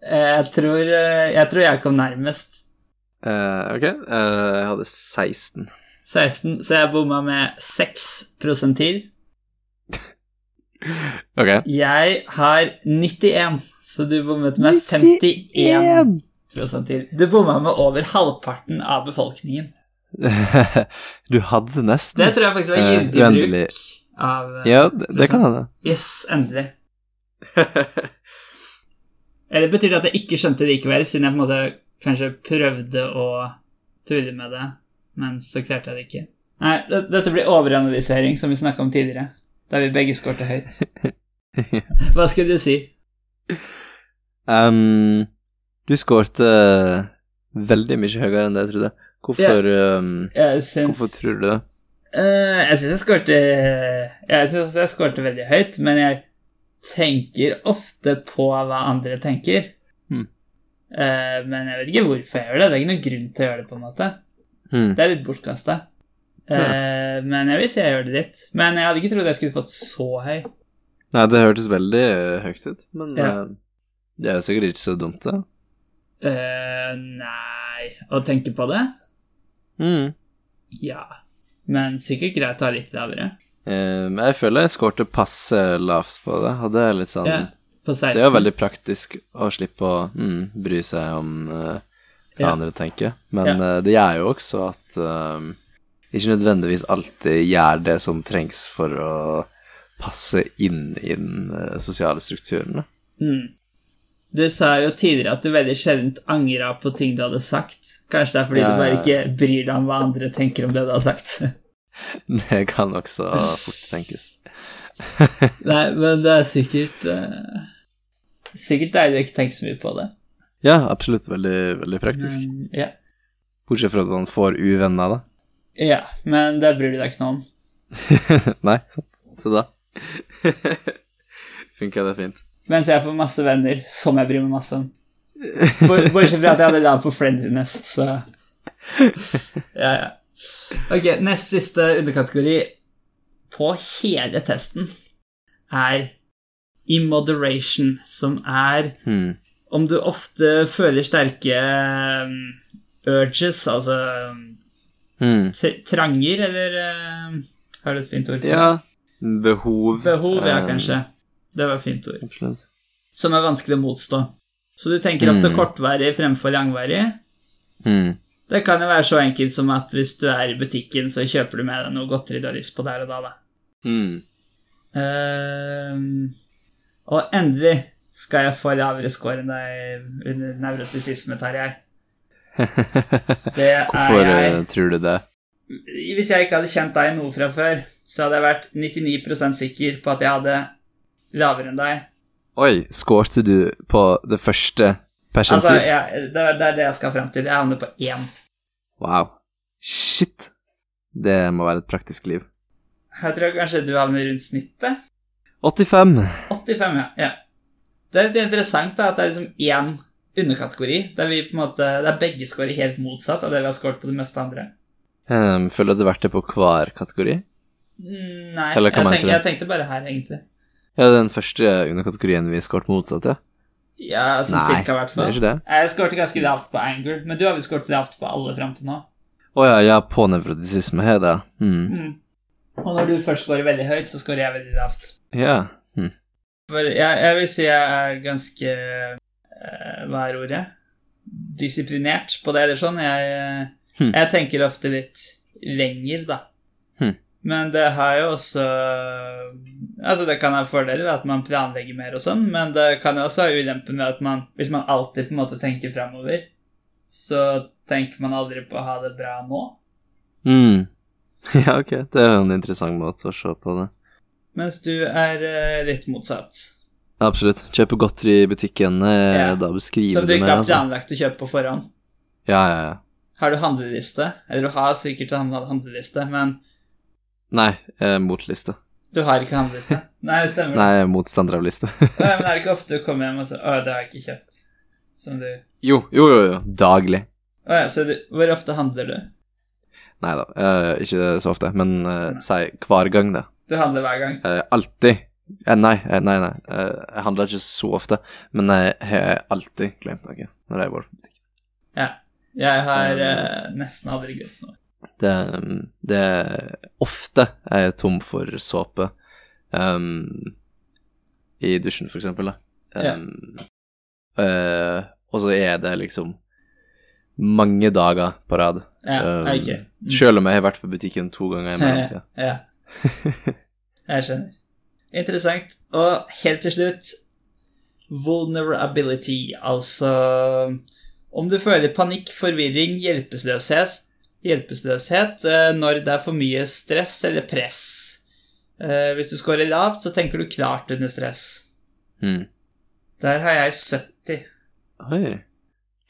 Jeg tror, eh, jeg tror jeg kom nærmest. Uh, ok, Uh, jeg hadde 16. 16, så jeg bomma med 6 prosentil. <laughs> Ok. Jeg har 91, så du bommet med 51 prosentil. Du bomma med over halvparten av befolkningen. <laughs> du hadde nesten. Det tror jeg faktisk var Eh, gyldig uh, bruk av eh, Ja, det, det kan hende. Yes, endelig. <laughs> Eller betyr det at jeg ikke skjønte det likevel, siden jeg på en måte kanskje prøvde å tulle med det, men så klarte jeg det ikke? Nei, dette blir overanalysering, som vi snakka om tidligere, der vi begge skårte høyt. <laughs> Hva skulle du si? Um, du skårte veldig mye høyere enn det jeg trodde. Hvorfor, um, Jeg syns hvorfor tror du det? Uh, jeg syns jeg skårte Jeg syns jeg skårte veldig høyt, men jeg tenker ofte på hva andre tenker. Mm. Uh, men jeg vet ikke hvorfor jeg gjør det. Det er ikke noen grunn til å gjøre det, på en måte. Mm. Det er litt bortkasta. Eh, men jeg vil si jeg gjør det litt. Men jeg hadde ikke trodd jeg skulle fått så høy. Nei, det hørtes veldig høyt ut, men Ja. eh, det er jo sikkert ikke så dumt, det. Uh, nei Å tenke på det? Mm. Ja. Men sikkert greit å ha litt lavere. Men jeg føler jeg skårte passe lavt på det, og det er litt sånn Ja, Det er jo veldig praktisk å slippe å mm, bry seg om uh, hva Ja. andre tenker, men Ja. uh, det gjør jo også at eh, ikke nødvendigvis alltid gjør det som trengs for å passe inn i den eh, sosiale strukturen. Mm. Du sa jo tidligere at du veldig sjelden angra på ting du hadde sagt. Kanskje det er fordi Ja, du bare ikke bryr deg om hva andre tenker om det du har sagt. <laughs> <laughs> Det kan også fort tenkes. <laughs> Nei, men det er sikkert uh, Sikkert deilig å ikke tenke så mye på det. Ja, absolutt veldig, veldig praktisk. Men, ja. Bortsett fra at man får uvenner, da. ja, men det bryr du deg ikke noe om. <laughs> Nei, sant. Så da funka det fint. Mens jeg får masse venner som jeg bryr meg masse om. Bortsett fra at jeg hadde lag på friendliness, så Ja, ja. Ok, nest siste underkategori på hele testen er immoderation, som er Hmm. om du ofte føler sterke um, urges, altså um, Hmm. tranger, eller um, Har du et fint ord? for det? Ja. Behov. Behov, ja, kanskje. Det var et fint ord. Absolutt. Som er vanskelig å motstå. Så du tenker ofte Mm. kortvarig fremfor langvarig. Hmm. Det kan jo være så enkelt som at hvis du er i butikken, så kjøper du med deg noe godteri du har lyst på der og da, da. Mm. Uh, og endelig skal jeg få lavere score enn deg under nevrotisisme, Tarjei. <laughs> Hvorfor jeg eh, tror du det? Hvis jeg ikke hadde kjent deg noe fra før, så hadde jeg vært 99% sikker på at jeg hadde lavere enn deg. Oi, skårte du på det første Altså, persentil? jeg, det, er, det er det jeg skal fram til. Jeg havner på én. Wow. Shit. Det må være et praktisk liv. Jeg tror kanskje du havner rundt snittet. 85. 85, ja. ja. Det er litt interessant da, at det er liksom én underkategori, der vi på en måte, der begge scorer helt motsatt av det vi har scoret på det meste andre. Um, føler du at det vært det på hver kategori? Mm, Nei, jeg, tenk, jeg tenkte bare her, egentlig. Ja, den første underkategorien vi skåret motsatt, ja. Ja, Nei, cirka i hvert fall. Jeg skåret ganske lavt på anger, men du har vel skåret lavt på alle fram til nå. Å ja, ja, på nevrotisisme har jeg. Mm. Mm. Og når du først skårer veldig høyt, så skårer jeg veldig lavt. Ja. Mm. For jeg, jeg vil si jeg er ganske uh, Hva er ordet? Disiplinert på det, eller sånn. Jeg, eh, Hmm. jeg tenker ofte litt lenger, da. Hmm. Men det har jo også Altså, det kan ha fordeler ved at man planlegger mer og sånn, men det kan også ha ulempen ved at man Hvis man alltid på en måte tenker framover, så tenker man aldri på å ha det bra nå. Mm. <laughs> Ja, ok. Det er jo en interessant måte å se på det. Mens du er eh, litt motsatt. Absolutt. Kjøpe godteri i butikken, eh, Ja. da beskriver Som du du ikke meg, har altså. planlagt å kjøpe på forhånd. Ja, ja, ja. Har du handleliste? Eller du har sikkert handleliste, men Nei, eh, motliste. Du har ikke handleliste. <laughs> Nei, det stemmer. Nei, motstander av liste. <laughs> Nei, men er det ikke ofte du kommer hjem og så Å, det har jeg ikke kjøpt. Som du jo, jo, jo, jo. Daglig. Å ja, så du, hvor ofte handler du? Nei da, eh, ikke så ofte, men uh, si hver gang, da. Du handler hver gang. Eh, alltid. Eh, nei, eh, nei, nei. Eh, jeg handler ikke så ofte, men jeg har alltid glemt noe når jeg i på butikk. Ja. Jeg har eh, nesten aldri glemt noe. Det, det Ofte er jeg tom for såpe um, i dusjen, for eksempel. Da. Um, yeah. uh, og så er det liksom mange dager på rad. Ja, Um, ikke. Mm. Selv om jeg har vært på butikken to ganger i <laughs> mellomtida. Ja. Jeg skjønner. Interessant. Og helt til slutt Vulnerability, altså Om du føler panikk, forvirring, hjelpeløshet, hjelpeløshet eh, når det er for mye stress eller press. Eh, Hvis du scorer lavt, så tenker du klart under stress. Mm. Der har jeg 70. Oi.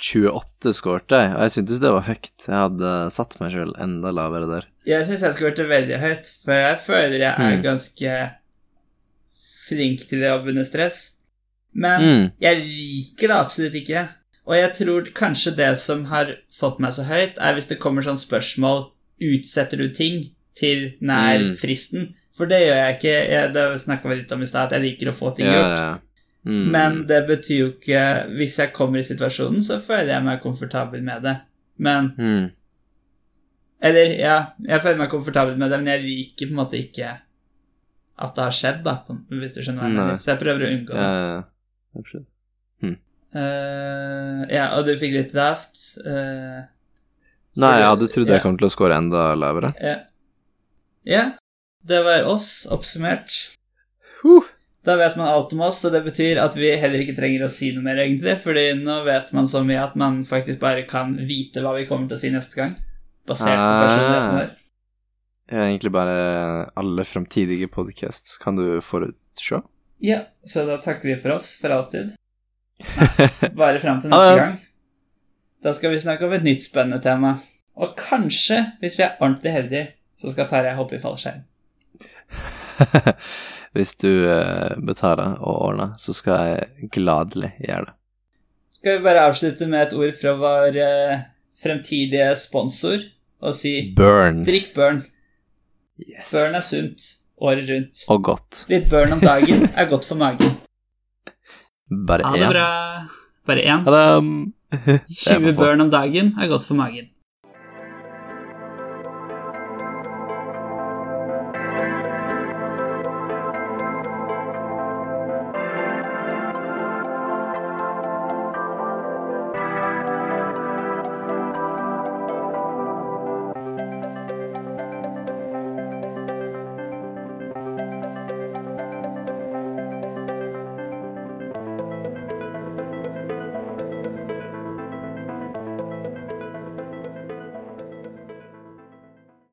28 skårte jeg, og jeg syntes det var høyt. Jeg hadde satt meg sjøl enda lavere der. Jeg syns jeg skårte veldig høyt, for jeg føler jeg er Mm. ganske flink til å jobbe under stress. Men Mm. jeg liker det absolutt ikke. Og jeg tror kanskje det som har fått meg så høyt, er hvis det kommer sånn spørsmål Utsetter du ting til nær Mm. fristen? For det gjør jeg ikke. Jeg, det snakka vi litt om i stad, at jeg liker å få ting Ja, gjort. ja. Mm. Men det betyr jo ikke Hvis jeg kommer i situasjonen, så føler jeg meg komfortabel med det. Men mm. Eller, ja, jeg føler meg komfortabel med det, men jeg liker på en måte ikke at det har skjedd, da, hvis du skjønner hva jeg mener. Så jeg prøver å unngå det. ja, ja. Absolutt. Eh, ja, og du fikk litt lavt. Uh, Nei, jeg hadde trodd ja. jeg kom til å score enda lavere. ja. ja, det var oss, oppsummert. Huh. Da vet man alt om oss, og det betyr at vi heller ikke trenger å si noe mer, egentlig, fordi nå vet man så mye at man faktisk bare kan vite hva vi kommer til å si neste gang, basert på Ah. personligheten vår. Ja, egentlig bare alle fremtidige podcasts kan du forutse. Ja, så da takker vi for oss for alltid. Bare fram til neste gang. Da skal vi snakke om et nytt spennende tema. Og kanskje, hvis vi er ordentlig heldige, så skal Tarjei hoppe i fallskjerm. <laughs> Hvis du eh, betaler og ordner, så skal jeg gladelig gjøre det. Skal vi bare avslutte med et ord fra vår eh, fremtidige sponsor og si Burn. drikk burn. Yes. Burn er sunt året rundt. Og godt. Litt burn om dagen er godt for magen. Bare Ha det er bra. Bare én. Ha det. Det er 20 få. burn om dagen er godt for magen.